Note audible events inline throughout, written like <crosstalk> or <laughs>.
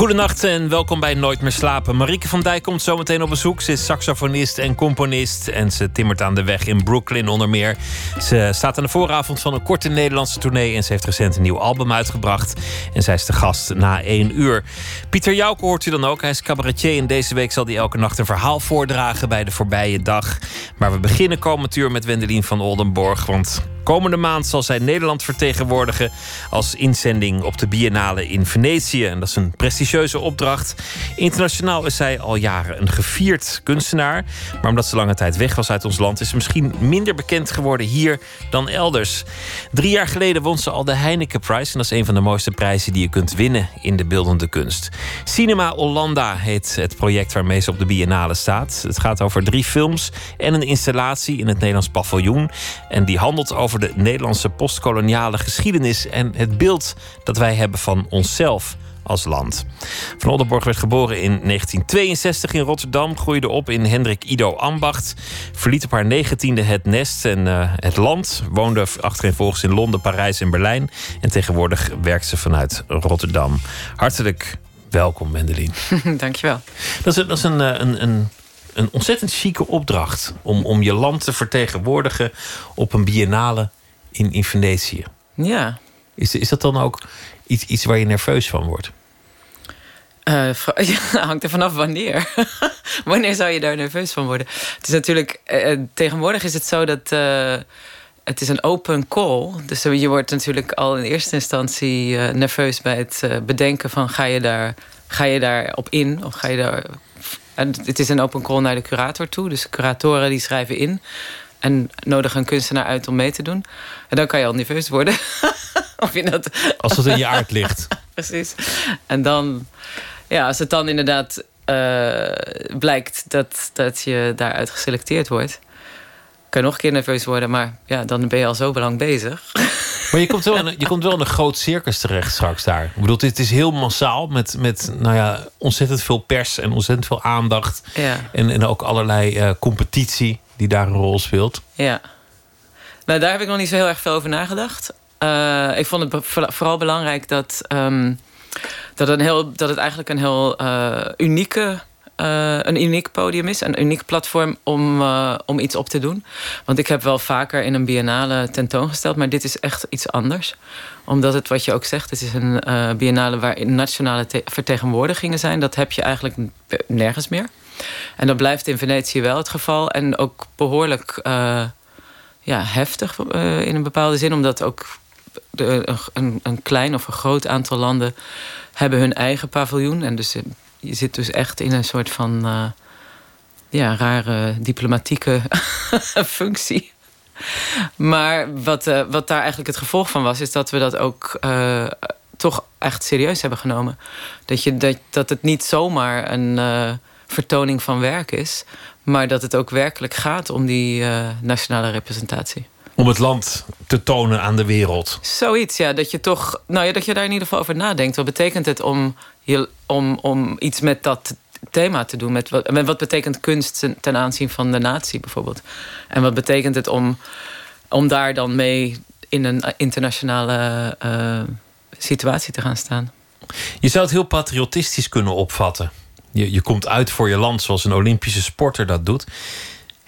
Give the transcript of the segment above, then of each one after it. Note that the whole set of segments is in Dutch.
Goedenacht en welkom bij Nooit meer slapen. Marieke van Dijk komt zometeen op bezoek. Ze is saxofonist en componist en ze timmert aan de weg in Brooklyn onder meer. Ze staat aan de vooravond van een korte Nederlandse tournee en ze heeft recent een nieuw album uitgebracht. En zij is de gast na één uur. Pieter Jouke hoort u dan ook. Hij is cabaretier en deze week zal hij elke nacht een verhaal voordragen bij de voorbije dag. Maar we beginnen komend uur met Wendelin van Oldenborg, want Komende maand zal zij Nederland vertegenwoordigen als inzending op de Biennale in Venetië. En dat is een prestigieuze opdracht. Internationaal is zij al jaren een gevierd kunstenaar. Maar omdat ze lange tijd weg was uit ons land, is ze misschien minder bekend geworden hier dan elders. Drie jaar geleden won ze al de Heineken Prize. En dat is een van de mooiste prijzen die je kunt winnen in de beeldende kunst. Cinema Hollanda heet het project waarmee ze op de Biennale staat. Het gaat over drie films en een installatie in het Nederlands paviljoen. En die handelt over de Nederlandse postkoloniale geschiedenis en het beeld dat wij hebben van onszelf als land. Van Oldenborg werd geboren in 1962 in Rotterdam, groeide op in Hendrik Ido Ambacht, verliet op haar negentiende het nest en uh, het land, woonde achtereenvolgens in Londen, Parijs en Berlijn en tegenwoordig werkt ze vanuit Rotterdam. Hartelijk welkom, Mendelin. <laughs> Dankjewel. Dat is, dat is een, een, een een ontzettend chique opdracht om, om je land te vertegenwoordigen op een biennale in, in Venetië. Ja. Is, is dat dan ook iets, iets waar je nerveus van wordt? Uh, <laughs> hangt er vanaf wanneer. <laughs> wanneer zou je daar nerveus van worden? Het is natuurlijk, uh, tegenwoordig is het zo dat uh, het is een open call. Dus je wordt natuurlijk al in eerste instantie nerveus bij het bedenken van ga je daar, ga je daar op in of ga je daar en het is een open call naar de curator toe. Dus curatoren die schrijven in. En nodigen een kunstenaar uit om mee te doen. En dan kan je al nerveus worden. <laughs> of je dat... Als het in je aard ligt. <laughs> Precies. En dan... Ja, als het dan inderdaad uh, blijkt dat, dat je daaruit geselecteerd wordt... kan nog een keer nerveus worden. Maar ja, dan ben je al zo lang bezig. Maar je komt, wel in, <laughs> een, je komt wel in een groot circus terecht straks daar. Ik bedoel, het is heel massaal met, met nou ja, ontzettend veel pers en ontzettend veel aandacht. Ja. En, en ook allerlei uh, competitie die daar een rol speelt. Ja. Nou, daar heb ik nog niet zo heel erg veel over nagedacht. Uh, ik vond het vooral belangrijk dat, um, dat, een heel, dat het eigenlijk een heel uh, unieke uh, een uniek podium is. Een uniek platform om, uh, om iets op te doen. Want ik heb wel vaker in een biennale tentoongesteld. Maar dit is echt iets anders. Omdat het, wat je ook zegt, het is een uh, biennale waarin nationale vertegenwoordigingen zijn. Dat heb je eigenlijk nergens meer. En dat blijft in Venetië wel het geval. En ook behoorlijk ja, heftig in een bepaalde zin. Omdat ook de, een, een klein of een groot aantal landen hebben hun eigen paviljoen. En dus je zit dus echt in een soort van uh, ja, rare diplomatieke <laughs> functie. Maar wat, uh, wat daar eigenlijk het gevolg van was, is dat we dat ook uh, toch echt serieus hebben genomen. Dat, je, dat, dat het niet zomaar een vertoning van werk is, maar dat het ook werkelijk gaat om die nationale representatie om het land te tonen aan de wereld. Zoiets, ja. Dat je toch, nou ja, dat je daar in ieder geval over nadenkt. Wat betekent het om, je, om, om iets met dat thema te doen? Met wat, met wat betekent kunst ten aanzien van de natie bijvoorbeeld? En wat betekent het om, om daar dan mee in een internationale uh, situatie te gaan staan? Je zou het heel patriotistisch kunnen opvatten. Je, je komt uit voor je land zoals een Olympische sporter dat doet.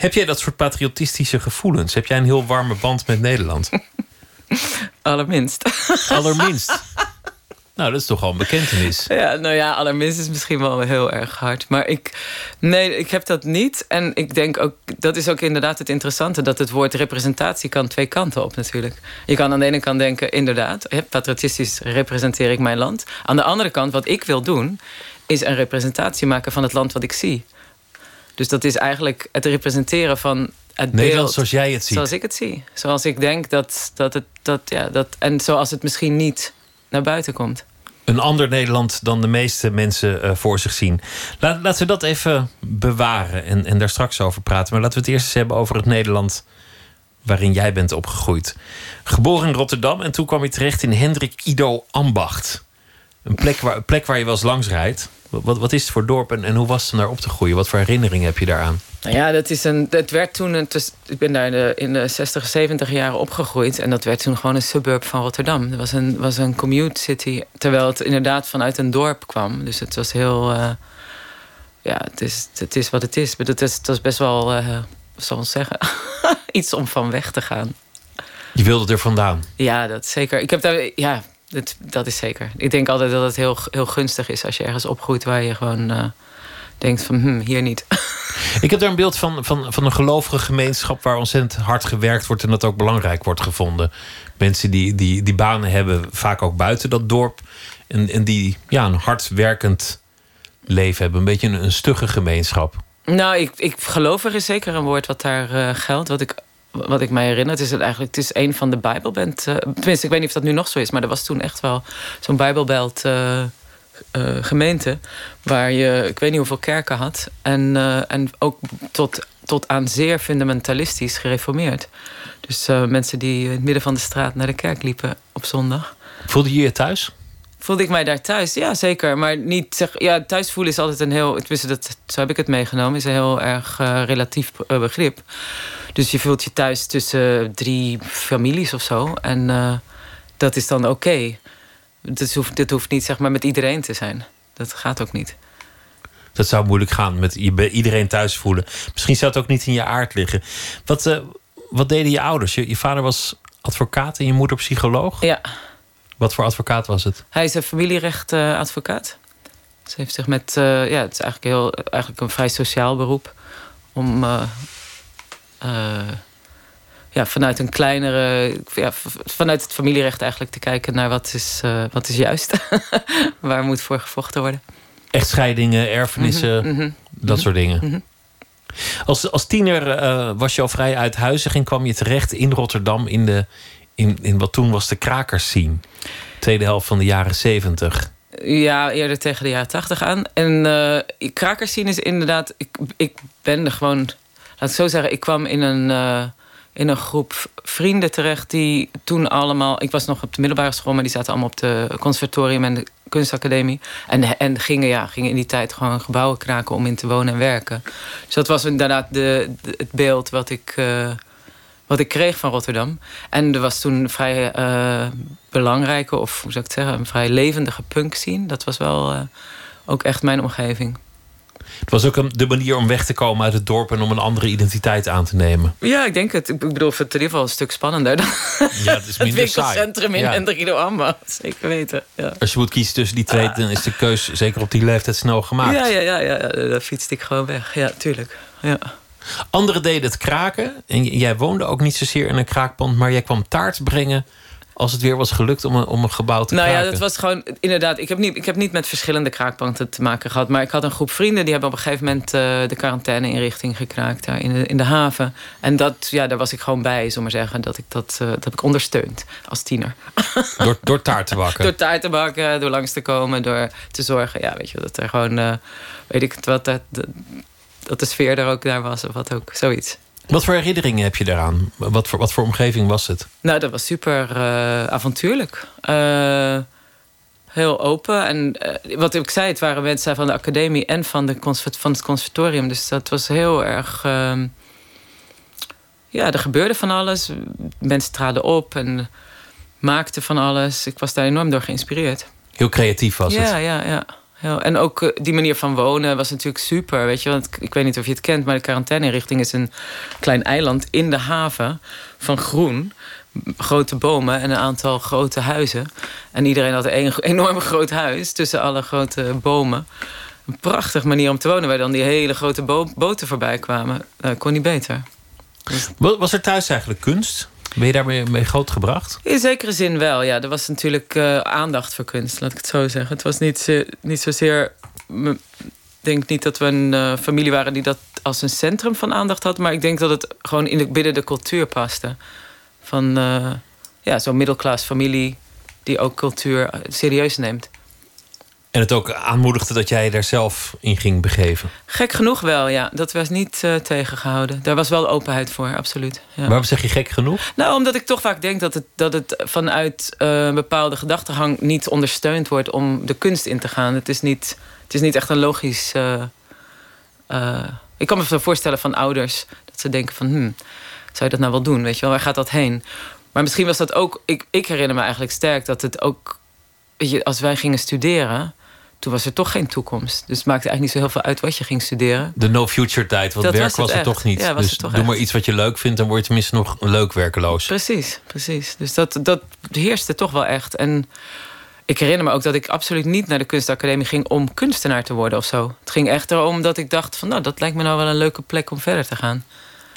Heb jij dat soort patriotistische gevoelens? Heb jij een heel warme band met Nederland? <laughs> Allerminst. <laughs> Allerminst. Nou, dat is toch al een bekentenis. Ja, nou ja, allerminst is misschien wel heel erg hard. Maar ik, nee, ik heb dat niet. En ik denk ook, dat is ook inderdaad het interessante... dat het woord representatie kan twee kanten op natuurlijk. Je kan aan de ene kant denken, inderdaad... patriotistisch representeer ik mijn land. Aan de andere kant, wat ik wil doen... is een representatie maken van het land wat ik zie. Dus dat is eigenlijk het representeren van het Nederland zoals jij het ziet. Zoals ik het zie. Zoals ik denk dat, dat het... Dat, ja, dat, en zoals het misschien niet naar buiten komt. Een ander Nederland dan de meeste mensen uh, voor zich zien. Laat, laten we dat even bewaren en, en daar straks over praten. Maar laten we het eerst eens hebben over het Nederland waarin jij bent opgegroeid. Geboren in Rotterdam en toen kwam je terecht in Hendrik Ido Ambacht. Een plek waar, een plek waar je wel eens langs rijdt. Wat, wat is het voor dorp en, en hoe was het om daar op te groeien? Wat voor herinneringen heb je daaraan? Nou ja, dat is een, het werd toen. Een, ik ben daar in de, in de 60, 70 jaren opgegroeid. En dat werd toen gewoon een suburb van Rotterdam. Het was een, was een commute city. Terwijl het inderdaad vanuit een dorp kwam. Dus het was heel. Uh, ja, het is, het is wat het is. Maar het, is, het was best wel. Uh, zal zeggen? <laughs> iets om van weg te gaan. Je wilde er vandaan? Ja, dat zeker. Ik heb daar. Ja, dat, dat is zeker. Ik denk altijd dat het heel, heel gunstig is als je ergens opgroeit waar je gewoon uh, denkt van hm, hier niet. <laughs> Ik heb daar een beeld van, van, van een gelovige gemeenschap waar ontzettend hard gewerkt wordt en dat ook belangrijk wordt gevonden. Mensen die, die, die banen hebben, vaak ook buiten dat dorp. En, en die ja, een hard werkend leven hebben. Een beetje een, een stugge gemeenschap. Nou, ik, ik gelovig is zeker een woord wat daar uh, geldt. Wat ik wat ik mij herinner, is het eigenlijk het is een van de Bijbelband. Uh, tenminste, ik weet niet of dat nu nog zo is, maar er was toen echt wel zo'n Bijbelbelt uh, uh, gemeente. Waar je, ik weet niet hoeveel kerken had. En, en ook tot, tot aan zeer fundamentalistisch gereformeerd. Dus mensen die in het midden van de straat naar de kerk liepen op zondag. Voelde je je thuis? Voelde ik mij daar thuis? Ja, zeker. Maar niet zeg, ja, thuis voelen is altijd een heel. Dat, zo heb ik het meegenomen, is een heel erg relatief begrip. Dus je voelt je thuis tussen drie families of zo. En uh, dat is dan oké. Okay. Dit, hoeft, dit hoeft niet zeg maar, met iedereen te zijn. Dat gaat ook niet. Dat zou moeilijk gaan met iedereen thuis voelen. Misschien zou het ook niet in je aard liggen. Wat, wat deden je ouders? Je, je, vader was advocaat en je moeder psycholoog? Ja. Wat voor advocaat was het? Hij is een familierechtadvocaat. Ze heeft zich met. ja, het is eigenlijk, heel, eigenlijk een vrij sociaal beroep. Om uh, ja, vanuit een kleinere, ja, vanuit het familierecht eigenlijk te kijken naar wat is, wat is juist. <laughs> Waar moet voor gevochten worden. Echtscheidingen, erfenissen, mm -hmm, dat soort dingen. Mhm. Als, als tiener was je al vrij uithuizig en kwam je terecht in Rotterdam in, de, in, in wat toen was de krakers Tweede helft van de jaren zeventig. Ja, eerder tegen de jaren tachtig aan. En uh, krakers is inderdaad. Ik, ik ben er gewoon laat ik zo zeggen, ik kwam in een, uh, in een groep vrienden terecht die toen allemaal. Ik was nog op de middelbare school, maar die zaten allemaal op de conservatorium en de kunstacademie. En, en gingen, ja, gingen in die tijd gewoon gebouwen kraken om in te wonen en werken. Dus dat was inderdaad de, het beeld wat ik. Uh, wat ik kreeg van Rotterdam. En er was toen een vrij uh, belangrijke, of hoe zou ik het zeggen, een vrij levendige punk scene. Dat was wel uh, ook echt mijn omgeving. Het was ook een, de manier om weg te komen uit het dorp en om een andere identiteit aan te nemen. Ja, ik denk het. Ik bedoel, het in ieder geval een stuk spannender dan <laughs> ja, het, is minder het winkelcentrum in ja. Hendrikdo Amba. Zeker weten. Ja. Als je moet kiezen tussen die twee, dan is de keus zeker op die leeftijd snel gemaakt. Ja, ja, ja, ja. daar fietste ik gewoon weg. Ja, tuurlijk. Ja. Anderen deden het kraken. En jij woonde ook niet zozeer in een kraakpand, maar jij kwam taart brengen als het weer was gelukt om een, om een gebouw te nou kraken? Nou ja, dat was gewoon inderdaad. Ik heb, niet, ik heb niet met verschillende kraakpanten te maken gehad. Maar ik had een groep vrienden die hebben op een gegeven moment uh, de quarantaine-inrichting gekraakt daar in de, in de haven. En dat, ja, daar was ik gewoon bij, zomaar zeggen. Dat ik dat, uh, dat heb ik ondersteund als tiener. <laughs> Door, door taart te bakken? door taart te bakken, door langs te komen, door te zorgen. Ja, weet je, dat er gewoon, uh, weet ik het wat, dat, dat de sfeer er ook daar was of wat ook, zoiets. Wat voor herinneringen heb je daaraan? Wat voor, wat voor omgeving was het? Nou, dat was super uh, avontuurlijk. Uh, heel open. En uh, wat ik zei, het waren mensen van de academie en van, de van het conservatorium. Dus dat was heel erg. Uh, ja, er gebeurde van alles. Mensen traden op en maakten van alles. Ik was daar enorm door geïnspireerd. Heel creatief was ja, het? Ja, ja, ja. En ook uh, die manier van wonen was natuurlijk super. Weet je, want ik weet niet of je het kent, maar de quarantaineinrichting is een klein eiland in de haven van groen. Grote bomen en een aantal grote huizen. En iedereen had een <laughs> enorm groot huis tussen alle grote bomen. Een prachtige manier om te wonen, waar dan die hele grote bo boten voorbij kwamen. Uh, kon niet beter. Was er thuis eigenlijk kunst? Ben je daarmee mee grootgebracht? In zekere zin wel, ja. Er was natuurlijk uh, aandacht voor kunst, laat ik het zo zeggen. Het was niet, niet zozeer... Ik denk niet dat we een uh, familie waren die dat als een centrum van aandacht had... maar ik denk dat het gewoon in de, binnen de cultuur paste. Van uh, ja, zo'n middelklas familie die ook cultuur serieus neemt. En het ook aanmoedigde dat jij daar zelf in ging begeven. Gek genoeg wel, ja. Dat was niet uh, tegengehouden. Daar was wel openheid voor, absoluut. Ja. Waarom zeg je gek genoeg? Nou, omdat ik toch vaak denk dat het, dat het vanuit uh, een bepaalde gedachtegang niet ondersteund wordt om de kunst in te gaan. Het is niet, het is niet echt een logisch. Uh, ik kan me zo voorstellen van ouders dat ze denken van, hmm, zou je dat nou wel doen? Weet je wel, waar gaat dat heen? Maar misschien was dat ook. Ik, ik herinner me eigenlijk sterk dat het ook. Weet je, als wij gingen studeren toen was er toch geen toekomst. Dus het maakte eigenlijk niet zo heel veel uit wat je ging studeren. De no-future tijd, want werk was, het, toch niet. Ja, dus doe echt. maar iets wat je leuk vindt... dan word je tenminste nog leuk werkeloos. Precies, precies. Dus dat, dat heerste toch wel echt. En ik herinner me ook dat ik absoluut niet naar de kunstacademie ging... om kunstenaar te worden of zo. Het ging echt erom dat ik dacht van... nou, dat lijkt me nou wel een leuke plek om verder te gaan.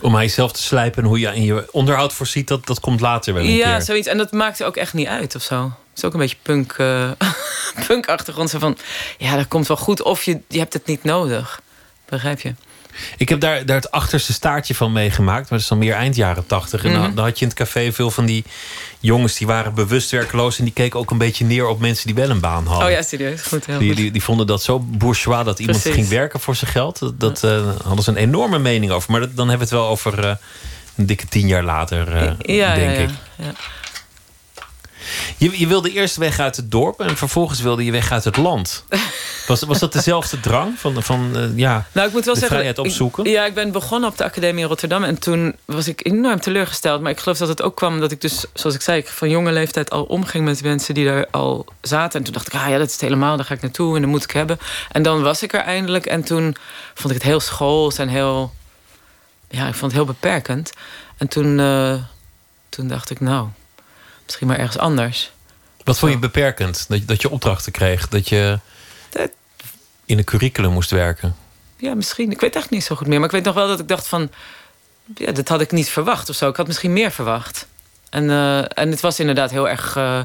Om aan jezelf te slijpen en hoe je in je onderhoud voorziet... dat, dat komt later wel een ja, keer. zoiets. En dat maakte ook echt niet uit of zo is ook een beetje punk, uh, <laughs> punk-achtergrond. Zo van, ja, dat komt wel goed. Of je, je hebt het niet nodig. Begrijp je? Ik heb daar, daar het achterste staartje van meegemaakt. Maar dat is dan meer eind jaren tachtig. En dan, mhm. dan, had je in het café veel van die jongens... die waren bewust werkloos. En die keken ook een beetje neer op mensen die wel een baan hadden. Oh ja, serieus. Goed, heel die, goed. Die, die, vonden dat zo bourgeois dat iemand ging werken voor zijn geld. Dat, dat uh, hadden ze een enorme mening over. Maar dat, dan hebben we het wel over uh, een dikke tien jaar later, ja, denk ja, ik. Ja. Je, je wilde eerst weg uit het dorp en vervolgens wilde je weg uit het land. <laughs> Was, was dat dezelfde drang van, van uh, ja, nou, ik moet wel de zeggen, vrijheid opzoeken? Ik, ja, ik ben begonnen op de Academie in Rotterdam. En toen was ik enorm teleurgesteld. Maar ik geloof dat het ook kwam dat ik dus, zoals ik zei... Ik van jonge leeftijd al omging met mensen die daar al zaten. En toen dacht ik, ah ja, dat is het helemaal. Daar ga ik naartoe en dat moet ik hebben. En dan was ik er eindelijk. En toen vond ik het heel schools en heel... Ja, ik vond het heel beperkend. En toen, uh, toen dacht ik, nou misschien maar ergens anders. Wat vond je beperkend? Dat, dat je opdrachten kreeg? Dat je in een curriculum moest werken? Ja, misschien. Ik weet echt niet zo goed meer. Maar ik weet nog wel dat ik dacht van... Ja, dat had ik niet verwacht of zo. Ik had misschien meer verwacht. En, uh, en het was inderdaad heel erg uh,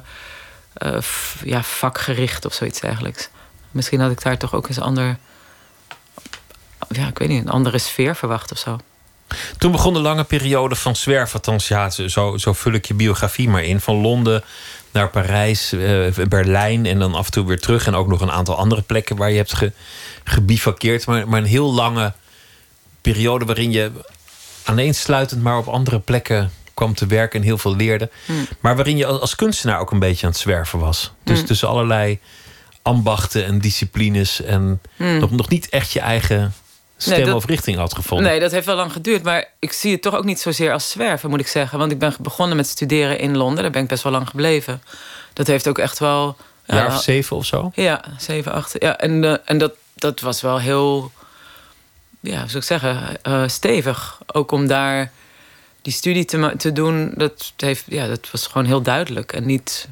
uh, ja, vakgericht of zoiets eigenlijk. Misschien had ik daar toch ook eens ander... Ja, ik weet niet, een andere sfeer verwacht of zo. Toen begon de lange periode van zwerven. Althans, ja, zo, zo vul ik je biografie maar in. Van Londen naar Parijs, uh, Berlijn en dan af en toe weer terug. En ook nog een aantal andere plekken waar je hebt ge, gebivakkeerd. Maar, maar een heel lange periode waarin je aaneensluitend maar op andere plekken kwam te werken en heel veel leerde. Hmm. Maar waarin je als kunstenaar ook een beetje aan het zwerven was. Dus hmm. tussen allerlei ambachten en disciplines. En hmm. nog, nog niet echt je eigen stem of richting had gevonden. Nee, dat heeft wel lang geduurd. Maar ik zie het toch ook niet zozeer als zwerven, moet ik zeggen. Want ik ben begonnen met studeren in Londen. Daar ben ik best wel lang gebleven. Dat heeft ook echt wel... Een jaar of zeven of zo? Ja, zeven, acht. Ja, en uh, en dat, dat was wel heel... Ja, hoe zou ik zeggen? Uh, stevig. Ook om daar die studie te, te doen, dat, heeft, ja, dat was gewoon heel duidelijk. En niet,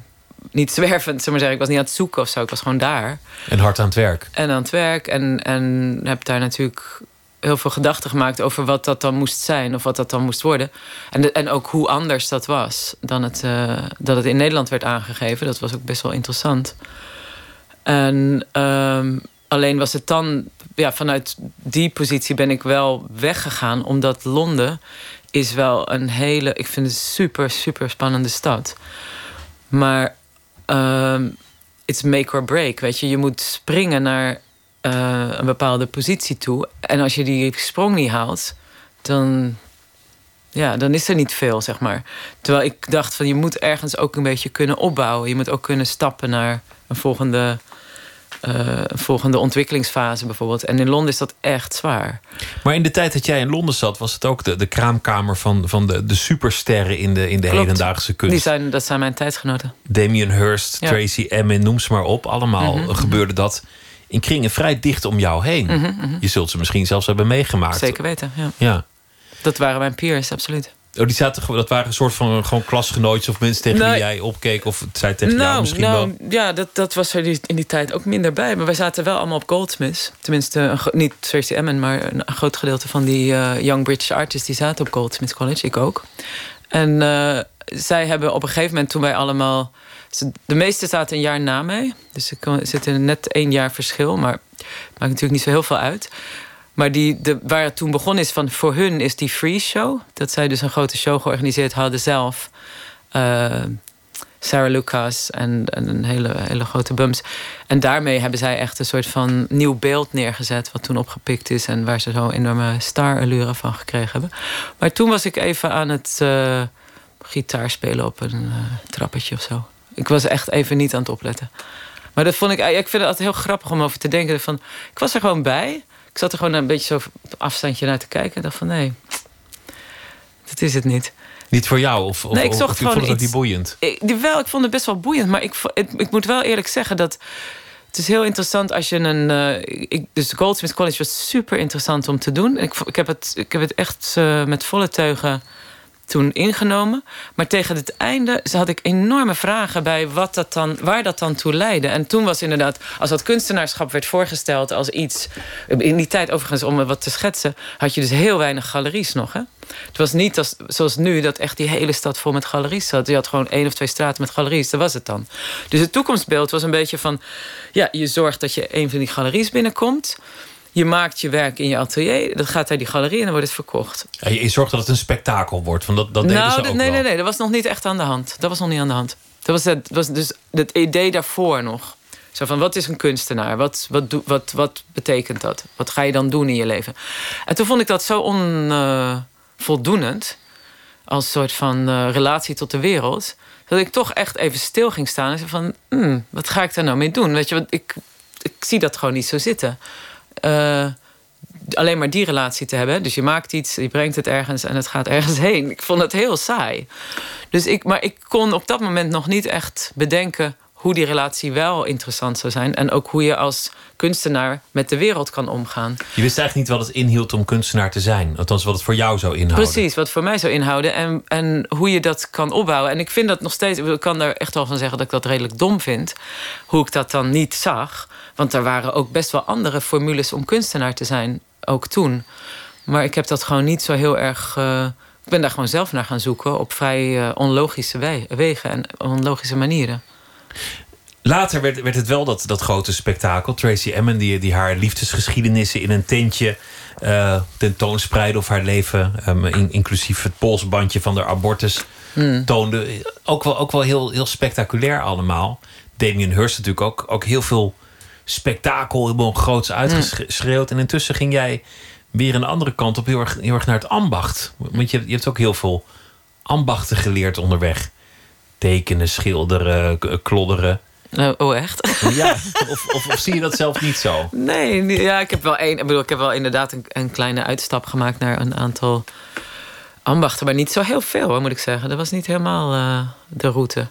niet zwervend, zeg maar zeggen. Ik was niet aan het zoeken of zo. Ik was gewoon daar. En hard aan het werk. En aan het werk. En, en heb daar natuurlijk heel veel gedachten gemaakt over wat dat dan moest zijn of wat dat dan moest worden. En, en ook hoe anders dat was dan het, uh, dat het in Nederland werd aangegeven. Dat was ook best wel interessant. En um, alleen was het dan, ja, vanuit die positie ben ik wel weggegaan, omdat Londen is wel een hele, ik vind het een super, super spannende stad. Maar um, it's make or break, weet je. Je moet springen naar uh, een bepaalde positie toe. En als je die sprong niet haalt, dan, ja, dan is er niet veel, zeg maar. Terwijl ik dacht van je moet ergens ook een beetje kunnen opbouwen. Je moet ook kunnen stappen naar een volgende, uh, een volgende ontwikkelingsfase bijvoorbeeld. En in Londen is dat echt zwaar. Maar in de tijd dat jij in Londen zat, was het ook de, de kraamkamer van, van de, de supersterren in de, in de hedendaagse kunst. Die zijn, dat zijn mijn tijdsgenoten. Damien Hirst, Tracy Emin, noem ze maar op. Allemaal mm gebeurde dat in kringen vrij dicht om jou heen. Mhm, mhm. Je zult ze misschien zelfs hebben meegemaakt. Zeker weten, ja. ja. Dat waren mijn peers, absoluut. Oh, die zaten, dat waren een soort van gewoon klasgenootjes of mensen tegen wie jij opkeek of het zei tegen nou, jou misschien nou, wel. Ja, dat, dat was er in die tijd ook minder bij. Maar wij zaten wel allemaal op Goldsmiths. Tenminste, niet Tracy Emin, maar een, groot gedeelte van die uh, Young British Artists die zaten op Goldsmiths College. Ik ook. En uh, zij hebben op een gegeven moment toen wij allemaal de meeste zaten een jaar na mij. Dus er zit net één jaar verschil. Maar maakt natuurlijk niet zo heel veel uit. Maar die, de, waar het toen begonnen is, van voor hun is die Free Show. Dat zij dus een grote show georganiseerd hadden zelf. Uh, Sarah Lucas en, en, een hele, hele grote bums. En daarmee hebben zij echt een soort van nieuw beeld neergezet, wat toen opgepikt is en waar ze zo enorme star-allure van gekregen hebben. Maar toen was ik even aan het uh, gitaar spelen op een uh, trappetje of zo. Ik was echt even niet aan het opletten. Maar dat vond ik, ik vind het altijd heel grappig om over te denken. Van, ik was er gewoon bij. Ik zat er gewoon een beetje zo op afstandje naar te kijken. En dacht van nee, dat is het niet. Niet voor jou? Of, nee, ik zocht of, gewoon vond het iets, niet boeiend? Ik, wel, ik vond het best wel boeiend. Maar ik, ik, ik moet wel eerlijk zeggen dat... Het is heel interessant als je een. Uh, ik, dus Goldsmith College was super interessant om te doen. Ik, ik, heb, het, ik heb het echt uh, met volle teugen toen ingenomen. Maar tegen het einde had ik enorme vragen bij wat dat dan, waar dat dan toe leidde. En toen was inderdaad, als dat kunstenaarschap werd voorgesteld als iets. In die tijd overigens, om wat te schetsen, had je dus heel weinig galeries nog. Hè? Het was niet als, zoals nu dat echt die hele stad vol met galeries zat. Je had gewoon één of twee straten met galeries, dat was het dan. Dus het toekomstbeeld was een beetje van... ja, je zorgt dat je een van die galeries binnenkomt... Je maakt je werk in je atelier, dat gaat naar die galerie en dan wordt het verkocht. En je zorgt dat het een spektakel wordt, van dat, dat deden nou, ze ook nee, wel. nee, nee, dat was nog niet echt aan de hand. Dat was nog niet aan de hand. Dat was, het, was dus het idee daarvoor nog. Zo van, wat is een kunstenaar? Wat, wat, wat, wat betekent dat? Wat ga je dan doen in je leven? En toen vond ik dat zo onvoldoenend... Uh, als soort van uh, relatie tot de wereld... dat ik toch echt even stil ging staan en zei van... Hmm, wat ga ik daar nou mee doen? Weet je, ik, ik zie dat gewoon niet zo zitten. Uh, alleen maar die relatie te hebben. Dus je maakt iets, je brengt het ergens en het gaat ergens <laughs> heen. Ik vond het heel saai. Dus ik, maar ik kon op dat moment nog niet echt bedenken hoe die relatie wel interessant zou zijn. En ook hoe je als kunstenaar met de wereld kan omgaan. Je wist eigenlijk niet wat het inhield om kunstenaar te zijn. Althans, wat het voor jou zou inhouden. Precies, wat voor mij zou inhouden. En, en hoe je dat kan opbouwen. En ik vind dat nog steeds... Ik kan daar echt wel van zeggen dat ik dat redelijk dom vind. Hoe ik dat dan niet zag. Want er waren ook best wel andere formules om kunstenaar te zijn. Ook toen. Maar ik heb dat gewoon niet zo heel erg... Uh, ik ben daar gewoon zelf naar gaan zoeken. Op vrij uh, onlogische we wegen en onlogische manieren. Later werd, werd het wel dat, dat grote spektakel. Tracy Emin, die, die haar liefdesgeschiedenissen in een tentje uh, tentoonspreidde. Of haar leven, um, in, inclusief het polsbandje van de abortus, hmm. toonde. Ook wel, ook wel heel, heel spectaculair allemaal. Damien Hirst natuurlijk ook, ook heel veel spektakel, helemaal groots uitgeschreeuwd. En intussen ging jij weer een andere kant op, heel erg, heel erg naar het ambacht. Want je, je hebt ook heel veel ambachten geleerd onderweg. Tekenen, schilderen, klodderen. Uh, oh, echt? Ja, of, of, of, zie je dat zelf niet zo? Nee, ja, ik heb wel één. Ik bedoel, ik heb wel inderdaad een, een, kleine uitstap gemaakt naar een aantal ambachten, maar niet zo heel veel, hoor, moet ik zeggen. Dat was niet helemaal uh, de route.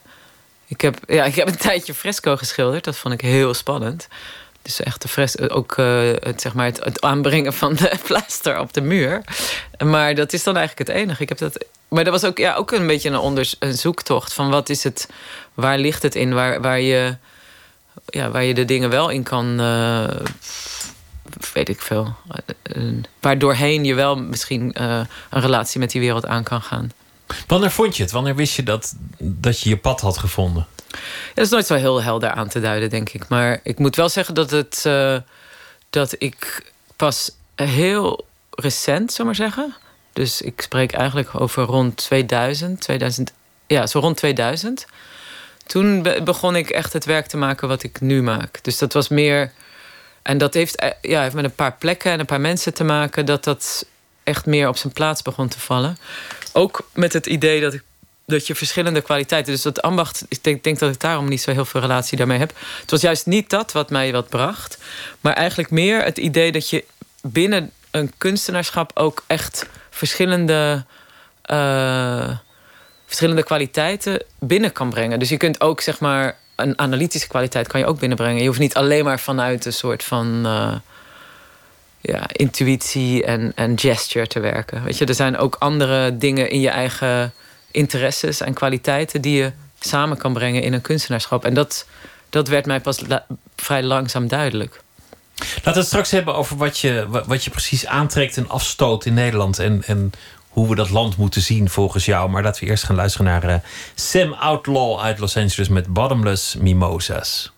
Ik heb, ja, ik heb een <laughs> tijdje fresco geschilderd. Dat vond ik heel spannend. Dus echt de fresco, ook uh, het, zeg maar het, aanbrengen van de <laughs> plaster op de muur. Maar dat is dan eigenlijk het enige. Ik heb dat, maar dat was ook, ja, ook een beetje een, onder, een zoektocht van wat is het, waar ligt het in, waar, waar, je, ja, waar je de dingen wel in kan, uh, weet ik veel, uh, waardoorheen je wel misschien een relatie met die wereld aan kan gaan. Wanneer vond je het? Wanneer wist je dat, dat je je pad had gevonden? Dat is nooit zo heel helder aan te duiden, denk ik. Maar ik moet wel zeggen dat, het, uh, dat ik pas heel recent, zou maar zeggen. Dus ik spreek eigenlijk over rond 2000, 2000 ja, zo rond 2000. Toen begon ik echt het werk te maken wat ik nu maak. Dus dat was meer. En dat heeft, eh, ja, heeft met een paar plekken en een paar mensen te maken dat dat echt meer op zijn plaats begon te vallen. Ook met het idee dat, ik, dat je verschillende kwaliteiten. Dus dat ambacht, ik denk, dat ik daarom niet zo heel veel relatie daarmee heb. Het was juist niet dat wat mij wat bracht. Maar eigenlijk meer het idee dat je binnen een kunstenaarschap ook echt verschillende. Uh, verschillende kwaliteiten binnen kan brengen. Dus je kunt ook zeg maar een analytische kwaliteit kan je ook binnenbrengen. Je hoeft niet alleen maar vanuit een soort van uh, ja, intuïtie en, en gesture te werken. Weet je, er zijn ook andere dingen in je eigen interesses en kwaliteiten die je samen kan brengen in een kunstenaarschap. En dat, dat werd mij pas vrij langzaam duidelijk. Laten we het straks hebben over wat je, wat je precies aantrekt en afstoot in Nederland. En, en hoe we dat land moeten zien volgens jou. Maar laten we eerst gaan luisteren naar uh, Sam Outlaw uit Los Angeles met Bottomless Mimosas.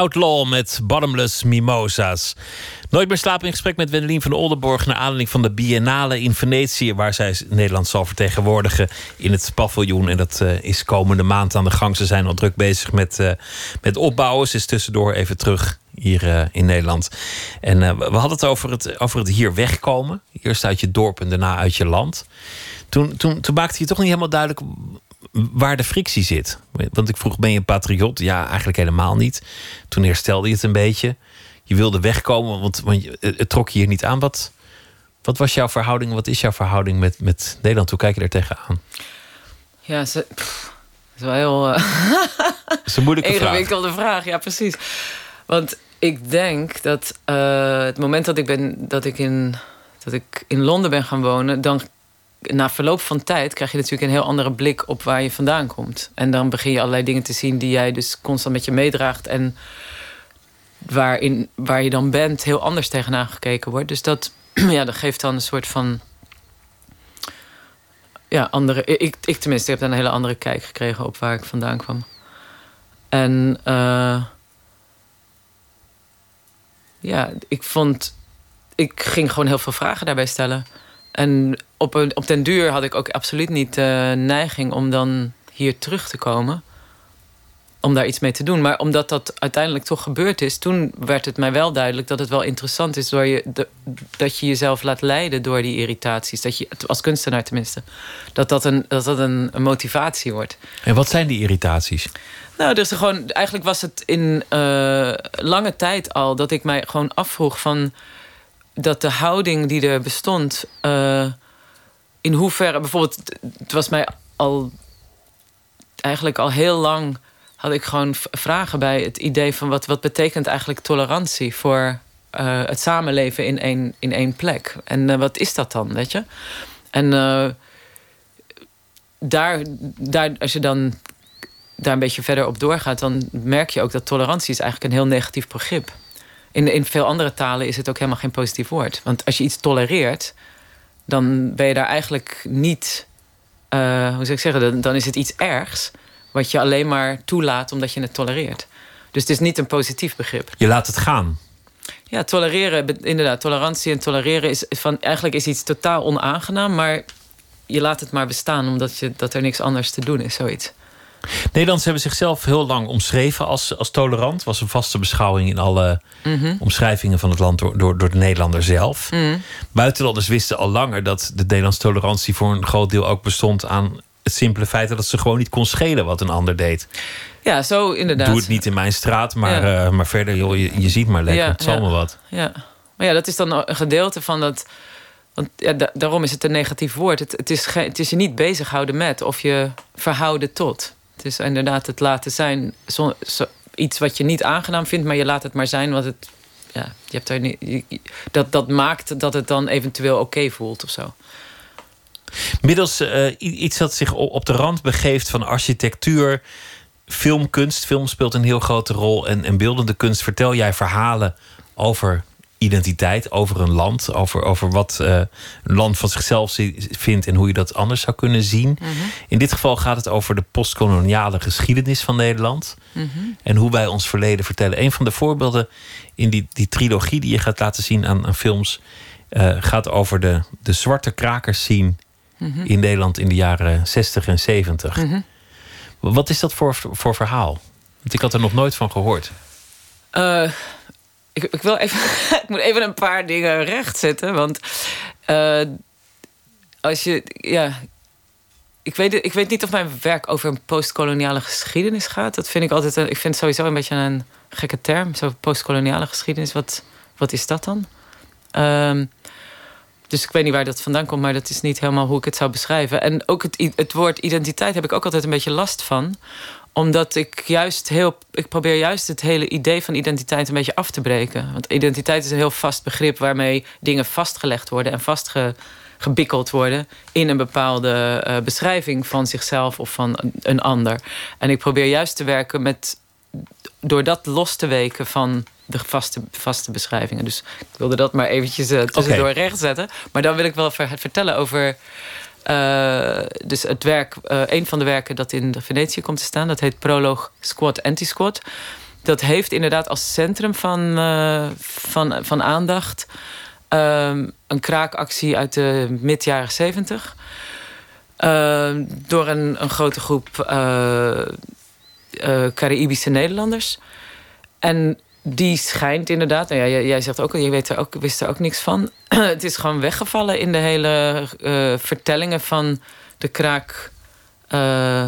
Outlaw met Bottomless Mimosa's. Nooit meer slapen in gesprek met Wendelin van Oldenborg... naar aanleiding van de Biennale in Venetië... waar zij Nederland zal vertegenwoordigen in het paviljoen. En dat eh, is komende maand aan de gang. Ze zijn al druk bezig met, eh, met opbouwen. Ze is tussendoor even terug hier eh, in Nederland. En we hadden het over, het over het hier wegkomen. Eerst uit je dorp en daarna uit je land. Toen, toen, toen maakte je toch niet helemaal duidelijk waar de frictie zit. Want ik vroeg, ben je een patriot? Ja, eigenlijk helemaal niet. Toen herstelde je het een beetje. Je wilde wegkomen, want, want het trok je hier niet aan. Wat, wat was jouw verhouding, wat is jouw verhouding met, met Nederland? Hoe kijk je er tegenaan? Ja, ze, pff, is wel heel <laughs> Dat is een moeilijke <laughs> vraag. ingewikkelde vraag. Ja, precies. Want ik denk dat eh, het moment dat ik, ben, dat, ik in, dat ik in Londen ben gaan wonen... dan na verloop van tijd krijg je natuurlijk een heel andere blik op waar je vandaan komt. En dan begin je allerlei dingen te zien die jij dus constant met je meedraagt. En waarin, waar je dan bent heel anders tegenaan gekeken wordt. Dus dat, <clears throat> ja, dat geeft dan een soort van... Ja, andere... Ik, ik tenminste, heb dan een hele andere kijk gekregen op waar ik vandaan kwam. En eh, ja, ik vond... Ik ging gewoon heel veel vragen daarbij stellen. En op, een, op den duur had ik ook absoluut niet de neiging om dan hier terug te komen. Om daar iets mee te doen. Maar omdat dat uiteindelijk toch gebeurd is, toen werd het mij wel duidelijk dat het wel interessant is door je, de- dat je jezelf laat leiden door die irritaties. Dat je, als kunstenaar tenminste, dat dat een, dat dat een, een motivatie wordt. En wat zijn die irritaties? Nou, dus gewoon, eigenlijk was het in eh, lange tijd al dat ik mij gewoon afvroeg van dat de houding die er bestond, eh, in hoeverre bijvoorbeeld, het was mij al eigenlijk al heel lang had ik gewoon vragen bij het idee van wat, wat betekent eigenlijk tolerantie voor eh, het samenleven in één, in één plek. En eh, wat is dat dan, weet je? En daar, daar, als je dan daar een beetje verder op doorgaat, dan merk je ook dat tolerantie is eigenlijk een heel negatief begrip. In, in veel andere talen is het ook helemaal geen positief woord. Want als je iets tolereert, dan ben je daar eigenlijk niet. Uh, hoe zou ik zeggen? Dan, dan is het iets ergs. Wat je alleen maar toelaat omdat je het tolereert. Dus het is niet een positief begrip. Je laat het gaan. Ja, tolereren, inderdaad. Tolerantie en tolereren is van eigenlijk is iets totaal onaangenaam, maar je laat het maar bestaan omdat je, dat er niks anders te doen is, zoiets. Nederlanders hebben zichzelf heel lang omschreven als, als tolerant. Was een vaste beschouwing in alle mhm. omschrijvingen van het land door, door, door de Nederlander zelf. Mm. Buitenlanders wisten al langer dat de Nederlandse tolerantie voor een groot deel ook bestond aan het simpele feit dat ze gewoon niet kon schelen wat een ander deed. Ja, zo inderdaad. Doe het niet in mijn straat, maar, eh, maar verder, joh, je, je ziet maar lekker. het zal ja. me wat. Ja. Maar ja, dat is dan een gedeelte van dat. Want ja, daarom is het een negatief woord. Het, het, is het is je niet bezighouden met of je verhouden tot. Het is inderdaad het laten zijn. Iets wat je niet aangenaam vindt, maar je laat het maar zijn, want het. Ja, je hebt er niet, dat, dat maakt dat het dan eventueel oké voelt of zo. Middels uh, iets dat zich op de rand begeeft van architectuur, filmkunst. Film speelt een heel grote rol. En, en beeldende kunst vertel jij verhalen over identiteit, over een land, over, over wat uh, een land van zichzelf vindt en hoe je dat anders zou kunnen zien. Mhm. In dit geval gaat het over de postkoloniale geschiedenis van Nederland mhm. en hoe wij ons verleden vertellen. Een van de voorbeelden in die, die trilogie die je gaat laten zien aan, aan films uh, gaat over de, de zwarte krakers zien mhm. in Nederland in de jaren 60 en 70. Wat is dat voor, voor verhaal? Want ik had er nog nooit van gehoord. Uh, ik, ik, wil even, <laughs> ik moet even een paar dingen rechtzetten. Want uh, als je. Ja, ik weet, ik weet niet of mijn werk over een postkoloniale geschiedenis gaat. Dat vind ik altijd. Ik vind het sowieso een beetje een gekke term. Zo postkoloniale geschiedenis. Wat, wat is dat dan? Um, dus ik weet niet waar dat vandaan komt, maar dat is niet helemaal hoe ik het zou beschrijven. En ook het, het woord identiteit heb ik ook altijd een beetje last van omdat ik juist heel. Ik probeer juist het hele idee van identiteit een beetje af te breken. Want identiteit is een heel vast begrip waarmee dingen vastgelegd worden en vastgebikkeld worden in een bepaalde uh, beschrijving van zichzelf of van een ander. En ik probeer juist te werken met. door dat los te weken van de vaste, vaste beschrijvingen. Dus ik wilde dat maar eventjes uh, tussendoor okay. recht zetten. Maar dan wil ik wel vertellen over. Uh, dus het werk, uh, een van de werken dat in Venetië komt te staan, dat heet Proloog Squat Anti-Squat. Dat heeft inderdaad als centrum van, uh, van, van aandacht een kraakactie uit de mid jaren zeventig. door een, een grote groep Caribische Nederlanders. En die schijnt inderdaad, nou ja, jij, zegt ook al, je weet er ook, wist er ook niks van. <clears throat> het is gewoon weggevallen in de hele uh, vertellingen van de kraak. Uh,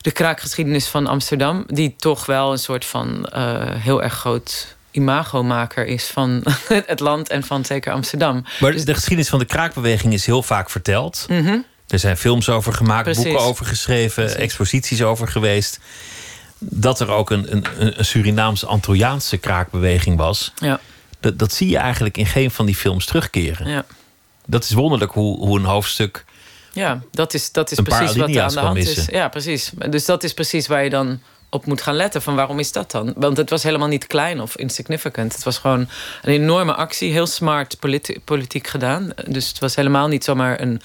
de kraakgeschiedenis van Amsterdam, die toch wel een soort van uh, heel erg groot imagomaker is van <laughs> het land en van zeker Amsterdam. Maar de geschiedenis van de kraakbeweging is heel vaak verteld. Mm -hmm. Er zijn films over gemaakt, Precies. boeken over geschreven, Precies. exposities over geweest dat er ook een, een, een Surinaams-Antilliaanse kraakbeweging was. Ja. Dat, dat zie je eigenlijk in geen van die films terugkeren. Ja. Dat is wonderlijk hoe, hoe een hoofdstuk. Ja, dat is, dat is precies wat er aan de hand is. Ja, precies. Dus dat is precies waar je dan op moet gaan letten. Van waarom is dat dan? Want het was helemaal niet klein of insignificant. Het was gewoon een enorme actie, heel smart politi politiek gedaan. Dus het was helemaal niet zomaar een,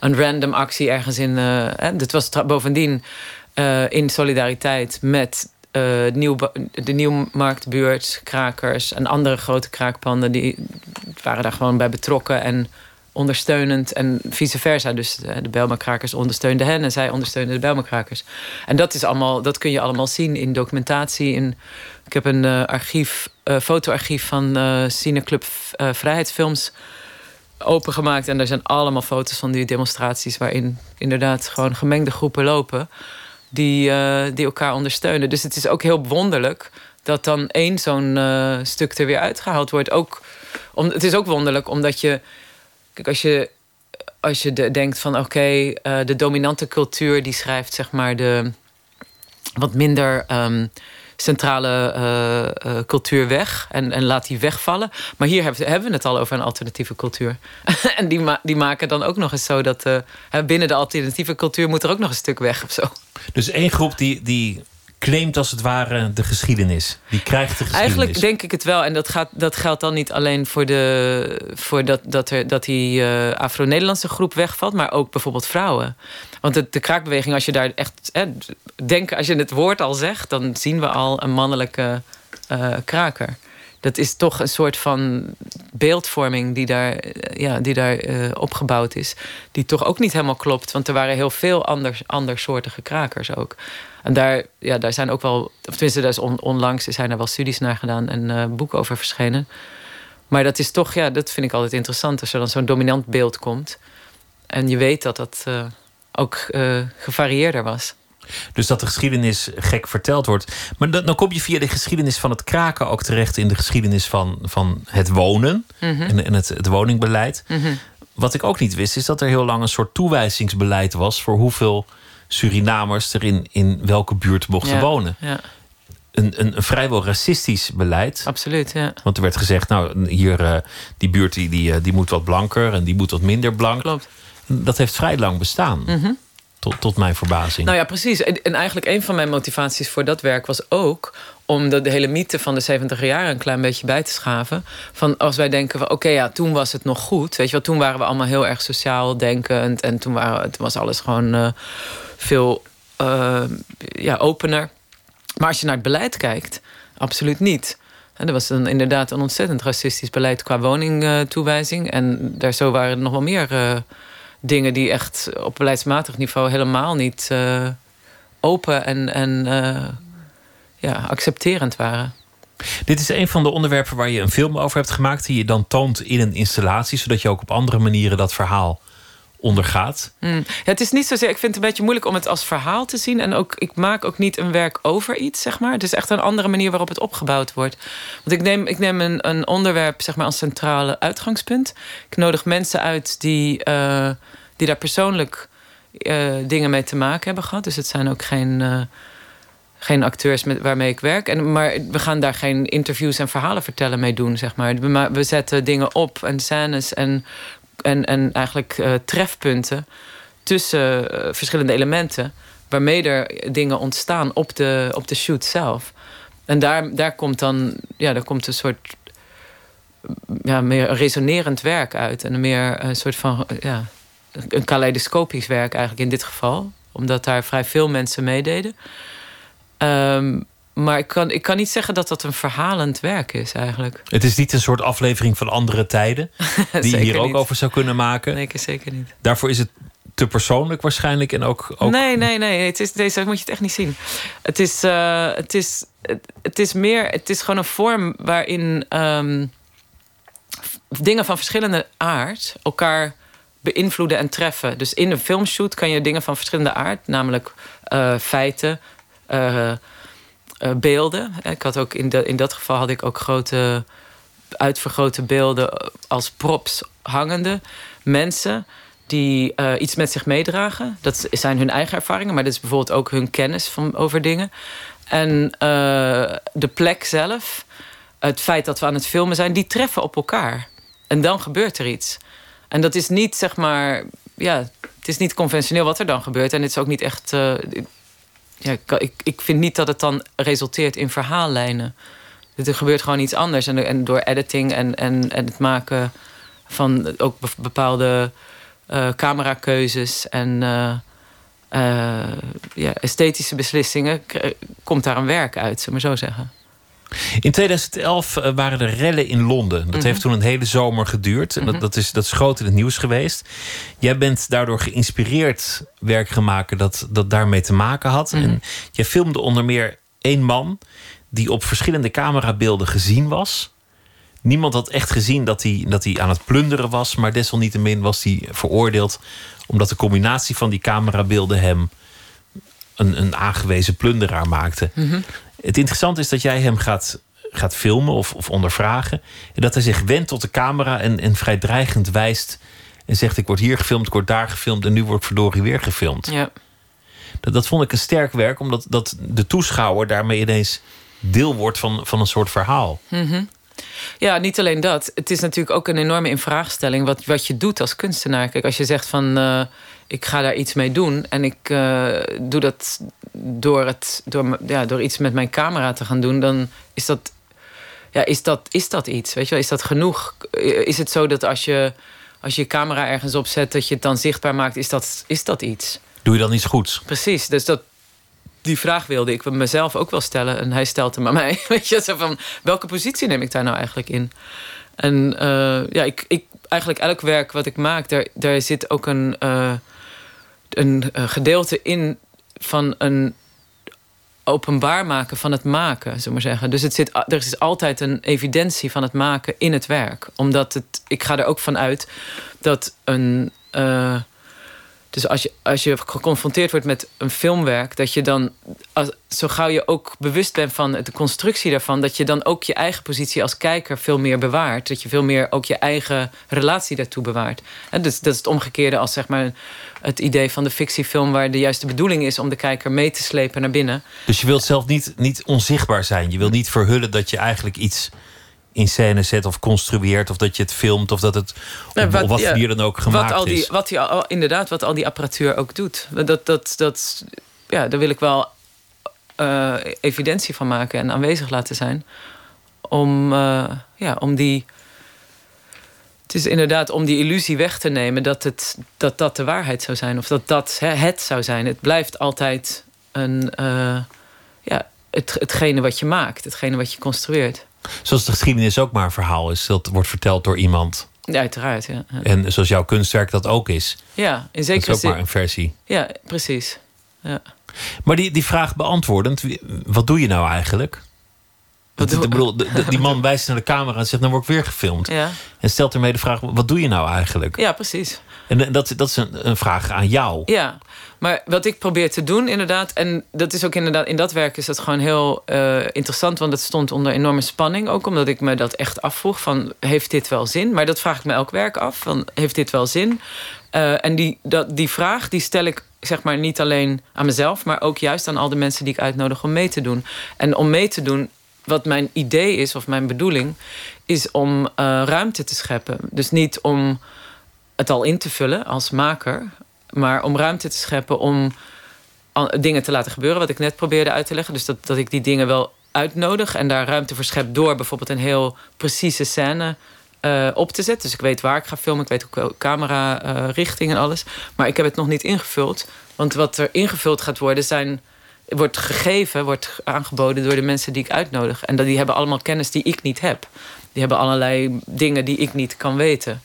een random actie ergens in. Uh, hè. Het was bovendien uh, in solidariteit met uh, nieuw, de Nieuwmarktbuurt, krakers en andere grote kraakpanden. Die waren daar gewoon bij betrokken en ondersteunend en vice versa. Dus de, de Belmakrakers ondersteunden hen en zij ondersteunden de Belmakrakers. En dat, is allemaal, dat kun je allemaal zien in documentatie. In, ik heb een archief, fotoarchief van Cineclub Vrijheidsfilms opengemaakt. En daar zijn allemaal foto's van die demonstraties... waarin inderdaad gewoon gemengde groepen lopen die, uh, die elkaar ondersteunen. Dus het is ook heel wonderlijk dat dan één zo'n uh, stuk er weer uitgehaald wordt. Ook, om, het is ook wonderlijk omdat je. Kijk, als je, als je de, denkt van oké, uh, de dominante cultuur die schrijft zeg maar de wat minder. Um, centrale uh, uh, cultuur weg en, en laat die wegvallen. Maar hier hebben, hebben we het al over een alternatieve cultuur. <laughs> en die, ma die maken dan ook nog eens zo dat uh, binnen de alternatieve cultuur moet er ook nog een stuk weg of zo. Dus één groep die, die claimt als het ware de geschiedenis. Die krijgt de geschiedenis. Eigenlijk denk ik het wel. En dat, gaat, dat geldt dan niet alleen voor, de, voor dat, dat, er, dat die uh, Afro-Nederlandse groep wegvalt, maar ook bijvoorbeeld vrouwen. Want de, de kraakbeweging, als je daar echt. Hè, als je het woord al zegt, dan zien we al een mannelijke uh, kraker dat is toch een soort van beeldvorming die daar, eh, ja, die daar uh, opgebouwd is. Die toch ook niet helemaal klopt. Want er waren heel veel anders, andersoortige krakers ook. En daar, ja, daar zijn ook wel, of tenminste, daar is on, onlangs zijn er wel studies naar gedaan en boeken over verschenen. Maar dat is toch, ja, dat vind ik altijd interessant als er dan zo'n dominant beeld komt. En je weet dat dat ook uh, gevarieerder was. Dus dat de geschiedenis gek verteld wordt. Maar dan, dan, kom je via de geschiedenis van het kraken ook terecht in de geschiedenis van, van het wonen mm -hmm. en, en het, het, woningbeleid. Mm -hmm. Wat ik ook niet wist, is dat er heel lang een soort toewijzingsbeleid was voor hoeveel Surinamers er in, in welke buurt mochten ja, wonen. Ja. Een, een, een, vrijwel racistisch beleid. Absoluut, ja. Want er werd gezegd, nou, hier, uh, die buurt die, die, die moet wat blanker en die moet wat minder blank. Klopt. Dat heeft vrij lang bestaan. Mm -hmm. Tot, tot mijn verbazing. Nou ja, precies. En, en, eigenlijk een van mijn motivaties voor dat werk was ook om de, de hele mythe van de 70 jaar een klein beetje bij te schaven. Van als wij denken van oké, okay, ja, toen was het nog goed. Weet je wel, toen waren we allemaal heel erg sociaal denkend. En toen, waren, toen was alles gewoon uh, veel uh, ja, opener. Maar als je naar het beleid kijkt, absoluut niet. En er was dan inderdaad een ontzettend racistisch beleid qua woningtoewijzing. Uh, en daar zo waren er nog wel meer uh, dingen die echt op beleidsmatig niveau helemaal niet uh, open en, en uh, ja, accepterend waren. Dit is een van de onderwerpen waar je een film over hebt gemaakt, die je dan toont in een installatie, zodat je ook op andere manieren dat verhaal ondergaat. Mm. Ja, het is niet zozeer. Ik vind het een beetje moeilijk om het als verhaal te zien. En ook, ik maak ook niet een werk over iets, zeg maar. Het is echt een andere manier waarop het opgebouwd wordt. Want ik neem, ik neem een, een onderwerp, zeg maar, als centrale uitgangspunt. Ik nodig mensen uit die, uh, die daar persoonlijk uh, dingen mee te maken hebben gehad. Dus het zijn ook geen. Uh, geen acteurs met, waarmee ik werk. En, maar we gaan daar geen interviews en verhalen vertellen mee doen, zeg maar. We, we zetten dingen op en scènes en en, en eigenlijk uh, trefpunten tussen uh, verschillende elementen. Waarmee er dingen ontstaan op de, op de shoot zelf. En daar, daar komt dan ja, daar komt een soort ja, meer resonerend werk uit. En een meer een soort van ja, een kaleidoscopisch werk eigenlijk in dit geval. Omdat daar vrij veel mensen meededen. Um, maar ik kan, ik kan niet zeggen dat dat een verhalend werk is eigenlijk. Het is niet een soort aflevering van andere tijden. <laughs> die je hier ook niet. over zou kunnen maken. Nee, zeker niet. Daarvoor is het te persoonlijk waarschijnlijk. En ook, ook... Nee, nee, nee. Het is, deze moet je het echt niet zien. Het is, uh, het is, het, is meer. Het is gewoon een vorm waarin um, dingen van verschillende aard elkaar beïnvloeden en treffen. Dus in een filmshoot kan je dingen van verschillende aard, namelijk uh, feiten. Uh, uh, beelden. Ik had ook in, in dat geval had ik ook grote uitvergrote beelden als props hangende. Mensen die uh, iets met zich meedragen. Dat zijn hun eigen ervaringen, maar dat is bijvoorbeeld ook hun kennis van, over dingen. En de plek zelf, het feit dat we aan het filmen zijn, die treffen op elkaar. En dan gebeurt er iets. En dat is niet, zeg maar, ja, het is niet conventioneel wat er dan gebeurt. En het is ook niet echt. Ja, ik, ik vind niet dat het dan resulteert in verhaallijnen. Er gebeurt gewoon iets anders. En, en door editing en, en, en het maken van ook bepaalde uh, camerakeuzes en uh, uh, ja, esthetische beslissingen komt daar een werk uit, zullen we zo zeggen. In 2011 waren er rellen in Londen. Dat mm -hmm. heeft toen een hele zomer geduurd. En dat, dat, is, dat is groot in het nieuws geweest. Jij bent daardoor geïnspireerd werk gaan maken dat, dat daarmee te maken had. Mm -hmm. En jij filmde onder meer één man die op verschillende camerabeelden gezien was. Niemand had echt gezien dat hij, dat hij aan het plunderen was. Maar desalniettemin was hij veroordeeld. Omdat de combinatie van die camerabeelden hem een, een aangewezen plunderaar maakte. Mhm. Mm -hmm. Het interessante is dat jij hem gaat, gaat filmen of, of ondervragen. En dat hij zich wendt tot de camera en, en vrij dreigend wijst. En zegt: Ik word hier gefilmd, ik word daar gefilmd en nu word ik verdorie weer gefilmd. Ja. Dat, dat vond ik een sterk werk, omdat dat de toeschouwer daarmee ineens deel wordt van, van een soort verhaal. Mm -hmm. Ja, niet alleen dat. Het is natuurlijk ook een enorme infraagstelling wat, wat je doet als kunstenaar. Kijk, als je zegt van uh, ik ga daar iets mee doen en ik uh, doe dat door, het, door, ja, door iets met mijn camera te gaan doen, dan is dat, ja, is dat, is dat iets? Weet je wel? Is dat genoeg? Is het zo dat als je, als je camera ergens opzet, dat je het dan zichtbaar maakt? Is dat, is dat iets? Doe je dan iets goeds? Precies. Dus dat, die vraag wilde ik mezelf ook wel stellen. En hij stelt hem aan mij. <laughs> Weet je, zo van, welke positie neem ik daar nou eigenlijk in? En uh, ja, ik, ik, eigenlijk elk werk wat ik maak, daar, daar zit ook een, uh, een gedeelte in van een openbaar maken van het maken, zullen maar zeggen. Dus het zit, er is altijd een evidentie van het maken in het werk. Omdat het, ik ga er ook van uit dat een. Uh, dus als je, als je geconfronteerd wordt met een filmwerk, dat je dan, zo gauw je ook bewust bent van de constructie daarvan, dat je dan ook je eigen positie als kijker veel meer bewaart. Dat je veel meer ook je eigen relatie daartoe bewaart. En dus dat is het omgekeerde als zeg maar het idee van de fictiefilm, waar de juiste bedoeling is om de kijker mee te slepen naar binnen. Dus je wilt zelf niet, niet onzichtbaar zijn. Je wilt niet verhullen dat je eigenlijk iets in scène zet of construeert, of dat je het filmt, of dat het op, wat, wat ja, dan ook gemaakt wat al die, is. Wat die, inderdaad, wat al die apparatuur ook doet. Dat, dat, dat, ja, daar wil ik wel uh, evidentie van maken en aanwezig laten zijn. Om, uh, ja, om die. Het is inderdaad om die illusie weg te nemen dat het, dat, dat de waarheid zou zijn. Of dat dat het zou zijn. Het blijft altijd een, uh, ja, het, hetgene wat je maakt, hetgene wat je construeert. Zoals de geschiedenis ook maar een verhaal is. Dat wordt verteld door iemand. Ja, uiteraard, ja. En zoals jouw kunstwerk dat ook is. Ja, in zekere zin. Dat is ook maar een versie. Ja, precies. Ja. Maar die, die vraag beantwoordend, wat doe je nou eigenlijk? Dat, ik bedoel, die man wijst naar de camera en zegt: Dan word ik weer gefilmd. Ja. En stelt ermee de vraag: Wat doe je nou eigenlijk? Ja, precies. En dat, dat is een, een vraag aan jou. Ja, maar wat ik probeer te doen, inderdaad, en dat is ook inderdaad in dat werk is dat gewoon heel uh, interessant, want het stond onder enorme spanning ook, omdat ik me dat echt afvroeg: van heeft dit wel zin? Maar dat vraag ik me elk werk af: van heeft dit wel zin? Uh, en die, dat, die vraag die stel ik zeg maar niet alleen aan mezelf, maar ook juist aan al de mensen die ik uitnodig om mee te doen. En om mee te doen wat mijn idee is, of mijn bedoeling, is om uh, ruimte te scheppen. Dus niet om het al in te vullen als maker, maar om ruimte te scheppen om dingen te laten gebeuren, wat ik net probeerde uit te leggen. Dus dat, dat ik die dingen wel uitnodig en daar ruimte voor schep door bijvoorbeeld een heel precieze scène uh, op te zetten. Dus ik weet waar ik ga filmen, ik weet ook camera uh, richting en alles. Maar ik heb het nog niet ingevuld. Want wat er ingevuld gaat worden zijn wordt gegeven, wordt aangeboden door de mensen die ik uitnodig. En die hebben allemaal kennis die ik niet heb. Die hebben allerlei dingen die ik niet kan weten.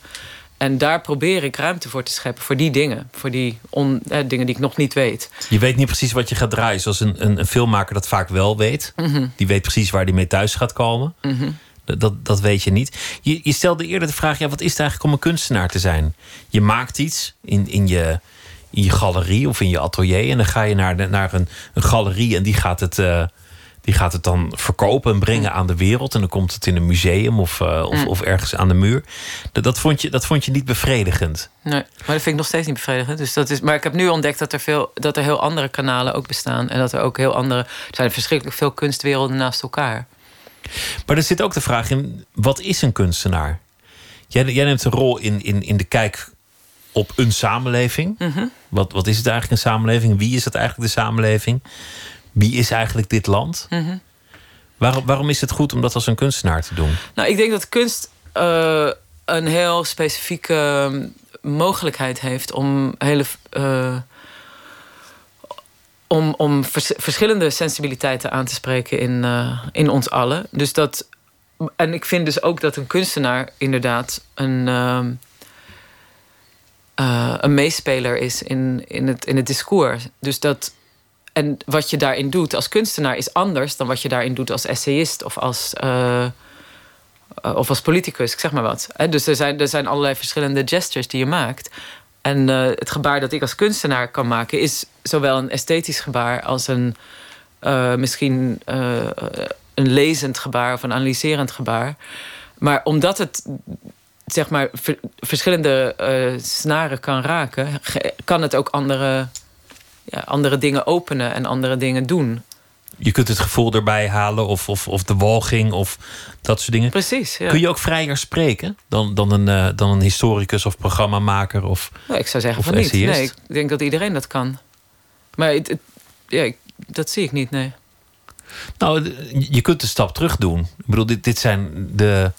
En daar probeer ik ruimte voor te scheppen. Voor die dingen. Voor die on, eh, dingen die ik nog niet weet. Je weet niet precies wat je gaat draaien. Zoals een, een, een filmmaker dat vaak wel weet. Mhm. Die weet precies waar die mee thuis gaat komen. Mhm. Dat, dat weet je niet. Je, je stelde eerder de vraag: ja, wat is het eigenlijk om een kunstenaar te zijn? Je maakt iets in, in je in je galerie of in je atelier. En dan ga je naar, de, naar een, een galerie en die gaat het. Uh, die gaat het dan verkopen en brengen aan de wereld. En dan komt het in een museum of, uh, of, of, ergens aan de muur. Dat, dat, vond je, dat vond je niet bevredigend. Nee, maar dat vind ik nog steeds niet bevredigend. Dus dat is, maar ik heb nu ontdekt dat er, veel, dat er heel andere kanalen ook bestaan. En dat er ook heel andere. Er zijn verschrikkelijk veel kunstwerelden naast elkaar. Maar er zit ook de vraag in: wat is een kunstenaar? Jij, jij neemt een rol in, in, in de kijk op een samenleving. Mhm. wat, wat is het eigenlijk een samenleving? Wie is het eigenlijk de samenleving? Wie is eigenlijk dit land? Mhm. waarom, waarom is het goed om dat als een kunstenaar te doen? Nou, ik denk dat kunst uh, een heel specifieke ehm, mogelijkheid heeft om hele. Uh, om, om vers verschillende sensibiliteiten aan te spreken in, uh, in ons allen. Dus dat. En ik vind dus ook dat een kunstenaar inderdaad een ehm, uh, een meespeler is in, in, het, in het discours. Dus dat. En wat je daarin doet als kunstenaar is anders dan wat je daarin doet als essayist of als, uh, of als politicus, ik zeg maar wat. Dus er zijn, er zijn allerlei verschillende gestures die je maakt. En uh, het gebaar dat ik als kunstenaar kan maken is zowel een esthetisch gebaar als een misschien een lezend gebaar of een analyserend gebaar. Maar omdat het zeg maar, verschillende uh, snaren kan raken, kan het ook andere, ja, andere dingen openen en andere dingen doen. Je kunt het gevoel erbij halen of, of, of de walging of dat soort dingen. Precies. Ja. Kun je ook vrijer spreken dan, dan, een, eh, dan een historicus of programmamaker? Of, Nou, ik zou zeggen Of van niet. essayist? Nee, ik denk dat iedereen dat kan. Maar het, het- ja, ik- dat zie ik niet, nee. nou, de- je kunt een stap terug doen. Ik bedoel, dit, dit zijn de,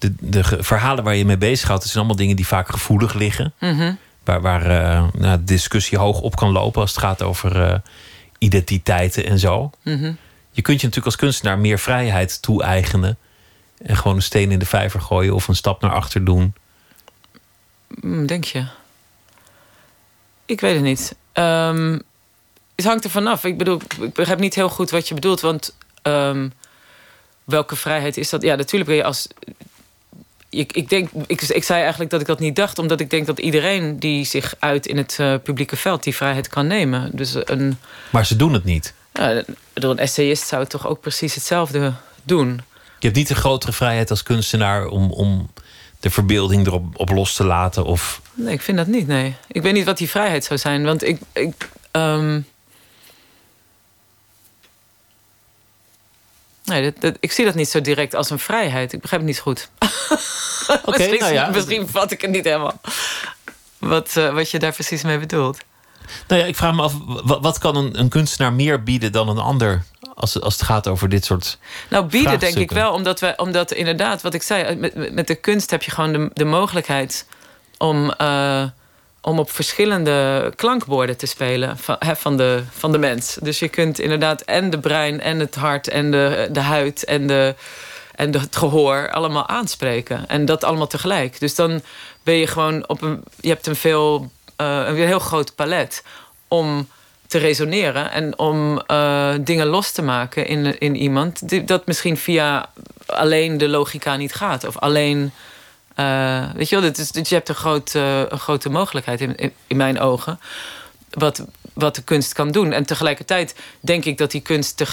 de, de verhalen waar je mee bezighoudt. Het zijn allemaal dingen die vaak gevoelig liggen. Mhm. Waar, waar eh, nou, de discussie hoog op kan lopen als het gaat over eh, identiteiten en zo. Mhm. Je kunt je natuurlijk als kunstenaar meer vrijheid toe-eigenen. En gewoon een steen in de vijver gooien of een stap naar achter doen. Mm, Denk je? Ik weet het niet. Ehm, het hangt er vanaf. Ik bedoel, ik begrijp niet heel goed wat je bedoelt. Want ehm, welke vrijheid is dat? Ja, natuurlijk ben je als... Ik, ik, denk, ik, ik zei eigenlijk dat ik dat niet dacht... omdat ik denk dat iedereen die zich uit in het eh, publieke veld... die vrijheid kan nemen. Dus een, Maar ze doen het niet. ja, een essayist zou toch ook precies hetzelfde doen. Je hebt niet een grotere vrijheid als kunstenaar om, om de verbeelding erop op los te laten. Of Nee, ik vind dat niet, nee. Ik weet niet wat die vrijheid zou zijn. Want ik... ik ehm, Nee, dat, dat- ik zie dat niet zo direct als een vrijheid. Ik begrijp het niet zo goed. <laughs> misschien, nou ja. misschien vat ik het niet helemaal. Wat, eh, wat je daar precies mee bedoelt. Nou ja, ik vraag me af, wa- wat kan een, een kunstenaar meer bieden dan een ander als, als het gaat over dit soort. Nou, bieden denk ik wel, omdat, we, omdat inderdaad, wat ik zei, met, met- met de kunst heb je gewoon de, de mogelijkheid om, eh, om op verschillende klankborden te spelen van, van, de, van de mens. Dus je kunt inderdaad en de brein en het hart en de, de huid en, de, en het gehoor allemaal aanspreken. En dat allemaal tegelijk. Dus dan ben je gewoon op een. Je hebt een veel eh, een heel groot palet om te resoneren en om eh, dingen los te maken in, in iemand. die- Dat misschien via alleen de logica niet gaat. Of alleen. Eh, weet je wel, dus je hebt een, groot, eh, een grote mogelijkheid in, in, mijn ogen. Wat, wat de kunst kan doen. En tegelijkertijd denk ik dat die kunst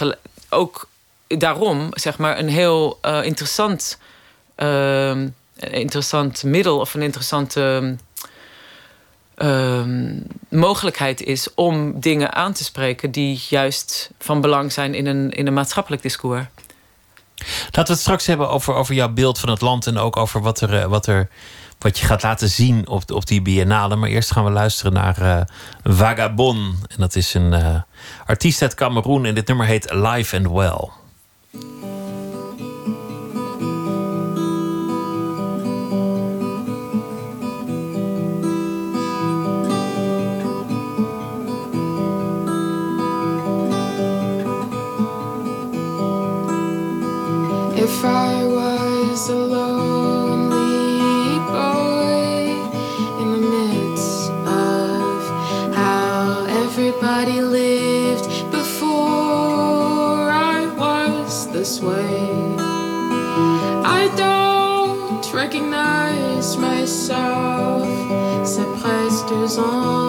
ook daarom zeg maar een heel eh, interessant, ehm, interessant middel of een interessante ehm, mogelijkheid is om dingen aan te spreken die juist van belang zijn in een, in een maatschappelijk discours. Laten we het straks hebben over, over jouw beeld van het land en ook over wat, er, eh, wat, er, wat je gaat laten zien op, op die biennale. Maar eerst gaan we luisteren naar eh, Vagabond. En dat is een eh, artiest uit Cameroen en dit nummer heet Live and Well. If I was a lonely boy in the midst of how everybody lived before I was this way, I don't recognize myself. C'est presque deux ans.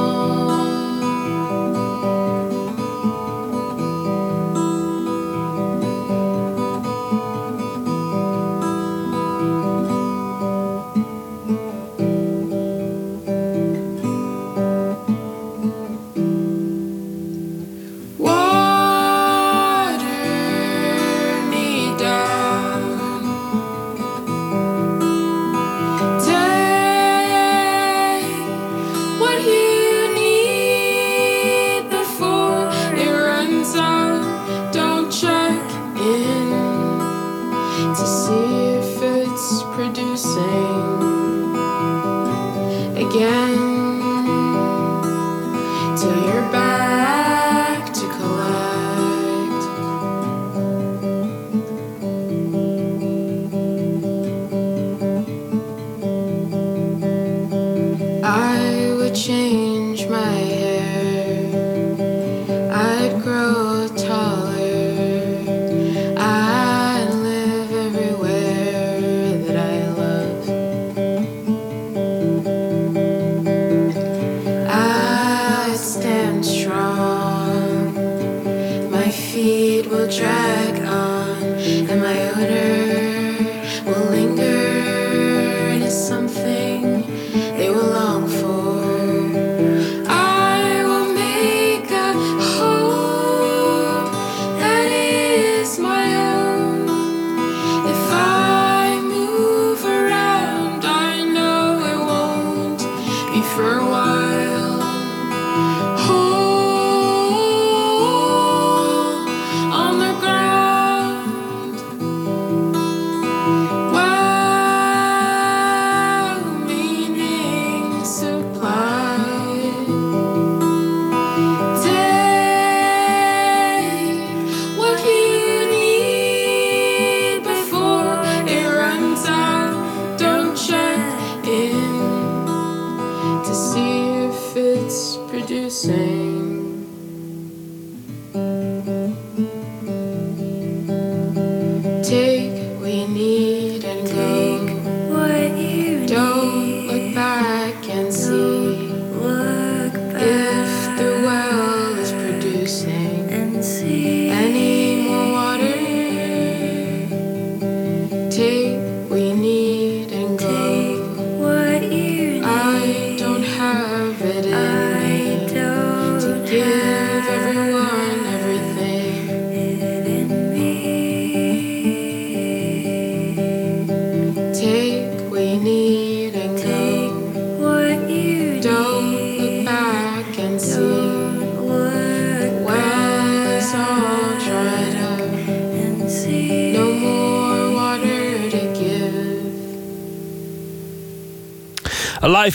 If it's producing again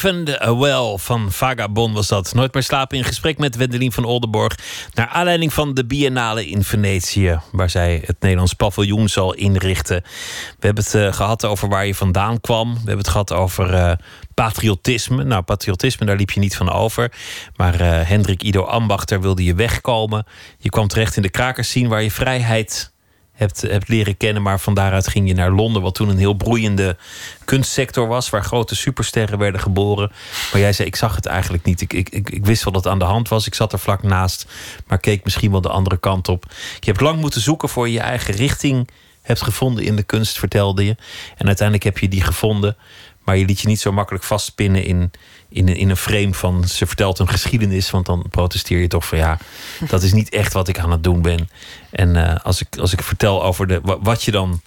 Alive and Well van Vagabond was dat. Nooit meer slapen in gesprek met Wendelin van Oldenborg. Naar aanleiding van de Biennale in Venetië. Waar zij het Nederlands paviljoen zal inrichten. We hebben het eh, gehad over waar je vandaan kwam. We hebben het gehad over eh, patriotisme. Nou, patriotisme, daar liep je niet van over. Maar eh, Hendrik Ido Ambachter wilde je wegkomen. Je kwam terecht in de krakerscene waar je vrijheid hebt, hebt leren kennen. Maar van daaruit ging je naar Londen, wat toen een heel broeiende kunstsector was, waar grote supersterren werden geboren. Maar jij zei: Ik zag het eigenlijk niet. Ik, ik, ik, wist wel dat het aan de hand was. Ik zat er vlak naast, maar keek misschien wel de andere kant op. Je hebt lang moeten zoeken voor je je eigen richting hebt gevonden in de kunst, vertelde je. En uiteindelijk heb je die gevonden. Maar je liet je niet zo makkelijk vastpinnen in, in, in een frame van ze vertelt een geschiedenis. Want dan protesteer je toch van ja, <laughs> dat is niet echt wat ik aan het doen ben. En eh, als, ik, als ik vertel over de, wa- wat je dan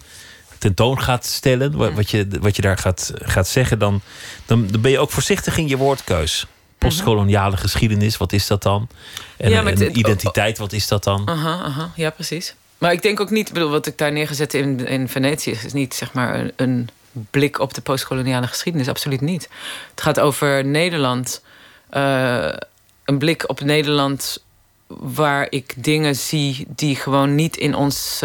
tentoon gaat stellen, wa- wat je, wat je daar gaat, gaat zeggen, dan, dan, dan ben je ook voorzichtig in je woordkeus. Postkoloniale geschiedenis, wat is dat dan? En, Ja, en het- identiteit, wat is dat dan? Aha, aha, ja, precies. Maar ik denk ook niet, bedoel, wat ik daar neergezet in, in Venetië is, is niet zeg maar een, een blik op de postkoloniale geschiedenis. Absoluut niet. Het gaat over Nederland. eh, een blik op Nederland waar ik dingen zie die gewoon niet in ons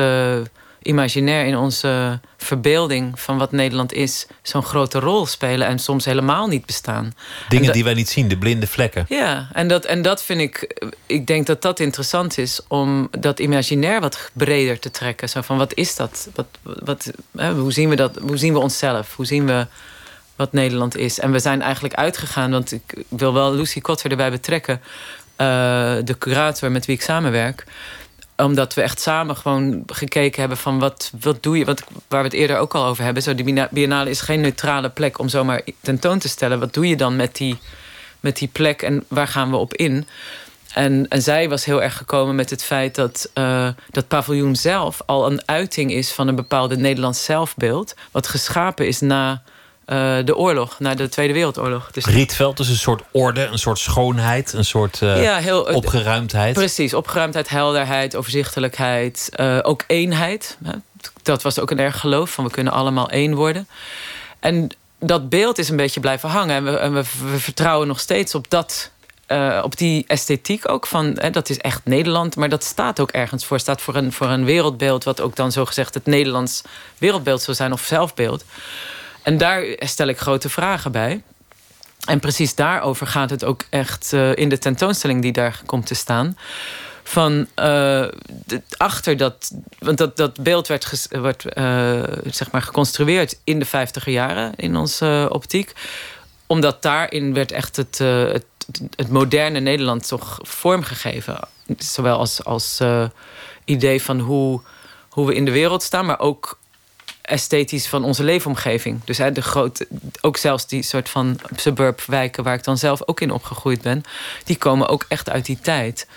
imaginair, in onze verbeelding van wat Nederland is, zo'n grote rol spelen en soms helemaal niet bestaan. En Dingen dat- die wij niet zien, de blinde vlekken. ja, en dat, en dat vind ik. Ik denk dat dat interessant is om dat imaginair wat breder te trekken. Zo van wat is dat? Wat, wat, hè, hoe, zien we dat? hoe zien we onszelf? Hoe zien we wat Nederland is? En we zijn eigenlijk uitgegaan, want ik wil wel Lucy Kotter erbij betrekken, eh, de curator met wie ik samenwerk omdat we echt samen gewoon gekeken hebben van wat, wat doe je, wat, waar we het eerder ook al over hebben. Zo, die biennale is geen neutrale plek om zomaar tentoon te stellen. Wat doe je dan met die, met die plek en waar gaan we op in? En, en zij was heel erg gekomen met het feit dat uh, dat paviljoen zelf al een uiting is van een bepaalde Nederlands zelfbeeld. Wat geschapen is na uh, de oorlog, na de Tweede Wereldoorlog. Dus Rietveld is een soort orde, een soort schoonheid, een soort uh, ja, heel, opgeruimdheid. Precies, opgeruimdheid, helderheid, overzichtelijkheid, uh, ook eenheid. Dat was ook een erg geloof van we kunnen allemaal één worden. En dat beeld is een beetje blijven hangen. En we, en we, we vertrouwen nog steeds op dat uh, op die esthetiek ook van hè, dat is echt Nederland, maar dat staat ook ergens voor. Staat voor een, voor een wereldbeeld, wat ook dan zo gezegd het Nederlands wereldbeeld zou zijn of zelfbeeld. En daar stel ik grote vragen bij. En precies daarover gaat het ook echt uh, in de tentoonstelling die daar komt te staan. Van de, achter dat. Want dat, dat beeld werd, werd uh, zeg maar geconstrueerd in de vijftiger jaren in onze optiek. Omdat daarin werd echt het, het het moderne Nederland toch vormgegeven. Zowel als, als idee van hoe, hoe we in de wereld staan, maar ook esthetisch van onze leefomgeving. Dus hè, de grote, ook zelfs die soort van suburbwijken waar ik dan zelf ook in opgegroeid ben, die komen ook echt uit die tijd.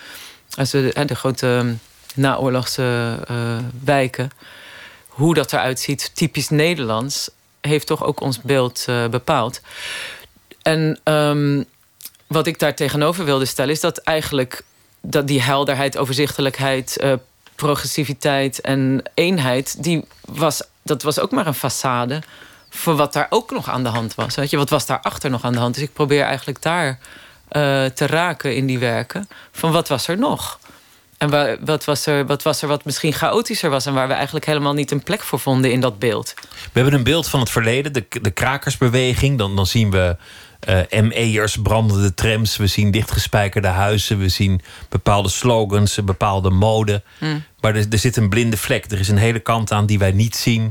Als we de, de grote naoorlogse uh, wijken, hoe dat eruit ziet, typisch Nederlands, heeft toch ook ons beeld uh, bepaald. En um, wat ik daar tegenover wilde stellen, is dat eigenlijk dat die helderheid, overzichtelijkheid, uh, progressiviteit en eenheid, die was, dat was ook maar een façade voor wat daar ook nog aan de hand was. Weet je, wat was daarachter nog aan de hand? Dus ik probeer eigenlijk daar uh, te raken in die werken. Van wat was er nog? En wat, was er, wat was er wat misschien chaotischer was... en waar we eigenlijk helemaal niet een plek voor vonden in dat beeld? We hebben een beeld van het verleden, de, de krakersbeweging. Dan, dan zien we eh ME'ers, brandende trams. We zien dichtgespijkerde huizen. We zien bepaalde slogans, een bepaalde mode. Maar er, er zit een blinde vlek. Er is een hele kant aan die wij niet zien.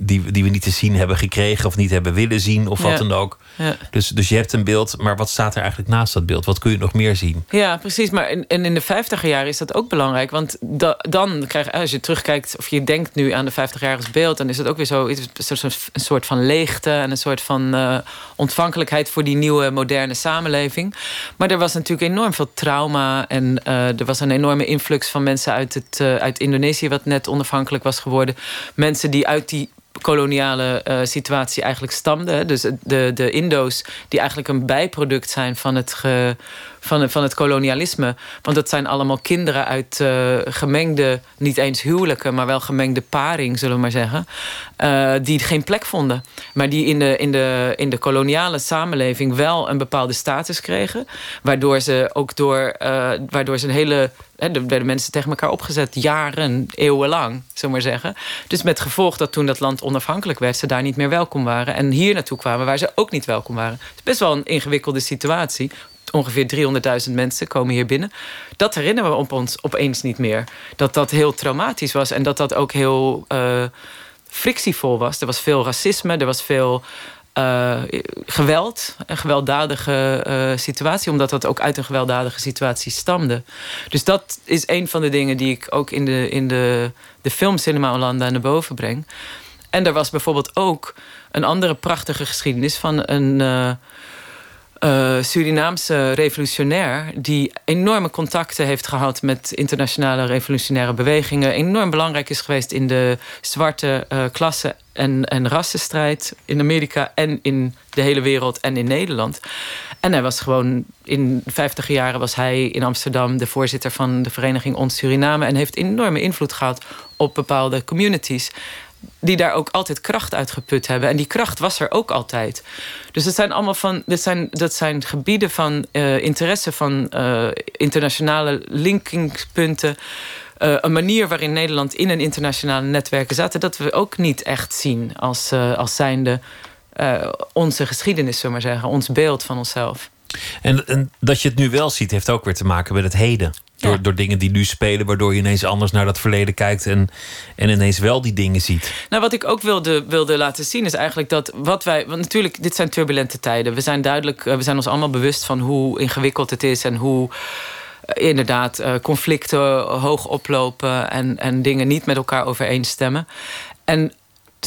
Die, die we niet te zien hebben gekregen of niet hebben willen zien of wat Ja. dan ook. Ja. Dus, dus je hebt een beeld, maar wat staat er eigenlijk naast dat beeld? Wat kun je nog meer zien? Ja, precies. Maar in, en in de 50 jaren is dat ook belangrijk. Want da- dan krijg je, als je terugkijkt, of je denkt nu aan de 50 jarige beeld, dan is het ook weer zo soort- een soort van leegte en een soort van eh, ontvankelijkheid voor die nieuwe moderne samenleving. Maar er was natuurlijk enorm veel trauma en eh, er was een enorme influx van mensen uit, het, eh, uit Indonesië, wat net onafhankelijk was geworden. Mensen die uit die koloniale eh, situatie eigenlijk stamden. hè. Dus de, de Indo's die eigenlijk een bijproduct zijn van het, ge- van, van het kolonialisme. Want dat zijn allemaal kinderen uit eh, gemengde, niet eens huwelijken... maar wel gemengde paring, zullen we maar zeggen. eh, die geen plek vonden. Maar die in de, in, de, in de koloniale samenleving wel een bepaalde status kregen. Waardoor ze ook door... eh, waardoor ze een hele... Hè, er werden mensen tegen elkaar opgezet, jaren, eeuwenlang, zullen we maar zeggen. Dus met gevolg dat toen dat land onafhankelijk werd... ze daar niet meer welkom waren. En hier naartoe kwamen waar ze ook niet welkom waren. Het is best wel een ingewikkelde situatie. Ongeveer 300.000 mensen komen hier binnen. Dat herinneren we op ons opeens niet meer. Dat dat heel traumatisch was en dat dat ook heel eh, frictievol was. Er was veel racisme, er was veel eh, geweld, een gewelddadige eh, situatie, omdat dat ook uit een gewelddadige situatie stamde. Dus dat is een van de dingen die ik ook in de, in de, de film Cinema Hollanda naar boven breng. En er was bijvoorbeeld ook een andere prachtige geschiedenis van een. Eh, Surinaamse revolutionair die enorme contacten heeft gehad met internationale revolutionaire bewegingen, enorm belangrijk is geweest in de zwarte eh, klasse en, en rassenstrijd in Amerika en in de hele wereld en in Nederland. En hij was gewoon in de 50 jaren was hij in Amsterdam de voorzitter van de vereniging Ons Suriname en heeft enorme invloed gehad op bepaalde communities die daar ook altijd kracht uit geput hebben. En die kracht was er ook altijd. Dus het zijn allemaal van. Dat zijn, dat zijn gebieden van eh, interesse van eh, internationale linkingspunten. Eh, een manier waarin Nederland in een internationale netwerken zaten, dat we ook niet echt zien als, als zijnde onze geschiedenis, we maar zeggen, ons beeld van onszelf. En, en dat je het nu wel ziet, heeft ook weer te maken met het heden. Door, Ja. door dingen die nu spelen, waardoor je ineens anders naar dat verleden kijkt en, en ineens wel die dingen ziet. Nou, wat ik ook wilde, wilde laten zien is eigenlijk dat wat wij. Want natuurlijk, dit zijn turbulente tijden. We zijn duidelijk, eh, we zijn ons allemaal bewust van hoe ingewikkeld het is en hoe. eh, Inderdaad, eh, conflicten hoog oplopen en, en dingen niet met elkaar overeenstemmen. En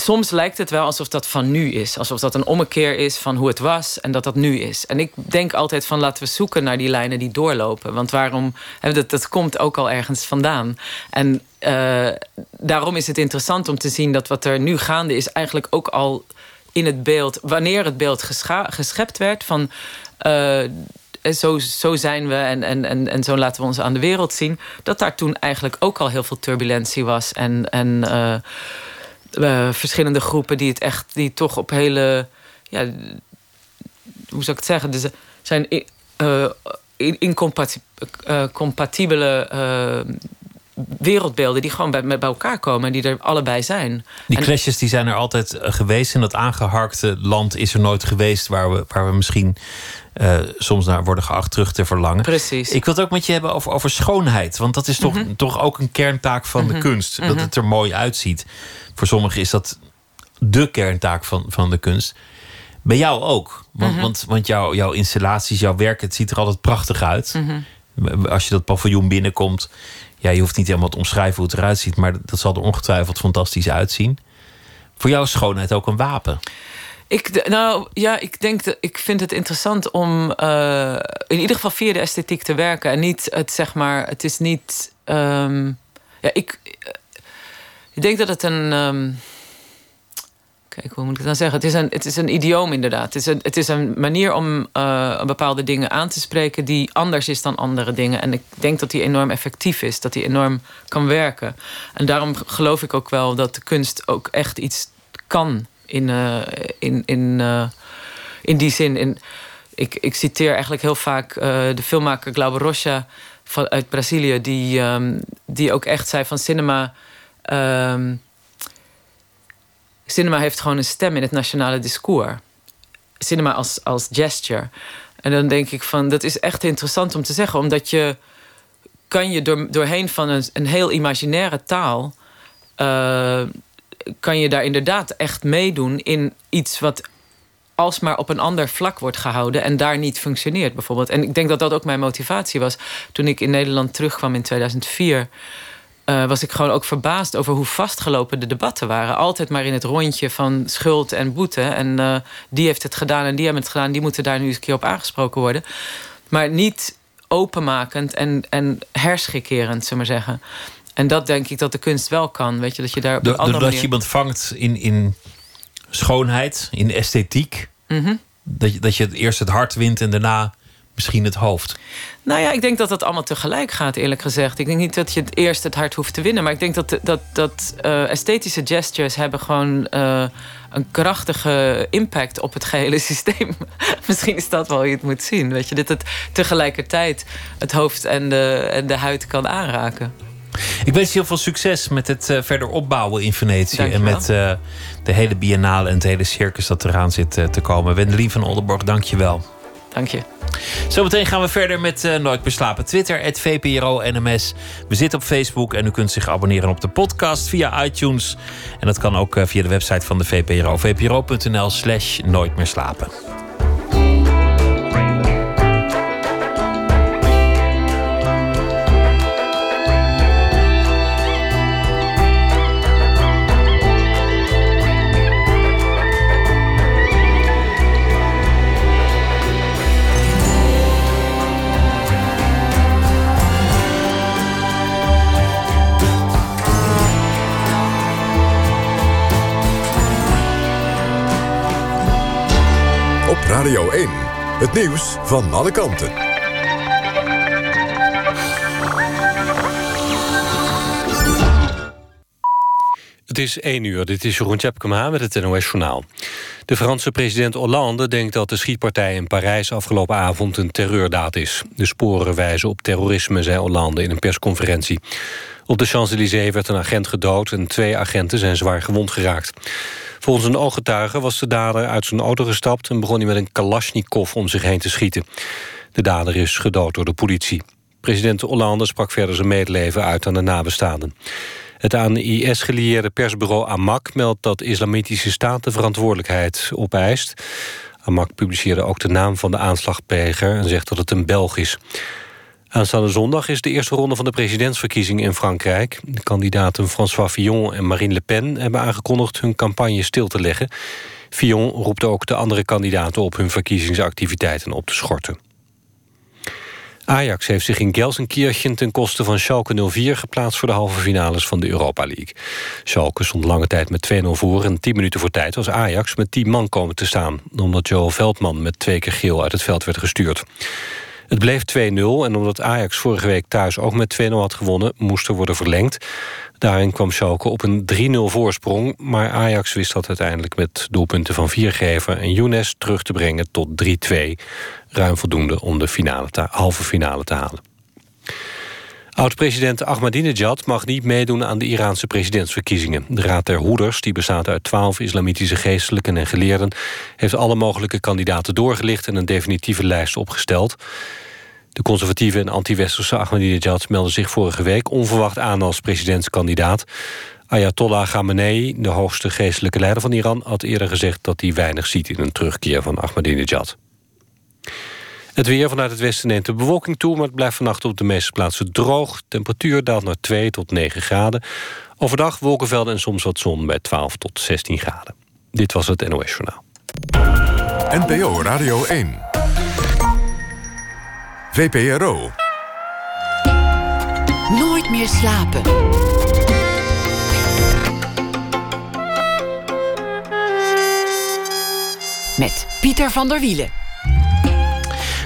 soms lijkt het wel alsof dat van nu is. Alsof dat een ommekeer is van hoe het was en dat dat nu is. En ik denk altijd van laten we zoeken naar die lijnen die doorlopen. Want waarom, dat, dat komt ook al ergens vandaan. En eh, daarom is het interessant om te zien dat wat er nu gaande is... eigenlijk ook al in het beeld, wanneer het beeld geschept werd... van eh, zo, zo zijn we en, en, en, en zo laten we ons aan de wereld zien... dat daar toen eigenlijk ook al heel veel turbulentie was en... en eh, eh, verschillende groepen die het echt, die toch op hele, ja, hoe zou ik het zeggen, dus er zijn i- eh, in- incompati- eh, compatibele eh, wereldbeelden die gewoon bij, bij elkaar komen en die er allebei zijn. Die En- clashes die zijn er altijd eh, geweest. En dat aangeharkte land is er nooit geweest waar we, waar we misschien eh, soms naar worden geacht terug te verlangen. Precies. Ik wil het ook met je hebben over, over schoonheid. Want dat is toch, Mhm. toch ook een kerntaak van de kunst. Dat het er mooi uitziet. Voor sommigen is dat de kerntaak van, van de kunst. Bij jou ook. Want, Mhm. want, want jouw, jouw installaties, jouw werk, het ziet er altijd prachtig uit. Mhm. Als je dat paviljoen binnenkomt. Ja, je hoeft niet helemaal te omschrijven hoe het eruit ziet. Maar dat zal er ongetwijfeld fantastisch uitzien. Voor jou is schoonheid ook een wapen. Ik, nou ja, ik denk dat ik vind het interessant om eh, in ieder geval via de esthetiek te werken. En niet het zeg maar, het is niet. ehm, ja, ik, ik denk dat het een. ehm, kijk, hoe moet ik het dan zeggen? Het is een, het is een idioom inderdaad. Het is een, het is een manier om eh, bepaalde dingen aan te spreken die anders is dan andere dingen. En ik denk dat die enorm effectief is, dat die enorm kan werken. En daarom geloof ik ook wel dat de kunst ook echt iets kan in, eh, in, in, eh, in die zin. In, ik, ik citeer eigenlijk heel vaak de filmmaker Glauber Rocha van, uit Brazilië, die, ehm, die ook echt zei van cinema. Ehm, cinema heeft gewoon een stem in het nationale discours. cinema als, als gesture. En dan denk ik van, dat is echt interessant om te zeggen, omdat je kan je door, doorheen van een, een heel imaginaire taal. Uh, kan je daar inderdaad echt meedoen in iets wat alsmaar op een ander vlak wordt gehouden en daar niet functioneert, bijvoorbeeld. En ik denk dat dat ook mijn motivatie was. Toen ik in Nederland terugkwam in 2004. Uh, was ik gewoon ook verbaasd over hoe vastgelopen de debatten waren. Altijd maar in het rondje van schuld en boete. En uh, die heeft het gedaan en die hebben het gedaan. Die moeten daar nu eens een keer op aangesproken worden. Maar niet openmakend en, en herschikkerend, zullen maar zeggen. En dat denk ik dat de kunst wel kan. Weet je, dat je daar op andere Doordat manier... je iemand vangt in, in schoonheid, in esthetiek. Mhm. Dat, je, dat je eerst het hart wint en daarna misschien het hoofd. Nou ja, ik denk dat dat allemaal tegelijk gaat, eerlijk gezegd. Ik denk niet dat je het eerst het hart hoeft te winnen. Maar ik denk dat, dat, dat uh, esthetische gestures hebben gewoon uh, een krachtige impact op het gehele <laughs> systeem. Misschien is dat wel hoe je het moet zien. Weet je, dat het tegelijkertijd het hoofd en de, en de huid kan aanraken. Ik wens je heel veel succes met het uh, verder opbouwen in Venetië. En met de hele biennale en het hele circus dat eraan zit te komen. Wendelien van Oldenborg, dank je wel. Dank je. Zometeen gaan we verder met uh, Nooit meer slapen. Twitter, het VPRO NMS. We zitten op Facebook en u kunt zich abonneren op de podcast via iTunes. En dat kan ook uh, via de website van de VPRO. vpro.nl slash Nooit meer slapen. Radio 1. Het nieuws van alle kanten. Het is 1 uur, dit is Jeroen Tjepkema met het NOS Journaal. De Franse president Hollande denkt dat de schietpartij in Parijs... afgelopen avond een terreurdaad is. De sporen wijzen op terrorisme, zei Hollande in een persconferentie. Op de Champs-Élysées werd een agent gedood... en twee agenten zijn zwaar gewond geraakt. Volgens een ooggetuige was de dader uit zijn auto gestapt... en begon hij met een kalasjnikov om zich heen te schieten. De dader is gedood door de politie. President Hollande sprak verder zijn medeleven uit aan de nabestaanden. Het aan IS gelieerde persbureau Amak meldt dat Islamitische Staat de verantwoordelijkheid opeist. Amak publiceerde ook de naam van de aanslagpleger en zegt dat het een Belg is. Aanstaande zondag is de eerste ronde van de presidentsverkiezingen in Frankrijk. De kandidaten François Fillon en Marine Le Pen hebben aangekondigd hun campagne stil te leggen. Fillon roept ook de andere kandidaten op hun verkiezingsactiviteiten op te schorten. Ajax heeft zich in Gelsenkirchen ten koste van Schalke 04 geplaatst voor de halve finales van de Europa League. Schalke stond lange tijd met 2-0 voor en 10 minuten voor tijd was Ajax met 10 man komen te staan, omdat Joel Veldman met twee keer geel uit het veld werd gestuurd. Het bleef 2-0 en omdat Ajax vorige week thuis ook met 2-0 had gewonnen... moest er worden verlengd. Daarin kwam Schalke op een 3-0 voorsprong... maar Ajax wist dat uiteindelijk met doelpunten van Viergever en Younes... terug te brengen tot 3-2. Ruim voldoende om de finale halve finale te halen. Oud-president Ahmadinejad mag niet meedoen aan de Iraanse presidentsverkiezingen. De Raad der Hoeders, die bestaat uit twaalf islamitische geestelijken en geleerden... heeft alle mogelijke kandidaten doorgelicht en een definitieve lijst opgesteld. De conservatieve en anti-westerse Ahmadinejad meldde zich vorige week onverwacht aan als presidentskandidaat. Ayatollah Khamenei, de hoogste geestelijke leider van Iran... had eerder gezegd dat hij weinig ziet in een terugkeer van Ahmadinejad. Het weer vanuit het westen neemt de bewolking toe... maar het blijft vannacht op de meeste plaatsen droog. Temperatuur daalt naar 2 tot 9 graden. Overdag wolkenvelden en soms wat zon bij 12 tot 16 graden. Dit was het NOS Journaal. NPO Radio 1. VPRO. Nooit meer slapen. Met Pieter van der Wielen.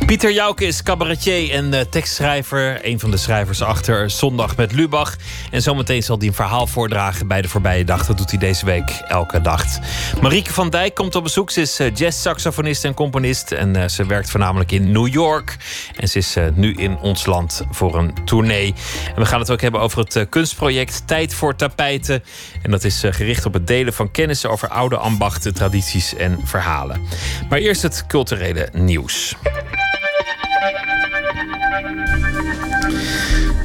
Pieter Jouke is cabaretier en uh, tekstschrijver. Een van de schrijvers achter Zondag met Lubach. En zometeen zal hij een verhaal voordragen bij de voorbije dag. Dat doet hij deze week elke dag. Marieke van Dijk komt op bezoek. Ze is uh, jazz-saxofonist en componist. En uh, ze werkt voornamelijk in New York. En ze is nu in ons land voor een tournee. En we gaan het ook hebben over het kunstproject Tijd voor Tapijten. En dat is gericht op het delen van kennis over oude ambachten, tradities en verhalen. Maar eerst het culturele nieuws.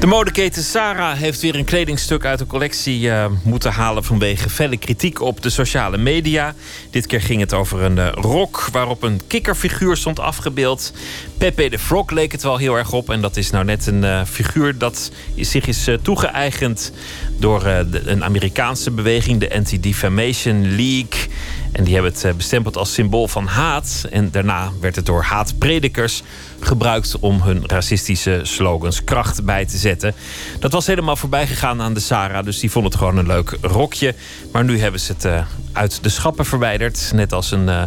De modeketen Sarah heeft weer een kledingstuk uit de collectie uh, moeten halen vanwege felle kritiek op de sociale media. Dit keer ging het over een uh, rok waarop een kikkerfiguur stond afgebeeld. Pepe de Frog leek het wel heel erg op. En dat is nou net een uh, figuur dat zich is toegeëigend door de, een Amerikaanse beweging, de Anti-Defamation League. En die hebben het bestempeld als symbool van haat. En daarna werd het door haatpredikers gebruikt om hun racistische slogans kracht bij te zetten. Dat was helemaal voorbij gegaan aan de Sarah, dus die vond het gewoon een leuk rokje. Maar nu hebben ze het uh, uit de schappen verwijderd. Net als een, uh,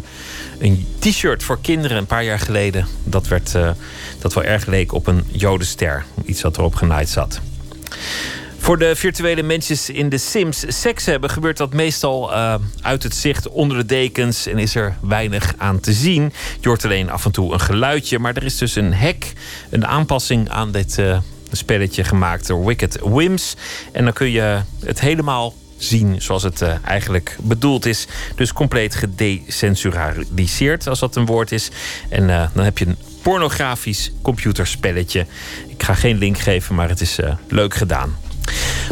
een t-shirt voor kinderen een paar jaar geleden. Dat, werd, uh, dat wel erg leek op een jodenster. Iets wat erop genaaid zat. Voor de virtuele mensen in de Sims seks hebben, gebeurt dat meestal uh, uit het zicht onder de dekens en is er weinig aan te zien. Je hoort alleen af en toe een geluidje, maar er is dus een hack, een aanpassing aan dit uh, spelletje gemaakt door Wicked Wims. En dan kun je het helemaal zien zoals het uh, eigenlijk bedoeld is. Dus compleet gedecensuraliseerd, als dat een woord is. En dan heb je een pornografisch computerspelletje. Ik ga geen link geven, maar het is leuk gedaan.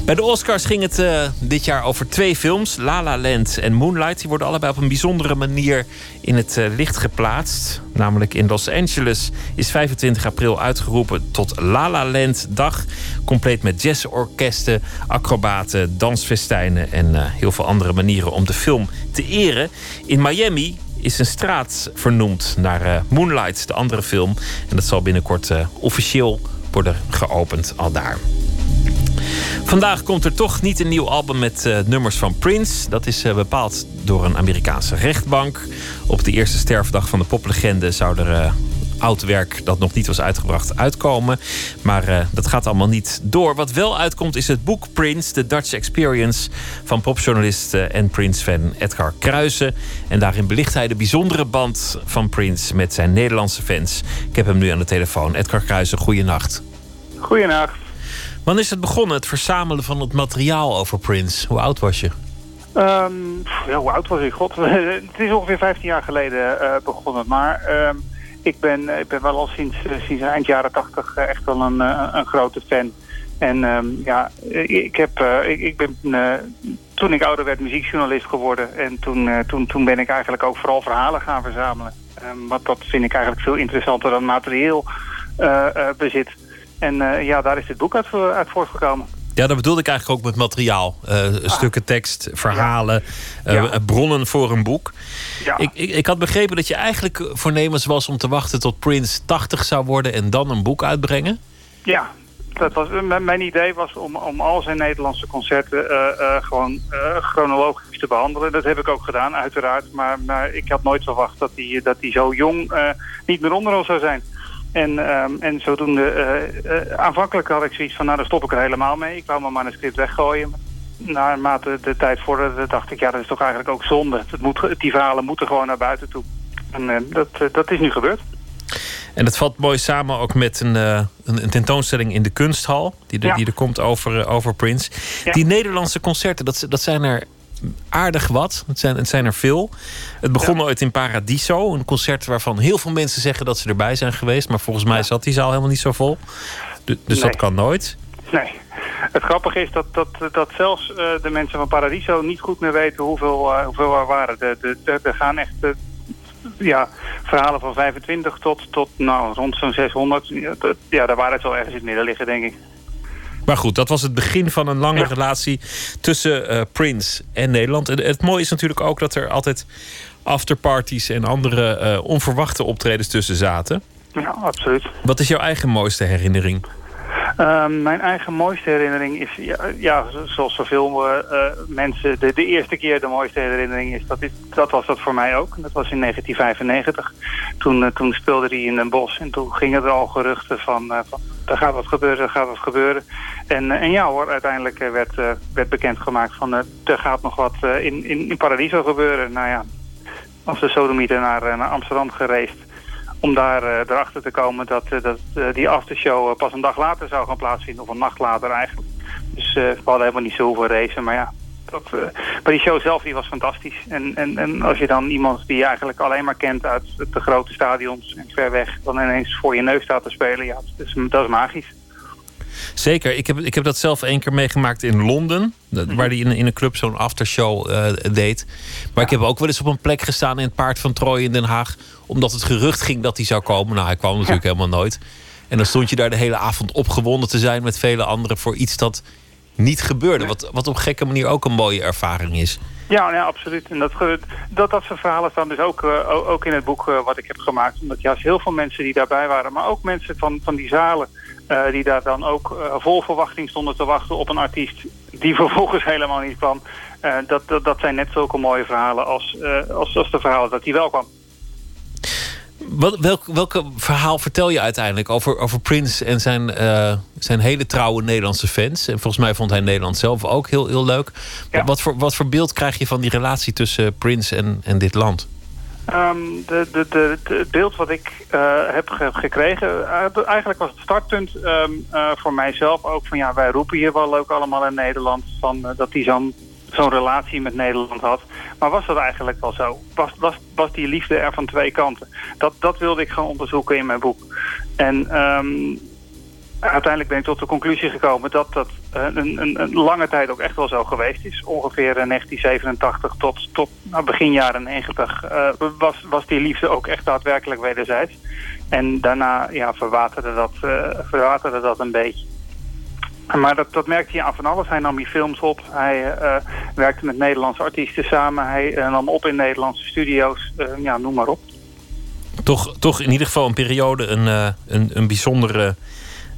Bij de Oscars ging het uh, dit jaar over twee films, La La Land en Moonlight. Die worden allebei op een bijzondere manier in het uh, licht geplaatst. Namelijk in Los Angeles is 25 april uitgeroepen tot La La Land Dag. Compleet met jazzorkesten, acrobaten, dansfestijnen en uh, heel veel andere manieren om de film te eren. In Miami is een straat vernoemd naar Moonlight, de andere film. En dat zal binnenkort officieel worden geopend al daar. Vandaag komt er toch niet een nieuw album met uh, nummers van Prince. Dat is uh, bepaald door een Amerikaanse rechtbank. Op de eerste sterfdag van de poplegende zou er uh, oud werk dat nog niet was uitgebracht uitkomen. Maar dat gaat allemaal niet door. Wat wel uitkomt is het boek Prince, The Dutch Experience... van popjournalist en Prince-fan Edgar Kruijsen. En daarin belicht hij de bijzondere band van Prince met zijn Nederlandse fans. Ik heb hem nu aan de telefoon. Edgar Kruijsen, goeienacht. Goeienacht. Wanneer is het begonnen, het verzamelen van het materiaal over Prince? Hoe oud was je? Um, ja, hoe oud was ik? God, <laughs> het is ongeveer 15 jaar geleden uh, begonnen. Maar uh, ik, ben, ik ben wel al sinds, uh, sinds eind jaren 80 echt wel een, een grote fan. En um, ja, ik, heb, ik, ik ben toen ik ouder werd muziekjournalist geworden. En toen, toen, toen ben ik eigenlijk ook vooral verhalen gaan verzamelen. Um, want dat vind ik eigenlijk veel interessanter dan materieel bezit. En uh, ja, daar is dit boek uit, uit voortgekomen. Ja, dat bedoelde ik eigenlijk ook met materiaal. Uh, ah. Stukken tekst, verhalen, ja. Uh, ja. bronnen voor een boek. Ja. Ik, ik, ik, had begrepen dat je eigenlijk voornemens was om te wachten tot Prince 80 zou worden en dan een boek uitbrengen. Ja, dat was, mijn idee was om, om al zijn Nederlandse concerten uh, gewoon chronologisch te behandelen. Dat heb ik ook gedaan, uiteraard. Maar, maar ik had nooit verwacht dat hij dat zo jong niet meer onder ons zou zijn. En, um, en zodoende, uh, uh, aanvankelijk had ik zoiets van, nou dan stop ik er helemaal mee. Ik wou mijn manuscript weggooien. Naarmate de tijd vorderde, dacht ik, ja dat is toch eigenlijk ook zonde. Het moet, die verhalen moeten gewoon naar buiten toe. En uh, dat, dat is nu gebeurd. En dat valt mooi samen ook met een, een, een tentoonstelling in de kunsthal. Die, er, ja. die er komt over, over Prince. Ja. Die Nederlandse concerten, dat, dat zijn er aardig wat. Het zijn, het zijn er veel. Het begon ja. ooit in Paradiso. Een concert waarvan heel veel mensen zeggen dat ze erbij zijn geweest. Maar volgens mij ja. zat die zaal helemaal niet zo vol. Dus nee. dat kan nooit. Nee. Het grappige is dat, dat, dat zelfs uh, de mensen van Paradiso niet goed meer weten hoeveel, uh, hoeveel er waren. Er gaan echt uh, ja, verhalen van 25 tot, tot nou, rond zo'n 600. Ja, daar waren het wel ergens in het midden liggen, denk ik. Maar goed, dat was het begin van een lange relatie tussen uh, Prince en Nederland. En het mooie is natuurlijk ook dat er altijd afterparties en andere uh, onverwachte optredens tussen zaten. Ja, absoluut. Wat is jouw eigen mooiste herinnering? Ehm, mijn eigen mooiste herinnering is, ja, zoals zoveel uh, mensen, de, eerste keer de mooiste herinnering is, dat, is, dat was dat voor mij ook. Dat was in 1995. Toen, uh, toen speelde hij in een bos en toen gingen er al geruchten van, uh, van er gaat wat gebeuren, er gaat wat gebeuren. En, en ja hoor, uiteindelijk werd, werd bekendgemaakt van er gaat nog wat in, in, in Paradiso gebeuren. Nou ja, als de sodomieten naar, naar Amsterdam gereisd om daar uh, erachter te komen dat, uh, dat uh, die aftershow pas een dag later zou gaan plaatsvinden. Of een nacht later eigenlijk. Dus we hadden helemaal niet zoveel racen. Maar ja, dat, maar die show zelf die was fantastisch. En, en, en als je dan iemand die je eigenlijk alleen maar kent uit de grote stadions en ver weg... dan ineens voor je neus staat te spelen, ja, dat dat is magisch. Zeker. Ik heb, ik heb dat zelf één keer meegemaakt in Londen. Mhm. Waar hij in, in een club zo'n aftershow uh, deed. Maar ik heb ook wel eens op een plek gestaan in het Paard van Troje in Den Haag. Omdat het gerucht ging dat hij zou komen. Nou, hij kwam natuurlijk helemaal nooit. En dan stond je daar de hele avond opgewonden te zijn met vele anderen voor iets dat niet gebeurde. Wat, wat op gekke manier ook een mooie ervaring is. Ja, ja absoluut. En dat, dat, dat soort verhalen staan dus ook, uh, ook in het boek uh, wat ik heb gemaakt. Omdat juist heel veel mensen die daarbij waren, maar ook mensen van, van die zalen uh, die daar dan ook vol verwachting stonden te wachten op een artiest die <laughs> vervolgens helemaal niet kwam. Dat, dat, dat, zijn net zulke mooie verhalen als, als, als de verhalen dat hij wel kwam. Wat, welk, welke verhaal vertel je uiteindelijk over, over Prince en zijn, zijn hele trouwe Nederlandse fans? En volgens mij vond hij Nederland zelf ook heel, heel leuk. Ja. Wat, voor, wat voor beeld krijg je van die relatie tussen Prince en, en dit land? Um, de, de, de, het beeld wat ik uh, heb ge gekregen, uh, eigenlijk was het startpunt um, uh, voor mijzelf ook van ja, wij roepen hier wel leuk allemaal in Nederland van dat hij zo'n zo'n relatie met Nederland had. Maar was dat eigenlijk wel zo? Was, was, was die liefde er van twee kanten? Dat, dat wilde ik gaan onderzoeken in mijn boek. En um, uiteindelijk ben ik tot de conclusie gekomen dat dat uh, een, een, een, lange tijd ook echt wel zo geweest is. Ongeveer 1987 tot, tot nou, begin jaren 90 uh, was, was die liefde ook echt daadwerkelijk wederzijds. En daarna ja, verwaterde, dat, verwaterde dat een beetje. Maar dat, dat merkte hij aan van alles. Hij nam die films op. Hij werkte met Nederlandse artiesten samen. Hij nam op in Nederlandse studio's. ja, noem maar op. Toch, toch in ieder geval een periode, een, een, een bijzondere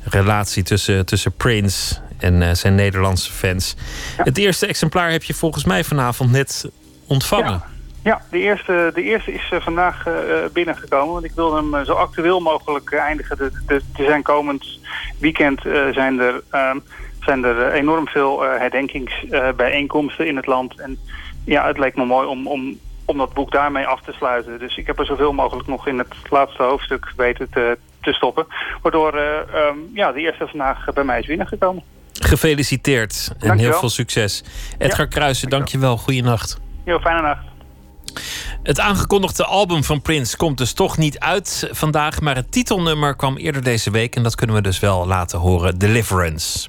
relatie tussen, tussen Prince en zijn Nederlandse fans. Het eerste exemplaar heb je volgens mij vanavond net ontvangen. Ja. Ja, de eerste, de eerste is uh, vandaag uh, binnengekomen. Want ik wil hem zo actueel mogelijk eindigen. De, de, de zijn komend weekend zijn, er, ehm, zijn er enorm veel herdenkingsbijeenkomsten in het land. En ja, het leek me mooi om, om, om dat boek daarmee af te sluiten. Dus ik heb er zoveel mogelijk nog in het laatste hoofdstuk weten te, te stoppen. Waardoor um, ja, de eerste vandaag bij mij is binnengekomen. Gefeliciteerd en heel veel succes. Edgar ja, Kruijsen, dankjewel. Goeienacht. Heel fijne nacht. Het aangekondigde album van Prince komt dus toch niet uit vandaag, maar het titelnummer kwam eerder deze week en dat kunnen we dus wel laten horen: Deliverance.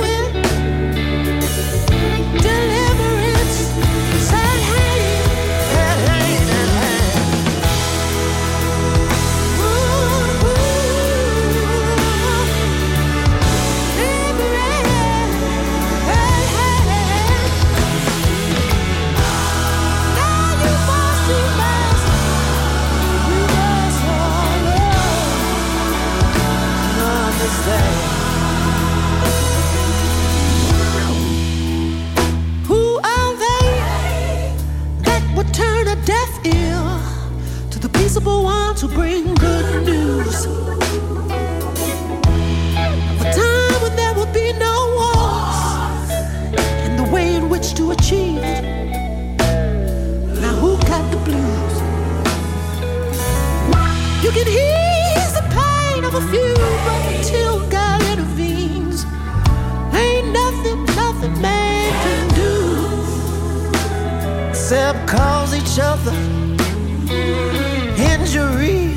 to bring dreams. A time when there would be no wars and the way in which to achieve it. Now, who got the blues? You can ease the pain of a few, but until God intervenes, ain't nothing, nothing man can do except cause each other injury.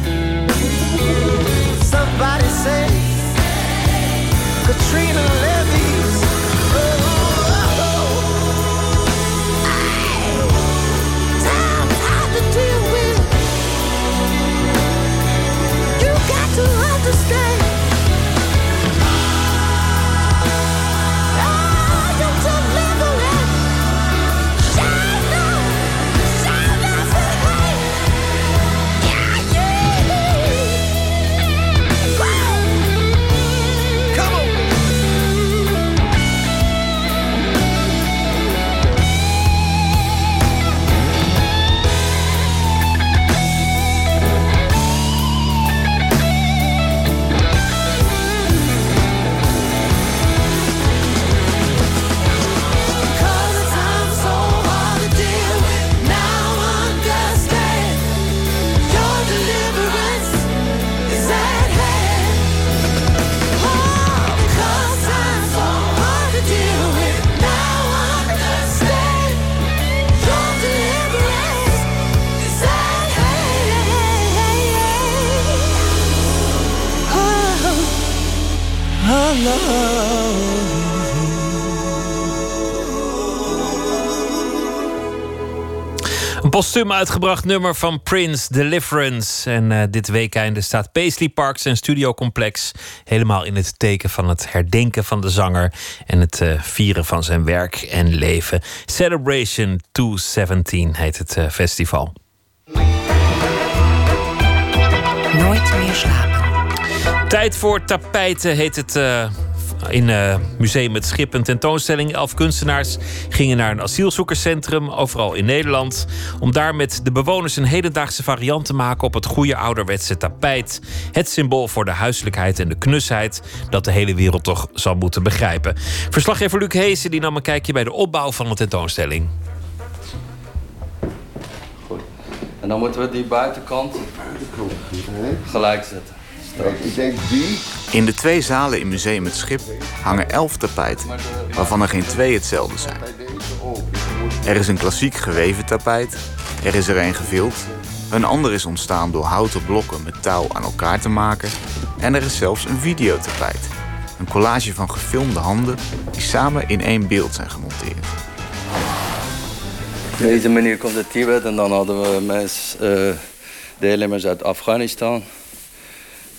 Somebody say Katrina postuum uitgebracht nummer van Prince, Deliverance. En eh, dit weekende staat Paisley Parks en Studiocomplex helemaal in het teken van het herdenken van de zanger en het eh, vieren van zijn werk en leven. Celebration 217 heet het eh, festival. Nooit meer slapen. Tijd voor tapijten heet het. eh, in eh, Museum Het Schip een tentoonstelling. Elf kunstenaars gingen naar een asielzoekerscentrum, overal in Nederland. Om daar met de bewoners een hedendaagse variant te maken op het goede ouderwetse tapijt. Het symbool voor de huiselijkheid en de knusheid dat de hele wereld toch zal moeten begrijpen. Verslaggever Luc Heesen die nam een kijkje bij de opbouw van de tentoonstelling. En dan moeten we die buitenkant gelijk zetten. In de twee zalen in Museum Het Schip hangen elf tapijten, waarvan er geen twee hetzelfde zijn. Er is een klassiek geweven tapijt, er is er een gevild, een ander is ontstaan door houten blokken met touw aan elkaar te maken en er is zelfs een videotapijt. Een collage van gefilmde handen die samen in één beeld zijn gemonteerd. Op deze manier komt het Tibet en dan hadden we mensen, eh deelnemers uit Afghanistan,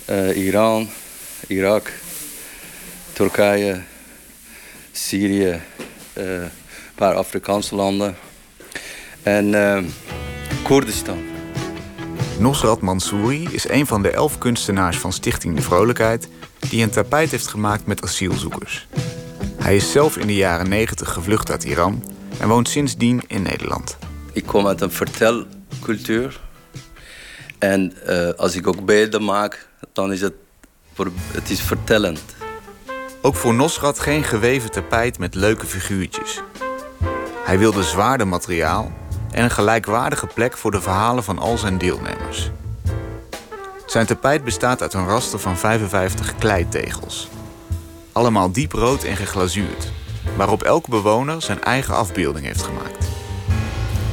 eh, Iran, Irak, Turkije, Syrië, eh, een paar Afrikaanse landen en eh, Koerdistan. Nosrat Mansouri is een van de elf kunstenaars van Stichting De Vrolijkheid die een tapijt heeft gemaakt met asielzoekers. Hij is zelf in de jaren 90 gevlucht uit Iran en woont sindsdien in Nederland. Ik kom uit een vertelcultuur. En eh, als ik ook beelden maak, dan is het, het is vertellend. Ook voor Nosrat geen geweven tapijt met leuke figuurtjes. Hij wilde zwaarder materiaal en een gelijkwaardige plek voor de verhalen van al zijn deelnemers. Zijn tapijt bestaat uit een raster van 55 kleitegels. Allemaal dieprood en geglazuurd, waarop elke bewoner zijn eigen afbeelding heeft gemaakt.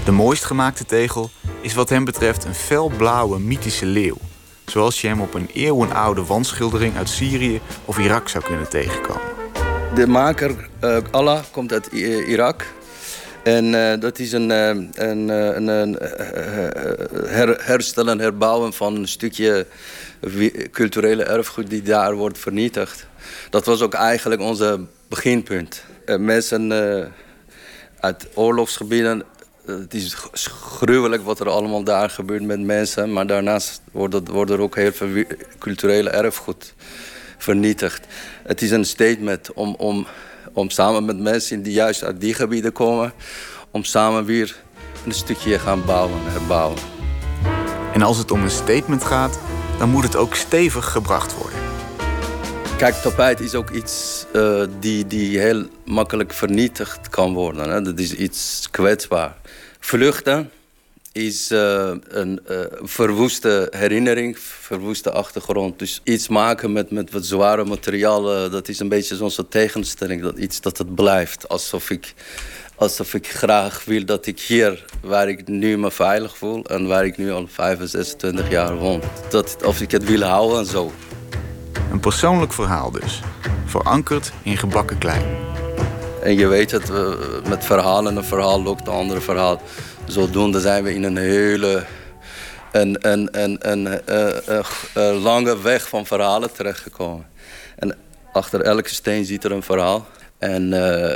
De mooist gemaakte tegel is wat hem betreft een felblauwe mythische leeuw, zoals je hem op een eeuwenoude wandschildering uit Syrië of Irak zou kunnen tegenkomen. De maker, eh, Allah, komt uit I- Irak. En eh, dat is een, eh, een, eh, een, een eh, eh, her, herstellen, herbouwen van een stukje culturele erfgoed die daar wordt vernietigd. Dat was ook eigenlijk onze beginpunt. Eh, mensen eh, uit oorlogsgebieden, eh, het is gruwelijk wat er allemaal daar gebeurt met mensen. Maar daarnaast wordt, het- wordt er ook heel veel culturele erfgoed vernietigd. Het is een statement om, om, om samen met mensen die juist uit die gebieden komen, om samen weer een stukje gaan bouwen, herbouwen. En als het om een statement gaat, dan moet het ook stevig gebracht worden. Kijk, tapijt is ook iets uh, die, die heel makkelijk vernietigd kan worden. Hè? Dat is iets kwetsbaar. Vluchten is uh, een uh, verwoeste herinnering, verwoeste achtergrond. Dus iets maken met, met wat zware materialen, dat is een beetje zo'n tegenstelling. Dat iets dat het blijft. Alsof ik, alsof ik graag wil dat ik hier, waar ik nu me veilig voel... en waar ik nu al 25 jaar woon, dat, of ik het wil houden en zo. Een persoonlijk verhaal dus, verankerd in gebakken klei. En je weet het, met verhalen een verhaal lokt een andere verhaal. Zodoende zijn we in een hele een, lange weg van verhalen terechtgekomen. En achter elke steen zit er een verhaal. En uh,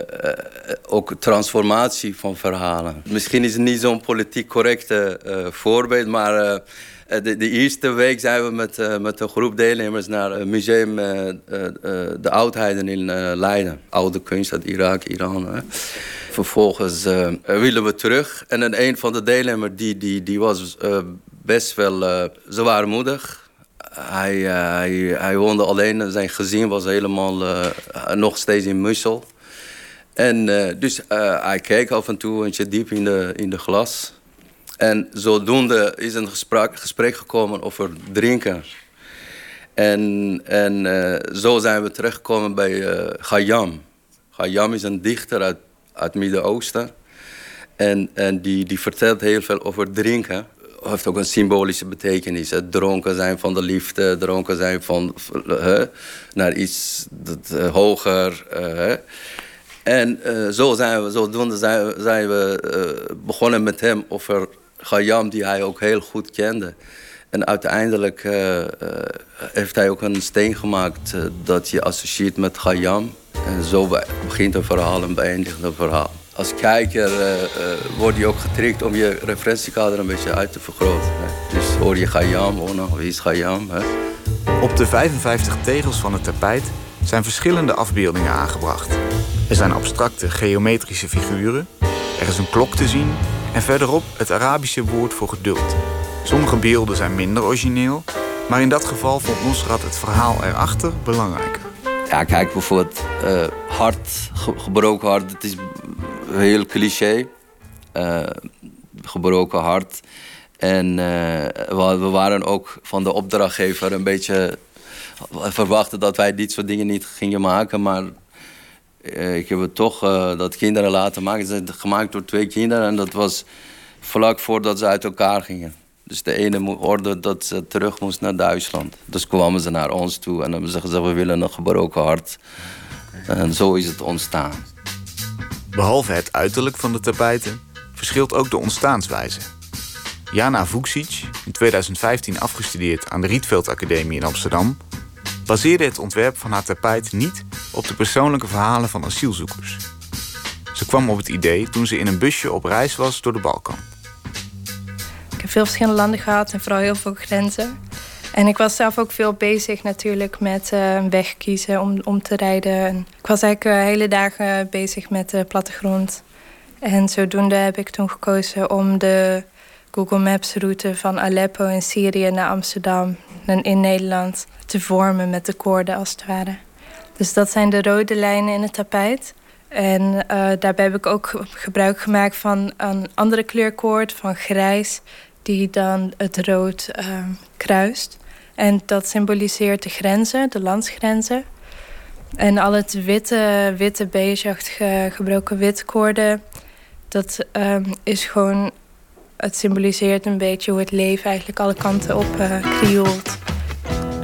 ook transformatie van verhalen. Misschien is het niet zo'n politiek correcte uh, voorbeeld, maar de, de, eerste week zijn we met, met een groep deelnemers naar het museum De Oudheden in Leiden. Oude kunst uit Irak, Iran. Vervolgens uh, willen we terug. En een van de deelnemers die, die, die was uh, best wel uh, zwaarmoedig. Hij, hij, hij woonde alleen. Zijn gezin was helemaal nog steeds in Mussel. En dus hij keek af en toe een diep in de, in de glas. En zodoende is een gesprek, gesprek gekomen over drinken. En, en zo zijn we terechtgekomen bij uh, Gayam. Gayam is een dichter uit uit het Midden-Oosten. En, en die, die vertelt heel veel over drinken. Heeft ook een symbolische betekenis. Het dronken zijn van de liefde, dronken zijn van, naar iets dat, uh, hoger. En zo zijn we, zodoende zijn, zijn we begonnen met hem over Die hij ook heel goed kende. En uiteindelijk heeft hij ook een steen gemaakt dat je associeert met Gayam. En zo begint een verhaal en beëindigt een verhaal. Als kijker uh, word je ook getriggerd om je referentiekader een beetje uit te vergroten. Dus hoor je Gayam, oh nou, wie is Gayam? Hè? Op de 55 tegels van het tapijt zijn verschillende afbeeldingen aangebracht. Er zijn abstracte geometrische figuren, er is een klok te zien en verderop het Arabische woord voor geduld. Sommige beelden zijn minder origineel, maar in dat geval vond Nosrat het verhaal erachter belangrijker. Ja, kijk bijvoorbeeld uh, hart, gebroken hart. Het is heel cliché. Uh, gebroken hart. En uh, we waren ook van de opdrachtgever een beetje verwachten dat wij dit soort dingen niet gingen maken. Maar ik heb het toch dat kinderen laten maken. Het is gemaakt door twee kinderen en dat was vlak voordat ze uit elkaar gingen. Dus de ene orde dat ze terug moest naar Duitsland. Dus kwamen ze naar ons toe en hebben ze gezegd: we willen een gebroken hart. En zo is het ontstaan. Behalve het uiterlijk van de tapijten verschilt ook de ontstaanswijze. Jana Vucic, in 2015 afgestudeerd aan de Rietveld Academie in Amsterdam, baseerde het ontwerp van haar tapijt niet op de persoonlijke verhalen van asielzoekers. Ze kwam op het idee toen ze in een busje op reis was door de Balkan. Ik heb veel verschillende landen gehad en vooral heel veel grenzen. En ik was zelf ook veel bezig natuurlijk met uh, een weg kiezen om, om te rijden. En ik was eigenlijk uh, hele dagen bezig met de plattegrond. En zodoende heb ik toen gekozen om de Google Maps route van Aleppo in Syrië naar Amsterdam en in Nederland te vormen met de koorden als het ware. Dus dat zijn de rode lijnen in het tapijt. En uh, daarbij heb ik ook gebruik gemaakt van een andere kleurkoord, van grijs die dan het rood uh, kruist. En dat symboliseert de grenzen, de landsgrenzen. En al het witte, witte beigeachtige gebroken witkoorden... dat um, is gewoon... Het symboliseert een beetje hoe het leven eigenlijk alle kanten op uh, krioelt.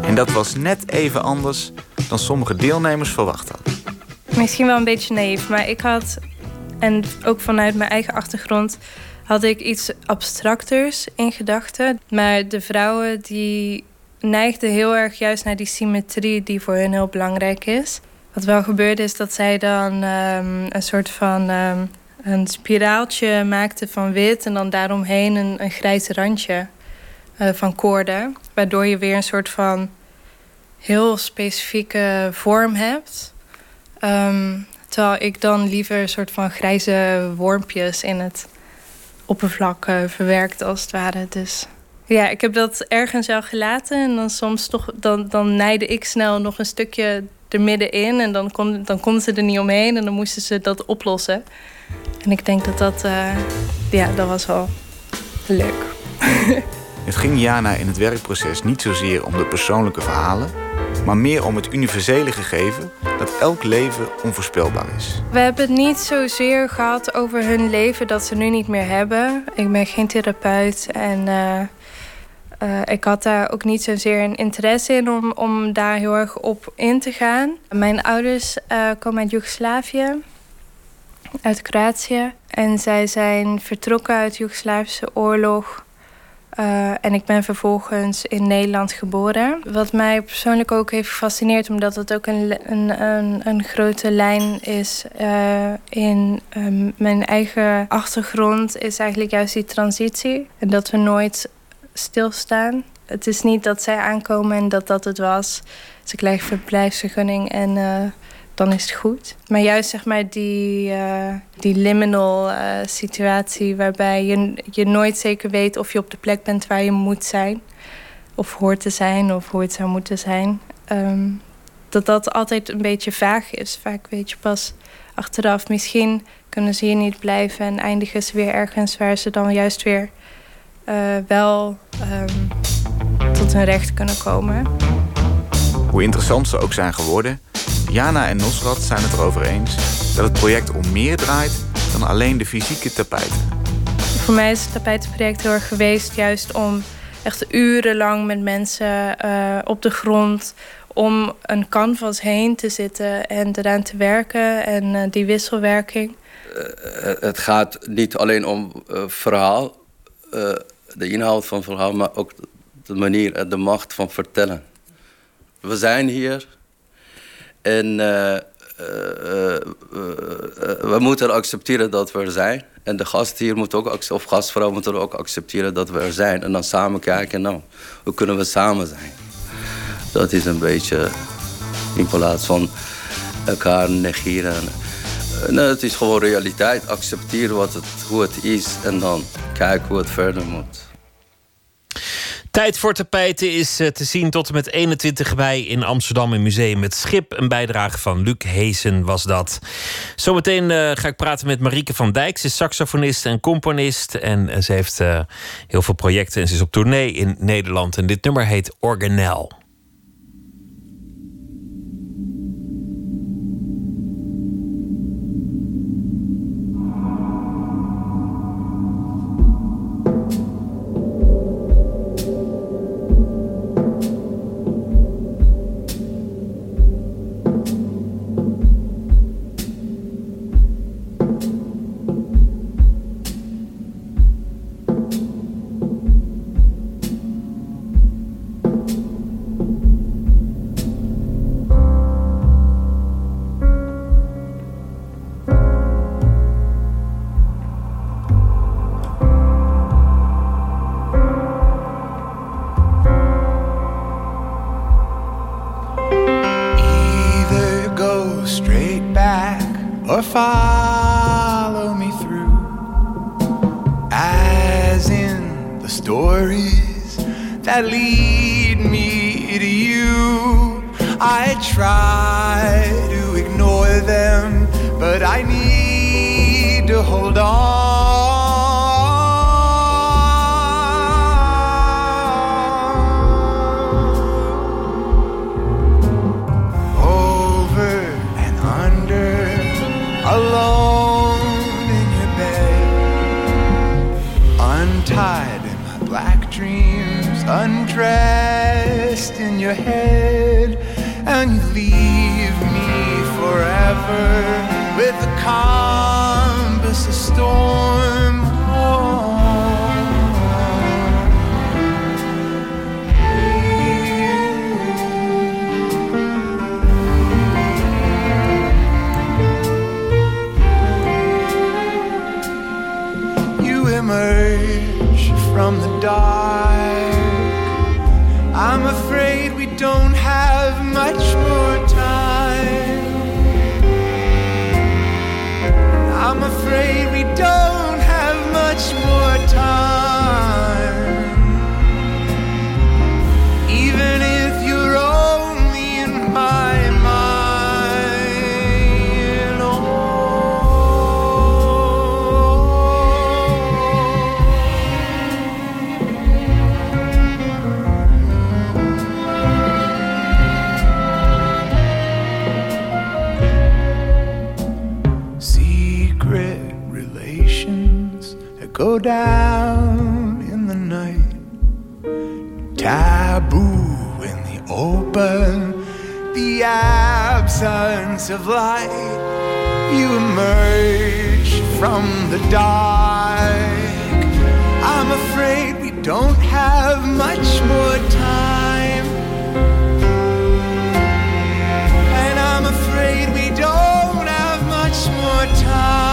En dat was net even anders dan sommige deelnemers verwacht hadden. Misschien wel een beetje naïef, maar ik had... en ook vanuit mijn eigen achtergrond had ik iets abstracters in gedachten. Maar de vrouwen die neigden heel erg juist naar die symmetrie die voor hen heel belangrijk is. Wat wel gebeurde is dat zij dan um, een soort van um, een spiraaltje maakten van wit en dan daaromheen een, een grijs randje uh, van koorden. Waardoor je weer een soort van heel specifieke vorm hebt. Um, terwijl ik dan liever een soort van grijze wormpjes in het oppervlak uh, verwerkt als het ware. Dus Ja, ik heb dat ergens wel gelaten. En dan soms toch, dan, dan ik snel nog een stukje er middenin. En dan, kon, dan konden ze er niet omheen. En dan moesten ze dat oplossen. En ik denk dat dat, eh, ja, dat was wel leuk. <laughs> Het ging Jana in het werkproces niet zozeer om de persoonlijke verhalen, maar meer om het universele gegeven dat elk leven onvoorspelbaar is. We hebben het niet zozeer gehad over hun leven dat ze nu niet meer hebben. Ik ben geen therapeut en eh, eh, ik had daar ook niet zozeer een interesse in om, om daar heel erg op in te gaan. Mijn ouders komen uit Joegoslavië, uit Kroatië. En zij zijn vertrokken uit de Joegoslavische oorlog. Uh, en ik ben vervolgens in Nederland geboren. Wat mij persoonlijk ook heeft gefascineerd, omdat het ook een, een, een, een grote lijn is uh, in um, mijn eigen achtergrond, is eigenlijk juist die transitie. En dat we nooit stilstaan. Het is niet dat zij aankomen en dat dat het was. Ze krijgen verblijfsvergunning en uh, dan is het goed. Maar juist zeg maar die, uh, die liminal uh, situatie waarbij je, je nooit zeker weet of je op de plek bent waar je moet zijn. Of hoort te zijn of hoe het zou moeten zijn. Um, dat dat altijd een beetje vaag is. Vaak weet je pas achteraf. Misschien kunnen ze hier niet blijven en eindigen ze weer ergens waar ze dan juist weer uh, wel um, tot hun recht kunnen komen. Hoe interessant ze ook zijn geworden, Jana en Nosrat zijn het erover eens dat het project om meer draait dan alleen de fysieke tapijten. Voor mij is het tapijtenproject heel erg geweest juist om echt urenlang met mensen uh, op de grond om een canvas heen te zitten en eraan te werken en uh, die wisselwerking. Uh, het gaat niet alleen om verhaal, de inhoud van verhaal, maar ook de manier en de macht van vertellen. We zijn hier en uh, uh, uh, we moeten accepteren dat we er zijn. En de gast hier moet ook, of gastvrouw moeten ook accepteren dat we er zijn. En dan samen kijken, nou, hoe kunnen we samen zijn? Dat is een beetje in plaats van elkaar negeren. Het is gewoon realiteit. Accepteren wat het, hoe het is en dan kijken hoe het verder moet. Tijd voor tapijten is te zien tot en met 21 mei in Amsterdam in Museum Het Schip. Een bijdrage van Luc Heesen was dat. Zometeen uh, ga ik praten met Marieke van Dijk. Ze is saxofonist en componist. En uh, ze heeft heel veel projecten en ze is op tournee in Nederland. En dit nummer heet Organel. emerge from the dark. I'm afraid we don't have much more time. I'm afraid we don't have much more time. Down in the night. Taboo in the open, the absence of light. You emerge from the dark. I'm afraid we don't have much more time. And I'm afraid we don't have much more time.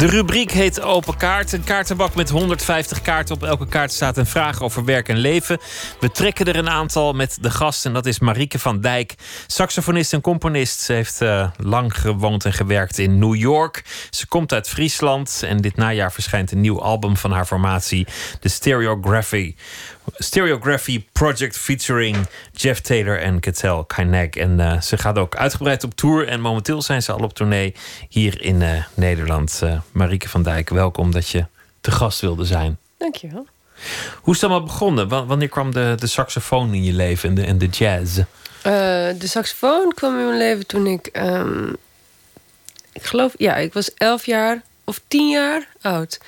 De rubriek heet Open Kaart. Een kaartenbak met 150 kaarten. Op elke kaart staat een vraag over werk en leven. We trekken er een aantal met de gast. En dat is Marieke van Dijk, saxofonist en componist. Ze heeft eh, lang gewoond en gewerkt in New York. Ze komt uit Friesland. En dit najaar verschijnt een nieuw album van haar formatie. De Stereography. Stereography Project featuring Jeff Taylor en Catel Kainek. En eh, ze gaat ook uitgebreid op tour. En momenteel zijn ze al op tournee hier in eh, Nederland. Eh Marieke van Dijk, welkom dat je te gast wilde zijn. Dankjewel. Hoe is dat allemaal begonnen? Wa- Wanneer kwam de, de saxofoon in je leven en de, en de jazz? De saxofoon kwam in mijn leven toen ik... ehm, ik geloof... Ja, ik was elf jaar of tien jaar oud.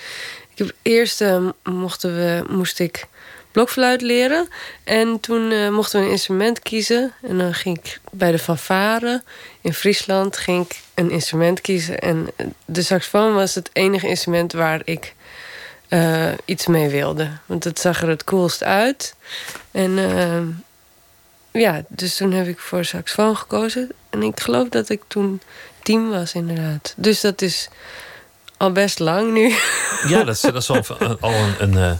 Ik heb eerst eh, mochten we, moest ik blokfluit leren. En toen eh, mochten we een instrument kiezen. En dan ging ik bij de fanfare in Friesland ging ik een instrument kiezen. En eh, de saxofoon was het enige instrument waar ik eh, iets mee wilde. Want het zag er het coolst uit. En ja, dus toen heb ik voor saxofoon gekozen. En ik geloof dat ik toen tien was, inderdaad. Dus dat is al best lang nu. <laughs> Ja, dat is, dat is al, al een, een, eh,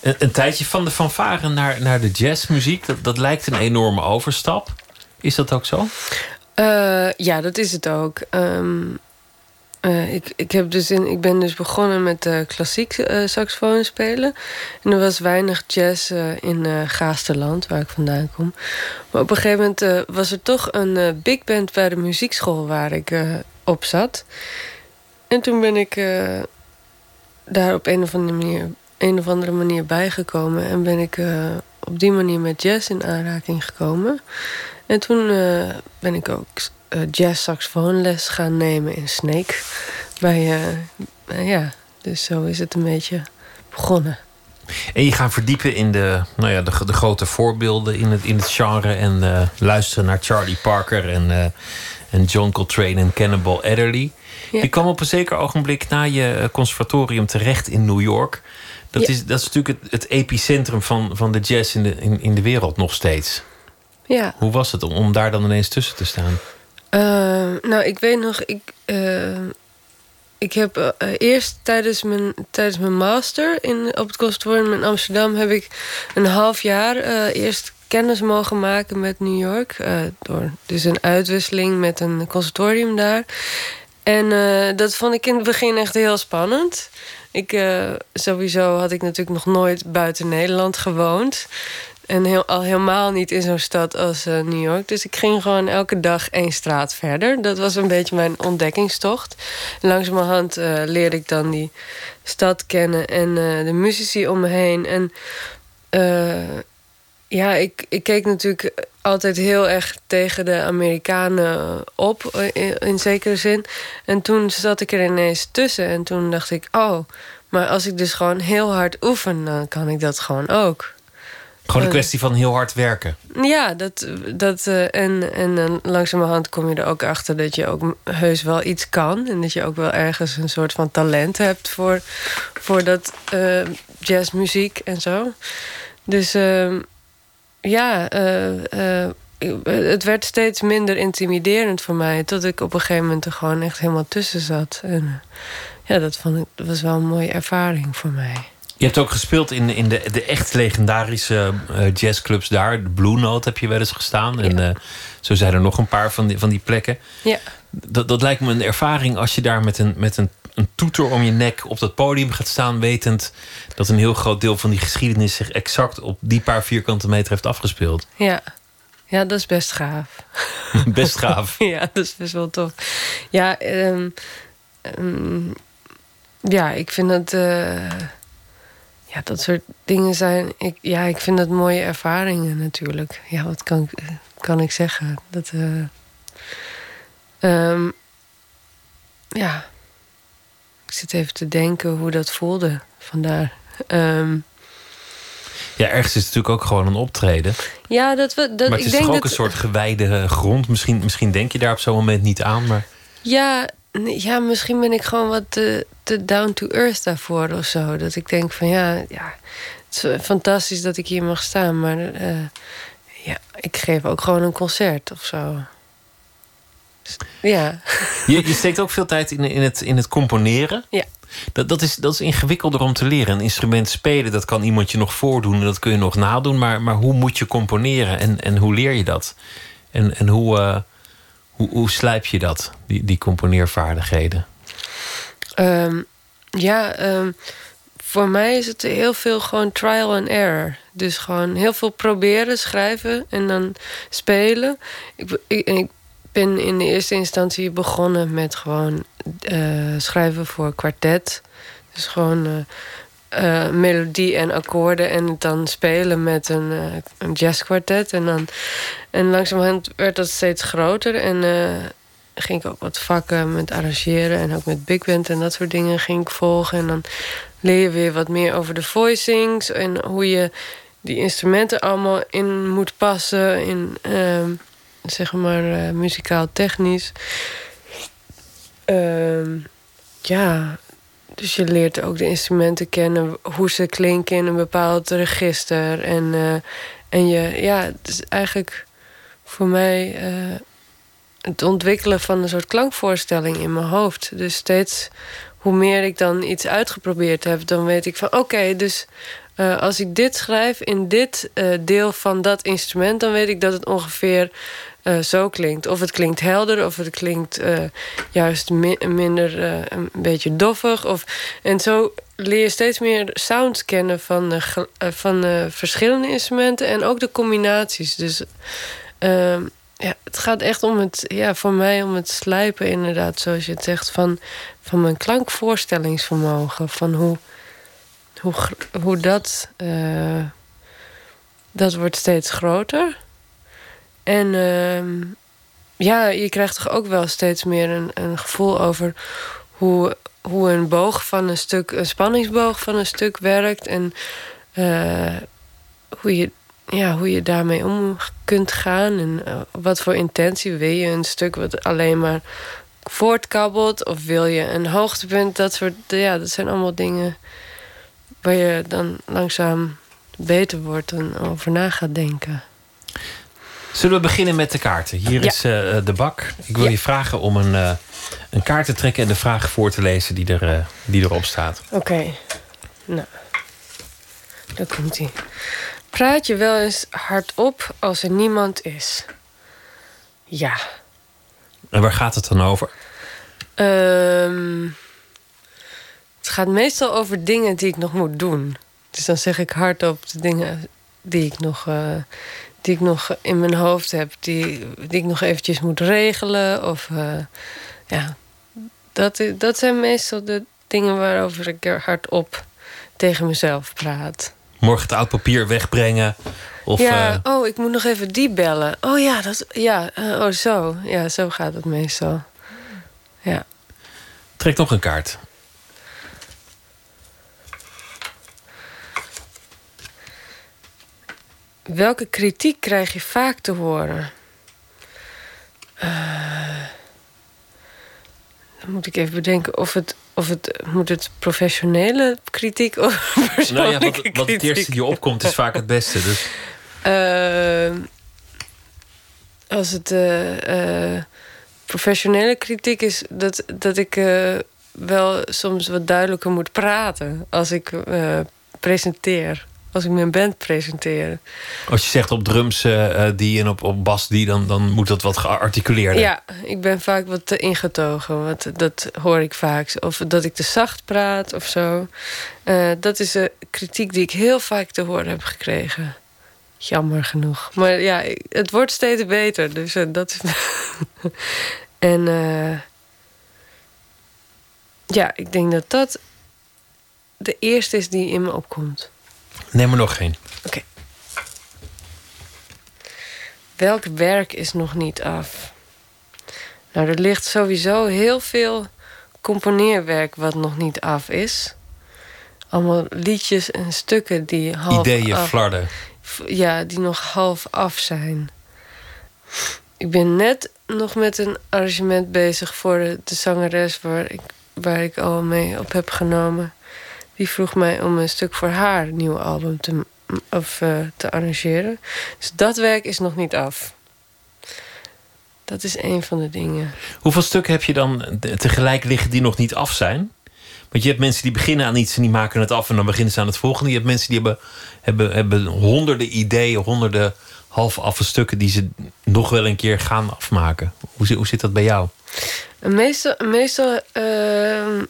een, een tijdje van de fanfare naar, naar de jazzmuziek. Dat, dat lijkt een enorme overstap. Is dat ook zo? Eh, ja, dat is het ook. Ehm, eh, ik, ik, heb dus in, ik ben dus begonnen met uh, klassiek saxofoon spelen. En er was weinig jazz in Gaasterland, waar ik vandaan kom. Maar op een gegeven moment was er toch een big band bij de muziekschool waar ik op zat. En toen ben ik eh, daar op een of andere manier, een of andere manier bijgekomen. En ben ik eh, op die manier met jazz in aanraking gekomen. En toen eh, ben ik ook jazz saxofoonles gaan nemen in Snake. Bij, ja, dus zo is het een beetje begonnen. En je gaat verdiepen in de, nou ja, de, de grote voorbeelden in het, in het genre. En luisteren naar Charlie Parker en, en John Coltrane en Cannibal Adderley. Ja. Je kwam op een zeker ogenblik na je eh, conservatorium terecht in New York. Dat, Ja. is, dat is natuurlijk het, het epicentrum van, van de jazz in de, in, in de wereld nog steeds. Ja. Hoe was het om, om daar dan ineens tussen te staan? Eh, nou, ik weet nog, ik, eh, ik heb eerst tijdens mijn, tijdens mijn master in, op het conservatorium in Amsterdam heb ik een half jaar eerst kennis mogen maken met New York. door dus een uitwisseling met een conservatorium daar. En eh, dat vond ik in het begin echt heel spannend. Ik, eh, sowieso had ik natuurlijk nog nooit buiten Nederland gewoond. En heel, al helemaal niet in zo'n stad als eh, New York. Dus ik ging gewoon elke dag één straat verder. Dat was een beetje mijn ontdekkingstocht. En langzamerhand leerde ik dan die stad kennen en de muzici om me heen. En Ja, ik, ik keek natuurlijk altijd heel erg tegen de Amerikanen op, eh, in, in zekere zin. En toen zat ik er ineens tussen en toen dacht ik, oh, maar als ik dus gewoon heel hard oefen, dan kan ik dat gewoon ook. Gewoon een Eh, kwestie van heel hard werken. Ja, dat, dat, eh, en, en dan langzamerhand kom je er ook achter dat je ook heus wel iets kan. En dat je ook wel ergens een soort van talent hebt voor, voor dat jazzmuziek en zo. Dus ehm, ja, eh, eh, het werd steeds minder intimiderend voor mij. Tot ik op een gegeven moment er gewoon echt helemaal tussen zat. En eh, ja, dat, vond ik, dat was wel een mooie ervaring voor mij. Je hebt ook gespeeld in, in de, de echt legendarische jazzclubs daar. De Blue Note heb je wel eens gestaan. En zo zijn er nog een paar van die, van die plekken. Ja. Dat, dat lijkt me een ervaring als je daar met een, met een, een toeter om je nek op dat podium gaat staan, wetend dat een heel groot deel van die geschiedenis zich exact op die paar vierkante meter heeft afgespeeld. Ja. ja, dat is best gaaf. <laughs> Best gaaf. <laughs> ja, dat is best wel tof. Ja, ehm, ehm, ja ik vind dat... eh, ja, dat soort dingen zijn... Ik, ja, ik vind dat mooie ervaringen natuurlijk. Ja, wat kan, ik- kan ik zeggen? Dat... ehm, ja. Ik zit even te denken hoe dat voelde. Vandaar. Ehm, Ja, ergens is het natuurlijk ook gewoon een optreden. ja, dat we... Dat, maar het ik is denk toch ook dat, een soort gewijde grond. Misschien, misschien denk je daar op zo'n moment niet aan, maar... Ja, ja, misschien ben ik gewoon wat te, te down to earth daarvoor of zo. Dat ik denk van ja, ja het is fantastisch dat ik hier mag staan, maar eh, ja, ik geef ook gewoon een concert of zo. Ja. Je, je steekt ook veel tijd in, in, het, in het componeren. Ja. Dat, dat, is, dat is ingewikkelder om te leren. Een instrument spelen, dat kan iemand je nog voordoen en dat kun je nog nadoen. Maar, maar hoe moet je componeren en, en hoe leer je dat? En, en hoe, eh, hoe, hoe slijp je dat, die, die componeervaardigheden? Ehm, ja, ehm, voor mij is het heel veel gewoon trial and error. Dus gewoon heel veel proberen, schrijven en dan spelen. Ik, ik ben in de eerste instantie begonnen met gewoon eh, schrijven voor kwartet. Dus gewoon eh, eh, melodie en akkoorden en dan spelen met een, een jazzkwartet. En, dan, en langzamerhand werd dat steeds groter en ging ik ook wat vakken met arrangeren en ook met big band en dat soort dingen ging ik volgen. En dan leer je weer wat meer over de voicings en hoe je die instrumenten allemaal in moet passen in ehm, zeg maar eh, muzikaal technisch. Ehm, ja, dus je leert ook de instrumenten kennen, hoe ze klinken in een bepaald register. En, eh, en je, ja, het is eigenlijk voor mij eh, het ontwikkelen van een soort klankvoorstelling in mijn hoofd. Dus steeds hoe meer ik dan iets uitgeprobeerd heb, dan weet ik van oké, dus als ik dit schrijf in dit deel van dat instrument, dan weet ik dat het ongeveer eh, zo klinkt. Of het klinkt helder, of het klinkt eh, juist mi- minder eh, een beetje doffig. Of, en zo leer je steeds meer sounds kennen van, van verschillende instrumenten en ook de combinaties. Dus ehm, ja, het gaat echt om het, ja, voor mij om het slijpen, inderdaad, zoals je het zegt, van, van mijn klankvoorstellingsvermogen. Van hoe, hoe, hoe dat, dat wordt steeds groter. En ehm, ja, je krijgt toch ook wel steeds meer een, een gevoel over hoe, hoe een boog van een stuk, een spanningsboog van een stuk werkt. En eh, hoe, je, ja, hoe je daarmee om kunt gaan. En eh, wat voor intentie wil je een stuk wat alleen maar voortkabbelt? Of wil je een hoogtepunt? Dat soort, ja, dat zijn allemaal dingen waar je dan langzaam beter wordt en over na gaat denken. Zullen we beginnen met de kaarten? Hier Ja. is eh, de bak. Ik wil Ja. je vragen om een, eh, een kaart te trekken en de vraag voor te lezen die, er, eh, die erop staat. Oké, nou, daar komt ie. Praat je wel eens hardop als er niemand is? Ja. En waar gaat het dan over? Ehm, het gaat meestal over dingen die ik nog moet doen. Dus dan zeg ik hardop de dingen die ik nog, die ik nog in mijn hoofd heb, die, die ik nog eventjes moet regelen. Of eh, ja, dat, dat zijn meestal de dingen waarover ik er hardop tegen mezelf praat. Morgen het oud papier wegbrengen. Of, ja, eh, oh, ik moet nog even die bellen. Oh ja, dat, ja, eh, oh zo. Ja, zo gaat het meestal. Ja. trek nog een kaart. Welke kritiek krijg je vaak te horen? Eh, dan moet ik even bedenken of het, of het moet het professionele kritiek of <laughs> Nou ja, persoonlijke wat, wat het eerste die opkomt is vaak het beste. Dus Eh, als het eh, professionele kritiek is, dat, dat ik wel soms wat duidelijker moet praten als ik presenteer. Als ik mijn band presenteer. als je zegt op drums eh, eh, die en op, op bas die, dan, dan moet dat wat gearticuleerder. Ja, ik ben vaak wat te ingetogen. Wat, dat hoor ik vaak. Of dat ik te zacht praat of zo. Eh, dat is de kritiek die ik heel vaak te horen heb gekregen. Jammer genoeg. Maar ja, het wordt steeds beter. Dus dat is. <laughs> en ja, ik denk dat dat de eerste is die in me opkomt. Neem er nog geen. Oké. Welk werk is nog niet af? Nou, er ligt sowieso heel veel componeerwerk wat nog niet af is. Allemaal liedjes en stukken die half Ideeën af... flarden. Ja, die nog half af zijn. Ik ben net nog met een arrangement bezig voor de, de zangeres waar ik, waar ik al mee op heb genomen. Die vroeg mij om een stuk voor haar nieuwe album te, of, eh, te arrangeren. Dus dat werk is nog niet af. Dat is een van de dingen. Hoeveel stukken heb je dan tegelijk liggen die nog niet af zijn? Want je hebt mensen die beginnen aan iets en die maken het af en dan beginnen ze aan het volgende. Je hebt mensen die hebben, hebben, hebben honderden ideeën, honderden half affe stukken die ze nog wel een keer gaan afmaken. Hoe, zit- hoe zit dat bij jou? Meestal, meestal ehm,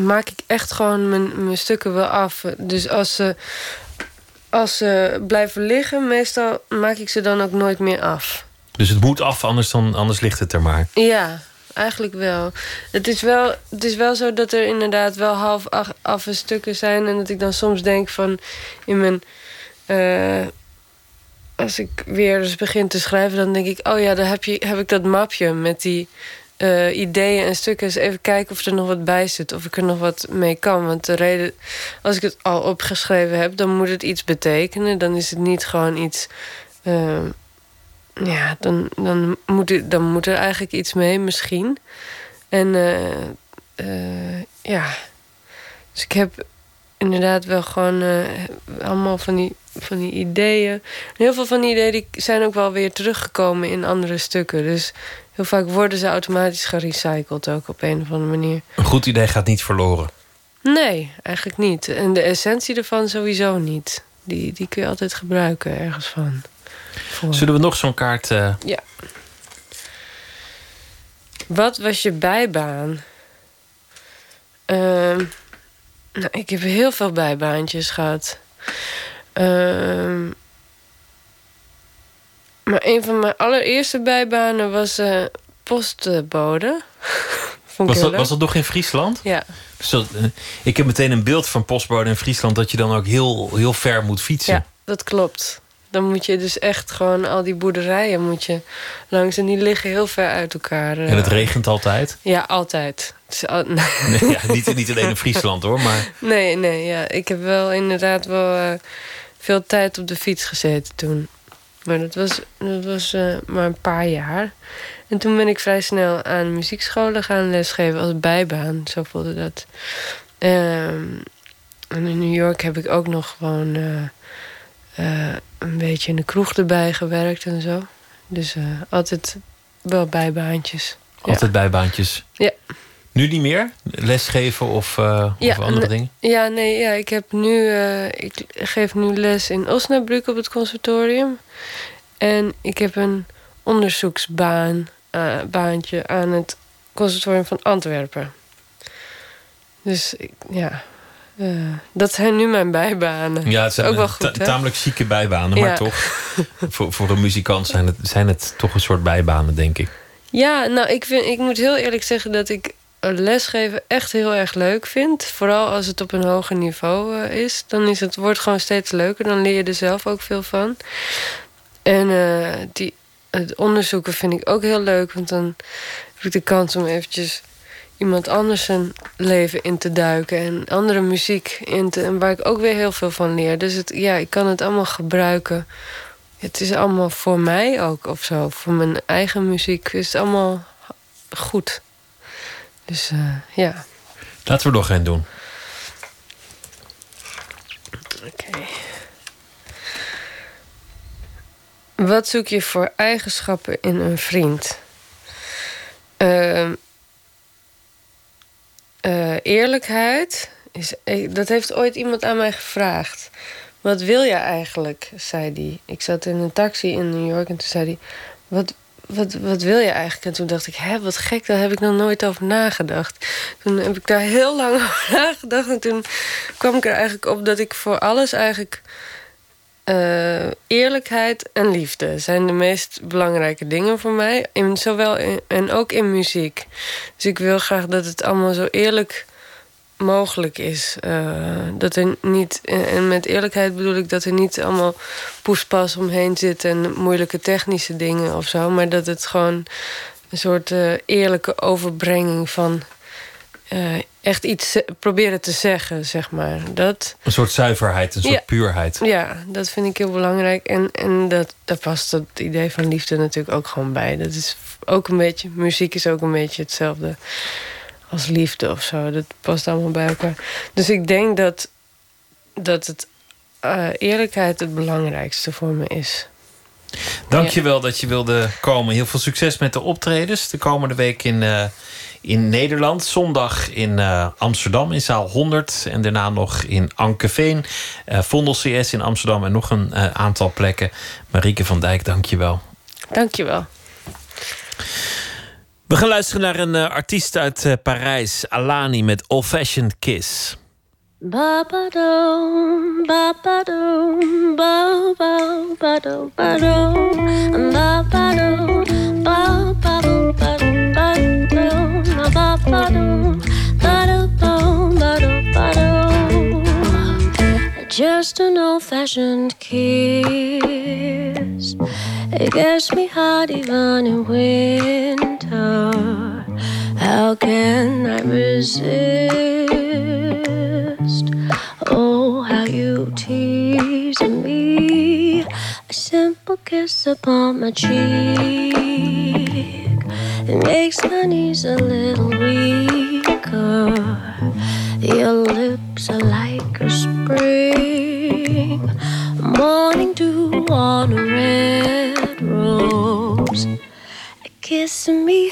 maak ik echt gewoon mijn, mijn stukken wel af. Dus als ze, als ze blijven liggen, meestal maak ik ze dan ook nooit meer af. Dus het moet af, anders, dan, anders ligt het er maar. Ja, eigenlijk wel. Het is wel, het is wel zo dat er inderdaad wel half af, stukken zijn. En dat ik dan soms denk van in mijn. eh, als ik weer eens begin te schrijven, dan denk ik: oh ja, dan heb, je, heb ik dat mapje met die eh, ideeën en stukken. Eens even kijken of er nog wat bij zit. Of ik er nog wat mee kan. Want de reden, als ik het al opgeschreven heb, dan moet het iets betekenen. Dan is het niet gewoon iets. eh, ja, dan, dan, moet er, dan moet er eigenlijk iets mee, misschien. En eh, ja, dus ik heb inderdaad wel gewoon allemaal van die, van die ideeën. Heel veel van die ideeën die zijn ook wel weer teruggekomen in andere stukken. Dus heel vaak worden ze automatisch gerecycled ook op een of andere manier. Een goed idee gaat niet verloren. Nee, eigenlijk niet. En de essentie ervan sowieso niet. Die, die kun je altijd gebruiken ergens van. Voor. Zullen we nog zo'n kaart... eh, Ja. Wat was je bijbaan? Ehm, nou, ik heb heel veel bijbaantjes gehad. Ehm, maar een van mijn allereerste bijbanen was eh, postbode. <laughs> Was, dat, was dat nog in Friesland? Ja. Dus dat, eh, ik heb meteen een beeld van postbode in Friesland... dat je dan ook heel, heel ver moet fietsen. Ja, dat klopt. Dan moet je dus echt gewoon al die boerderijen moet je langs. En die liggen heel ver uit elkaar. eh. En het regent altijd. Ja, altijd. Al- <laughs> Nee, ja, niet, niet alleen in <laughs> Friesland hoor, maar... Nee, nee, ja. Ik heb wel inderdaad wel veel tijd op de fiets gezeten toen. Maar dat was, dat was eh, maar een paar jaar. En toen ben ik vrij snel aan muziekscholen gaan lesgeven als bijbaan. Zo voelde dat. Ehm, en in New York heb ik ook nog gewoon eh, eh, een beetje in de kroeg erbij gewerkt en zo. Dus altijd wel bijbaantjes. Ja. Altijd bijbaantjes. Ja. Nu niet meer? Lesgeven of, eh, of andere dingen? Ja, nee, ja, ik heb nu, eh, ik geef nu les in Osnabrück op het conservatorium. En ik heb een onderzoeksbaan, eh, baantje aan het conservatorium van Antwerpen. Dus ik- ja, dat zijn nu mijn bijbanen. Ja, het zijn ook wel goed, tamelijk chique bijbanen, maar Ja. toch. <laughs> voor, voor een muzikant zijn het, zijn het toch een soort bijbanen, denk ik. Ja, nou, ik, vind, ik moet heel eerlijk zeggen dat ik lesgeven echt heel erg leuk vind. Vooral als het op een hoger niveau eh, is. Dan is het, wordt gewoon steeds leuker. Dan leer je er zelf ook veel van. En eh, die, het onderzoeken vind ik ook heel leuk. Want dan heb ik de kans om eventjes iemand anders zijn leven in te duiken. En andere muziek in te... En waar ik ook weer heel veel van leer. Dus het, ja, ik kan het allemaal gebruiken. Het is allemaal voor mij ook of zo. Voor mijn eigen muziek is het allemaal goed. Dus eh, ja. Laten we nog geen doen. Oké. Wat zoek je voor eigenschappen in een vriend? Ehm, eh, eerlijkheid. Is, eh, dat heeft ooit iemand aan mij gevraagd. Wat wil je eigenlijk? zei hij. Ik zat in een taxi in New York en toen zei hij: Wat, wat, wat wil je eigenlijk? En toen dacht ik, hè, wat gek, daar heb ik nog nooit over nagedacht. Toen heb ik daar heel lang <laughs> over nagedacht. En toen kwam ik er eigenlijk op dat ik voor alles eigenlijk... Uh, eerlijkheid en liefde zijn de meest belangrijke dingen voor mij. In, zowel in, en ook in muziek. Dus ik wil graag dat het allemaal zo eerlijk mogelijk is. Uh, dat er niet, en met eerlijkheid bedoel ik dat er niet allemaal poespas omheen zit en moeilijke technische dingen of zo, maar dat het gewoon een soort uh, eerlijke overbrenging van uh, echt iets proberen te zeggen, zeg maar. Dat, een soort zuiverheid, een soort ja, puurheid. Ja, dat vind ik heel belangrijk. En, en dat, daar past het idee van liefde natuurlijk ook gewoon bij. Dat is ook een beetje, muziek is ook een beetje hetzelfde als liefde of zo. Dat past allemaal bij elkaar. Dus ik denk dat, dat het uh, eerlijkheid het belangrijkste voor me is. Dank je wel dat je wilde komen. Heel veel succes met de optredens. De komende week in, uh, in Nederland. Zondag in uh, Amsterdam in zaal 100. En daarna nog in Ankeveen. Uh, Vondel CS in Amsterdam. En nog een aantal plekken. Marieke van Dijk, dank je wel. Dank je wel. We gaan luisteren naar een uh, artiest uit uh, Parijs, Alani met Old Fashioned Kiss. Ba-ba-dum, ba-ba-dum, ba-ba-dum, ba-ba-dum, ba-ba-dum, ba-ba-dum, Just an old-fashioned kiss. It gets me hot even in winter. How can I resist? Oh, how you tease me. A simple kiss upon my cheek. It makes my knees a little weaker. Your lips are like a spring. Morning dew on a red rose. Kiss me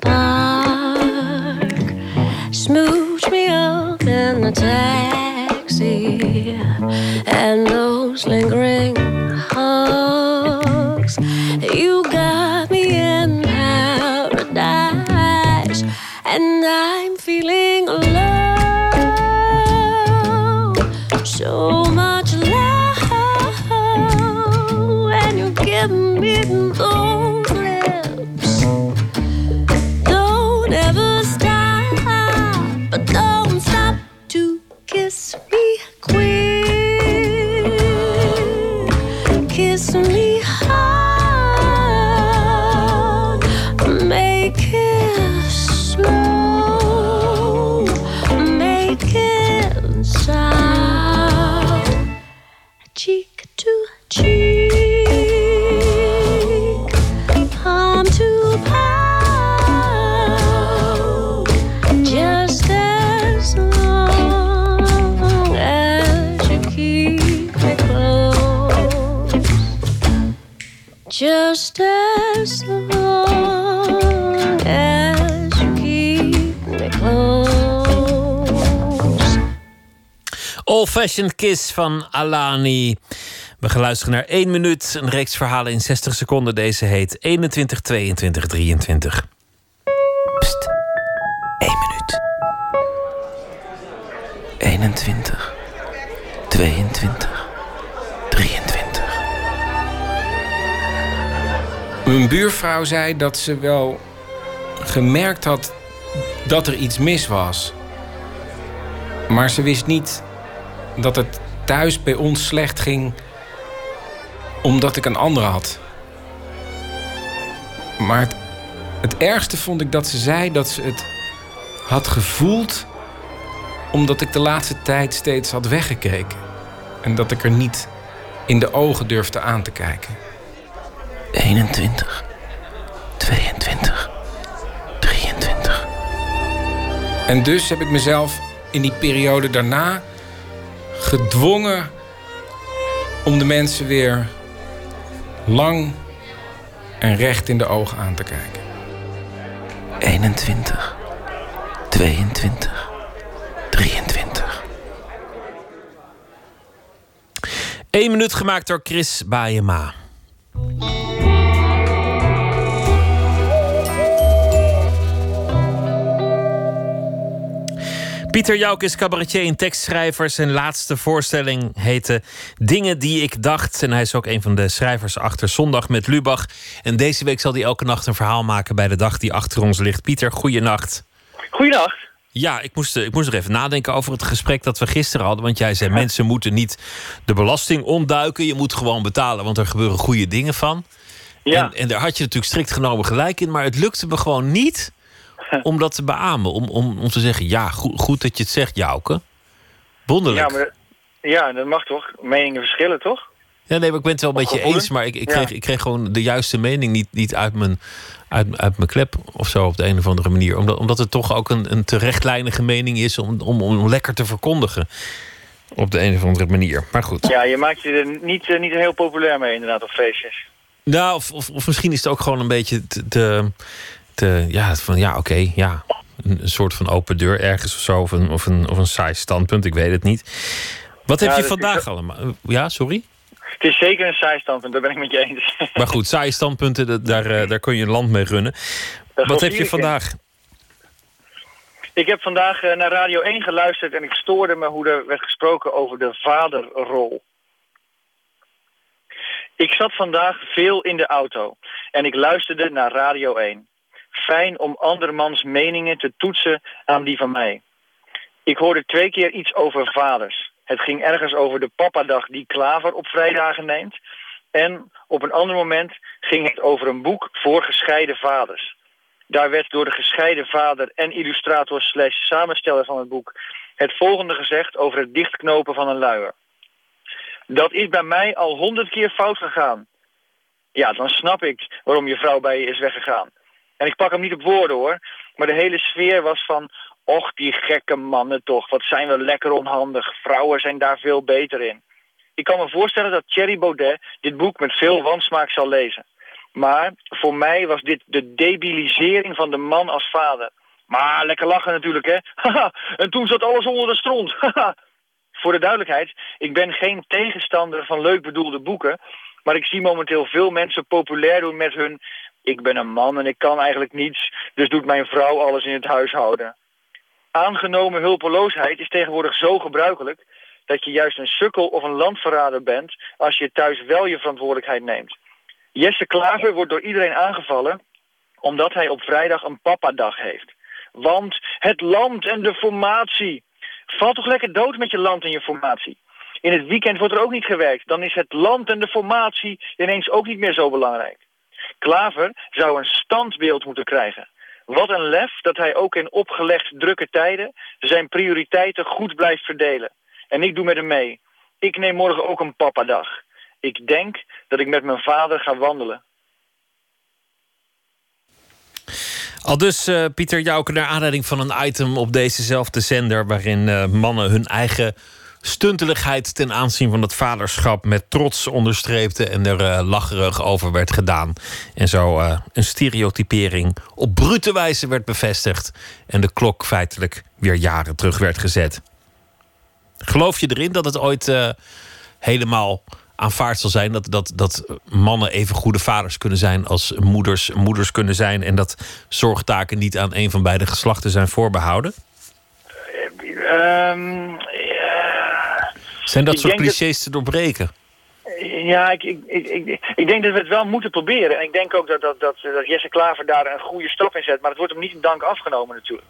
park, smooch me up in the taxi, and those lingering Fashioned Kiss van Alani. We gaan luisteren naar 1 minuut. Een reeks verhalen in 60 seconden. Deze heet 21, 22, 23. Pst. 1 minuut. 21, 22, 23. Mijn buurvrouw zei dat ze wel gemerkt had dat er iets mis was. Maar ze wist niet dat het thuis bij ons slecht ging omdat ik een andere had. Maar het, het ergste vond ik dat ze zei dat ze het had gevoeld omdat ik de laatste tijd steeds had weggekeken. En dat ik er niet in de ogen durfde aan te kijken. 21, 22, 23. En dus heb ik mezelf in die periode daarna gedwongen om de mensen weer lang en recht in de ogen aan te kijken. 21, 22, 23. 1 minuut gemaakt door Chris Baayema. Pieter Jouk is cabaretier en tekstschrijver. Zijn laatste voorstelling heette Dingen die ik dacht. En hij is ook een van de schrijvers achter Zondag met Lubach. En deze week zal hij elke nacht een verhaal maken bij de dag die achter ons ligt. Pieter, goeienacht. Goeienacht. Ja, ik moest, ik moest nog even nadenken over het gesprek dat we gisteren hadden. Want jij zei, mensen moeten niet de belasting ontduiken. Je moet gewoon betalen, want er gebeuren goede dingen van. Ja. En, en daar had je natuurlijk strikt genomen gelijk in. Maar het lukte me gewoon niet <laughs> om dat te beamen. Om, om, om te zeggen, ja, goed, goed dat je het zegt, Jouke. Wonderlijk. Ja, maar, ja, dat mag toch? Meningen verschillen, toch? Ja, nee, maar ik ben het wel een beetje eens. Maar ik, ik, Ja. kreeg, ik kreeg gewoon de juiste mening niet, niet uit, mijn, uit, uit mijn klep of zo op de een of andere manier. Omdat, omdat het toch ook een, een terechtlijnige mening is om, om, om lekker te verkondigen. Op de een of andere manier. Maar goed. Ja, je maakt je er niet, eh, niet heel populair mee inderdaad op feestjes. Nou, of, of, of misschien is het ook gewoon een beetje te. te, te- ja, van ja, oké, ja. Een, een soort van open deur ergens of zo. Of een, of een, of een saai standpunt, ik weet het niet. Wat heb Ja, je is vandaag allemaal? Ja, sorry? Het is zeker een saai standpunt, daar ben ik met je eens. <laughs> Maar goed, saaie standpunten, daar, eh, daar kun je een land mee runnen. Dat Wat heb je vandaag? Ik heb vandaag eh, naar Radio 1 geluisterd en ik stoorde me hoe er werd gesproken over de vaderrol. Ik zat vandaag veel in de auto en ik luisterde naar Radio 1. Fijn om andermans meningen te toetsen aan die van mij. Ik hoorde twee keer iets over vaders. Het ging ergens over de papadag die Klaver op vrijdagen neemt. En op een ander moment ging het over een boek voor gescheiden vaders. Daar werd door de gescheiden vader en illustrator slash samensteller van het boek het volgende gezegd over het dichtknopen van een luier. Dat is bij mij al honderd keer fout gegaan. Ja, dan snap ik waarom je vrouw bij je is weggegaan. En ik pak hem niet op woorden hoor, maar de hele sfeer was van... Och, die gekke mannen toch, wat zijn we lekker onhandig. Vrouwen zijn daar veel beter in. Ik kan me voorstellen dat Thierry Baudet dit boek met veel wansmaak zal lezen. Maar voor mij was dit de debilisering van de man als vader. Maar lekker lachen natuurlijk, hè? <laughs> En toen zat alles onder de stront. <laughs> Voor de duidelijkheid, ik ben geen tegenstander van leuk bedoelde boeken. Maar ik zie momenteel veel mensen populair doen met hun... Ik ben een man en ik kan eigenlijk niets, dus doet mijn vrouw alles in het huishouden. Aangenomen hulpeloosheid is tegenwoordig zo gebruikelijk... dat je juist een sukkel of een landverrader bent... als je thuis wel je verantwoordelijkheid neemt. Jesse Klaver wordt door iedereen aangevallen omdat hij op vrijdag een papadag heeft. Want het land en de formatie. Val toch lekker dood met je land en je formatie. In het weekend wordt er ook niet gewerkt. Dan is het land en de formatie ineens ook niet meer zo belangrijk. Klaver zou een standbeeld moeten krijgen. Wat een lef dat hij ook in opgelegd drukke tijden zijn prioriteiten goed blijft verdelen. En ik doe met hem mee. Ik neem morgen ook een papadag. Ik denk dat ik met mijn vader ga wandelen. Al dus eh, Pieter Jouke naar aanleiding van een item op dezezelfde zender... waarin eh, mannen hun eigen stunteligheid ten aanzien van het vaderschap met trots onderstreepte en er eh, lacherig over werd gedaan. En zo eh, een stereotypering op brute wijze werd bevestigd en de klok feitelijk weer jaren terug werd gezet. Geloof je erin dat het ooit eh, helemaal aanvaard zal zijn dat, dat, dat mannen even goede vaders kunnen zijn als moeders moeders kunnen zijn en dat zorgtaken niet aan een van beide geslachten zijn voorbehouden? Ehm, Zijn dat Ik soort dat- clichés te doorbreken? Ja, ik, ik, ik, ik, ik denk dat we het wel moeten proberen. En ik denk ook dat, dat, dat, dat Jesse Klaver daar een goede stap in zet. Maar het wordt hem niet in dank afgenomen natuurlijk.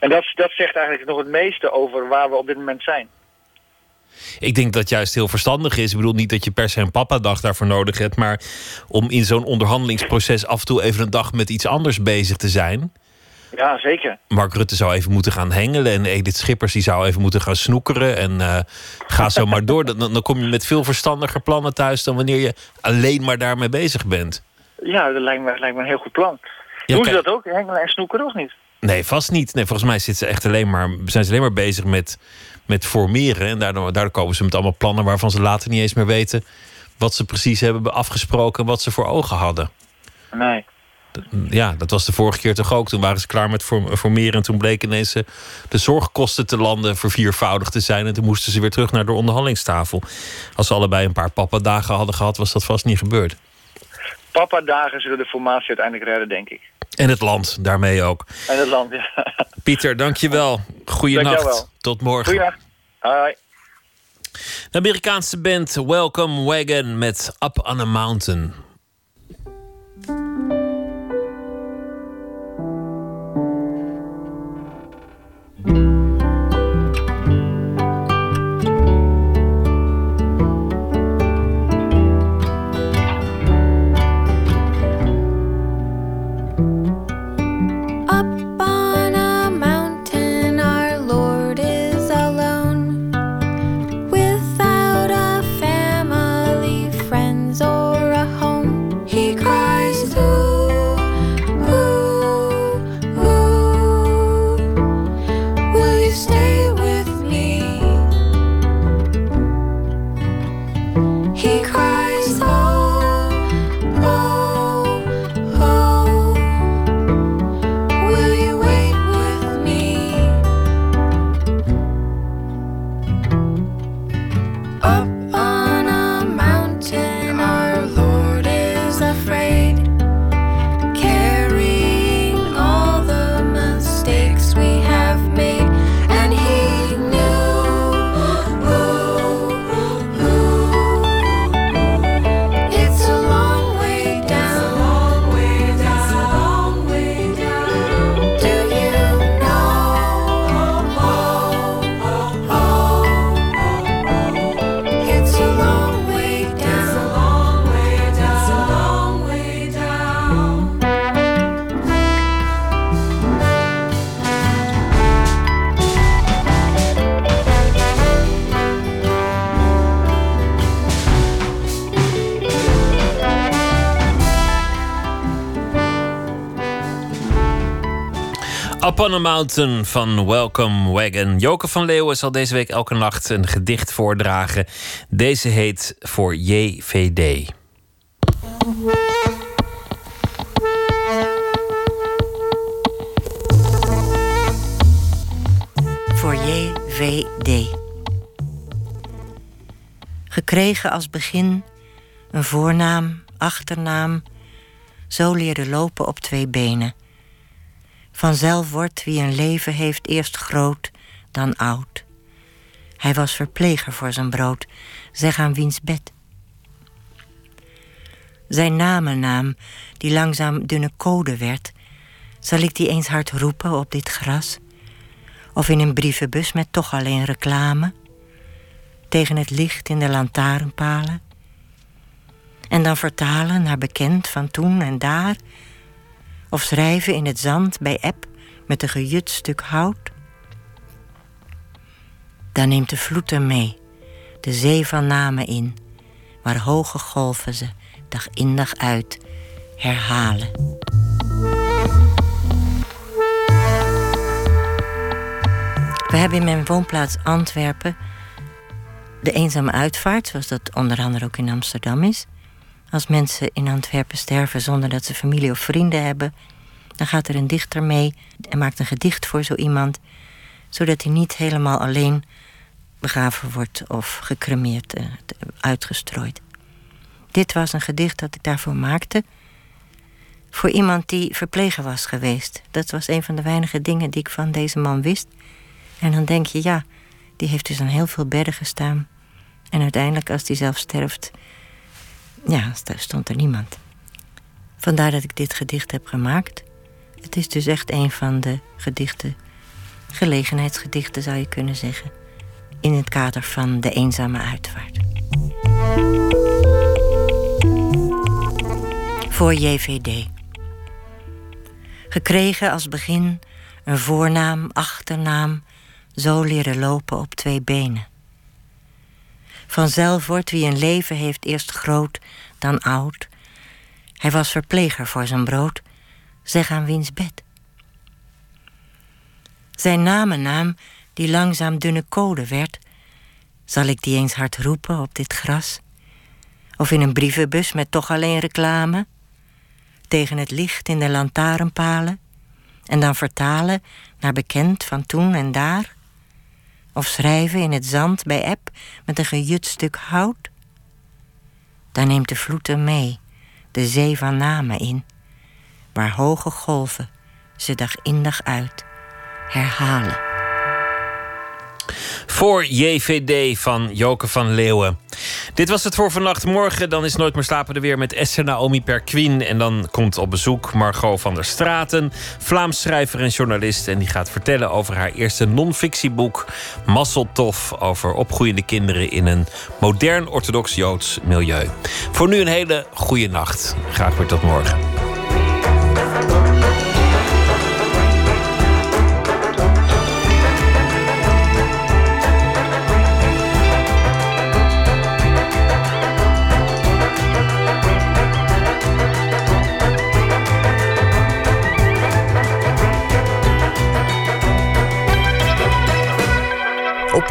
En dat, dat zegt eigenlijk nog het meeste over waar we op dit moment zijn. Ik denk dat het juist heel verstandig is. Ik bedoel niet dat je per se een papadag daarvoor nodig hebt, maar om in zo'n onderhandelingsproces af en toe even een dag met iets anders bezig te zijn. Ja, zeker. Mark Rutte zou even moeten gaan hengelen en Edith Schippers die zou even moeten gaan snoekeren. En eh, ga zo maar door. Dan, dan kom je met veel verstandiger plannen thuis dan wanneer je alleen maar daarmee bezig bent. Ja, dat lijkt me, lijkt me een heel goed plan. Doen ze dat ook, hengelen en snoekeren of niet? Nee, vast niet. Nee, volgens mij zitten ze echt alleen maar, zijn ze alleen maar bezig met, met formeren. En daardoor, daardoor komen ze met allemaal plannen waarvan ze later niet eens meer weten wat ze precies hebben afgesproken, wat ze voor ogen hadden. Nee. Ja, dat was de vorige keer toch ook. Toen waren ze klaar met form- formeren en toen bleken ineens eh, de zorgkosten te landen verviervoudigd te zijn. En toen moesten ze weer terug naar de onderhandelingstafel. Als ze allebei een paar pappadagen hadden gehad, was dat vast niet gebeurd. Papa-dagen zullen de formatie uiteindelijk redden, denk ik. En het land daarmee ook. En het land, ja. Pieter, dankjewel. Goeienacht. Dankjewel. Tot morgen. Goeiedag. Hoi. De Amerikaanse band Welcome Wagon met Up on a Mountain. Up Mountain van Welcome Wagon. Joke van Leeuwen zal deze week elke nacht een gedicht voordragen. Deze heet voor JVD. voor JVD. Gekregen als begin een voornaam, achternaam, zo leren lopen op twee benen. Vanzelf wordt wie een leven heeft eerst groot, dan oud. Hij was verpleger voor zijn brood, zeg aan wiens bed. Zijn namennaam, die langzaam dunne code werd, zal ik die eens hard roepen op dit gras? Of in een brievenbus met toch alleen reclame? Tegen het licht in de lantaarnpalen? En dan vertalen naar bekend van toen en daar? Of schrijven in het zand bij eb met een gejut stuk hout? Dan neemt de vloed er mee, de zee van namen in, waar hoge golven ze dag in dag uit herhalen. We hebben in mijn woonplaats Antwerpen de eenzame uitvaart, zoals dat onder andere ook in Amsterdam is. Als mensen in Antwerpen sterven zonder dat ze familie of vrienden hebben, dan gaat er een dichter mee en maakt een gedicht voor zo iemand, zodat hij niet helemaal alleen begraven wordt of gecremeerd, eh, uitgestrooid. Dit was een gedicht dat ik daarvoor maakte. Voor iemand die verpleger was geweest. Dat was een van de weinige dingen die ik van deze man wist. En dan denk je, ja, die heeft dus aan heel veel bedden gestaan. En uiteindelijk, als die zelf sterft, ja, stond er niemand. Vandaar dat ik dit gedicht heb gemaakt. Het is dus echt een van de gedichten, gelegenheidsgedichten zou je kunnen zeggen, in het kader van de eenzame uitvaart. Voor JVD. Gekregen als begin een voornaam, achternaam, zo leren lopen op twee benen. Vanzelf wordt wie een leven heeft eerst groot, dan oud. Hij was verpleger voor zijn brood, zeg aan wiens bed. Zijn namennaam, die langzaam dunne code werd, zal ik die eens hard roepen op dit gras? Of in een brievenbus met toch alleen reclame? Tegen het licht in de lantaarnpalen? En dan vertalen naar bekend van toen en daar? Of schrijven in het zand bij eb met een gejut stuk hout? Dan neemt de vloed hem mee, de zee van namen in, waar hoge golven ze dag in dag uit herhalen. Voor JVD van Joke van Leeuwen. Dit was het voor vannacht. Morgen dan is Nooit meer slapen er weer met Esther Naomi Perquin. En dan komt op bezoek Margot van der Straten. Vlaams schrijver en journalist. En die gaat vertellen over haar eerste non-fictieboek. Masseltof. Over opgroeiende kinderen in een modern orthodox Joods milieu. Voor nu een hele goede nacht. Graag weer tot morgen.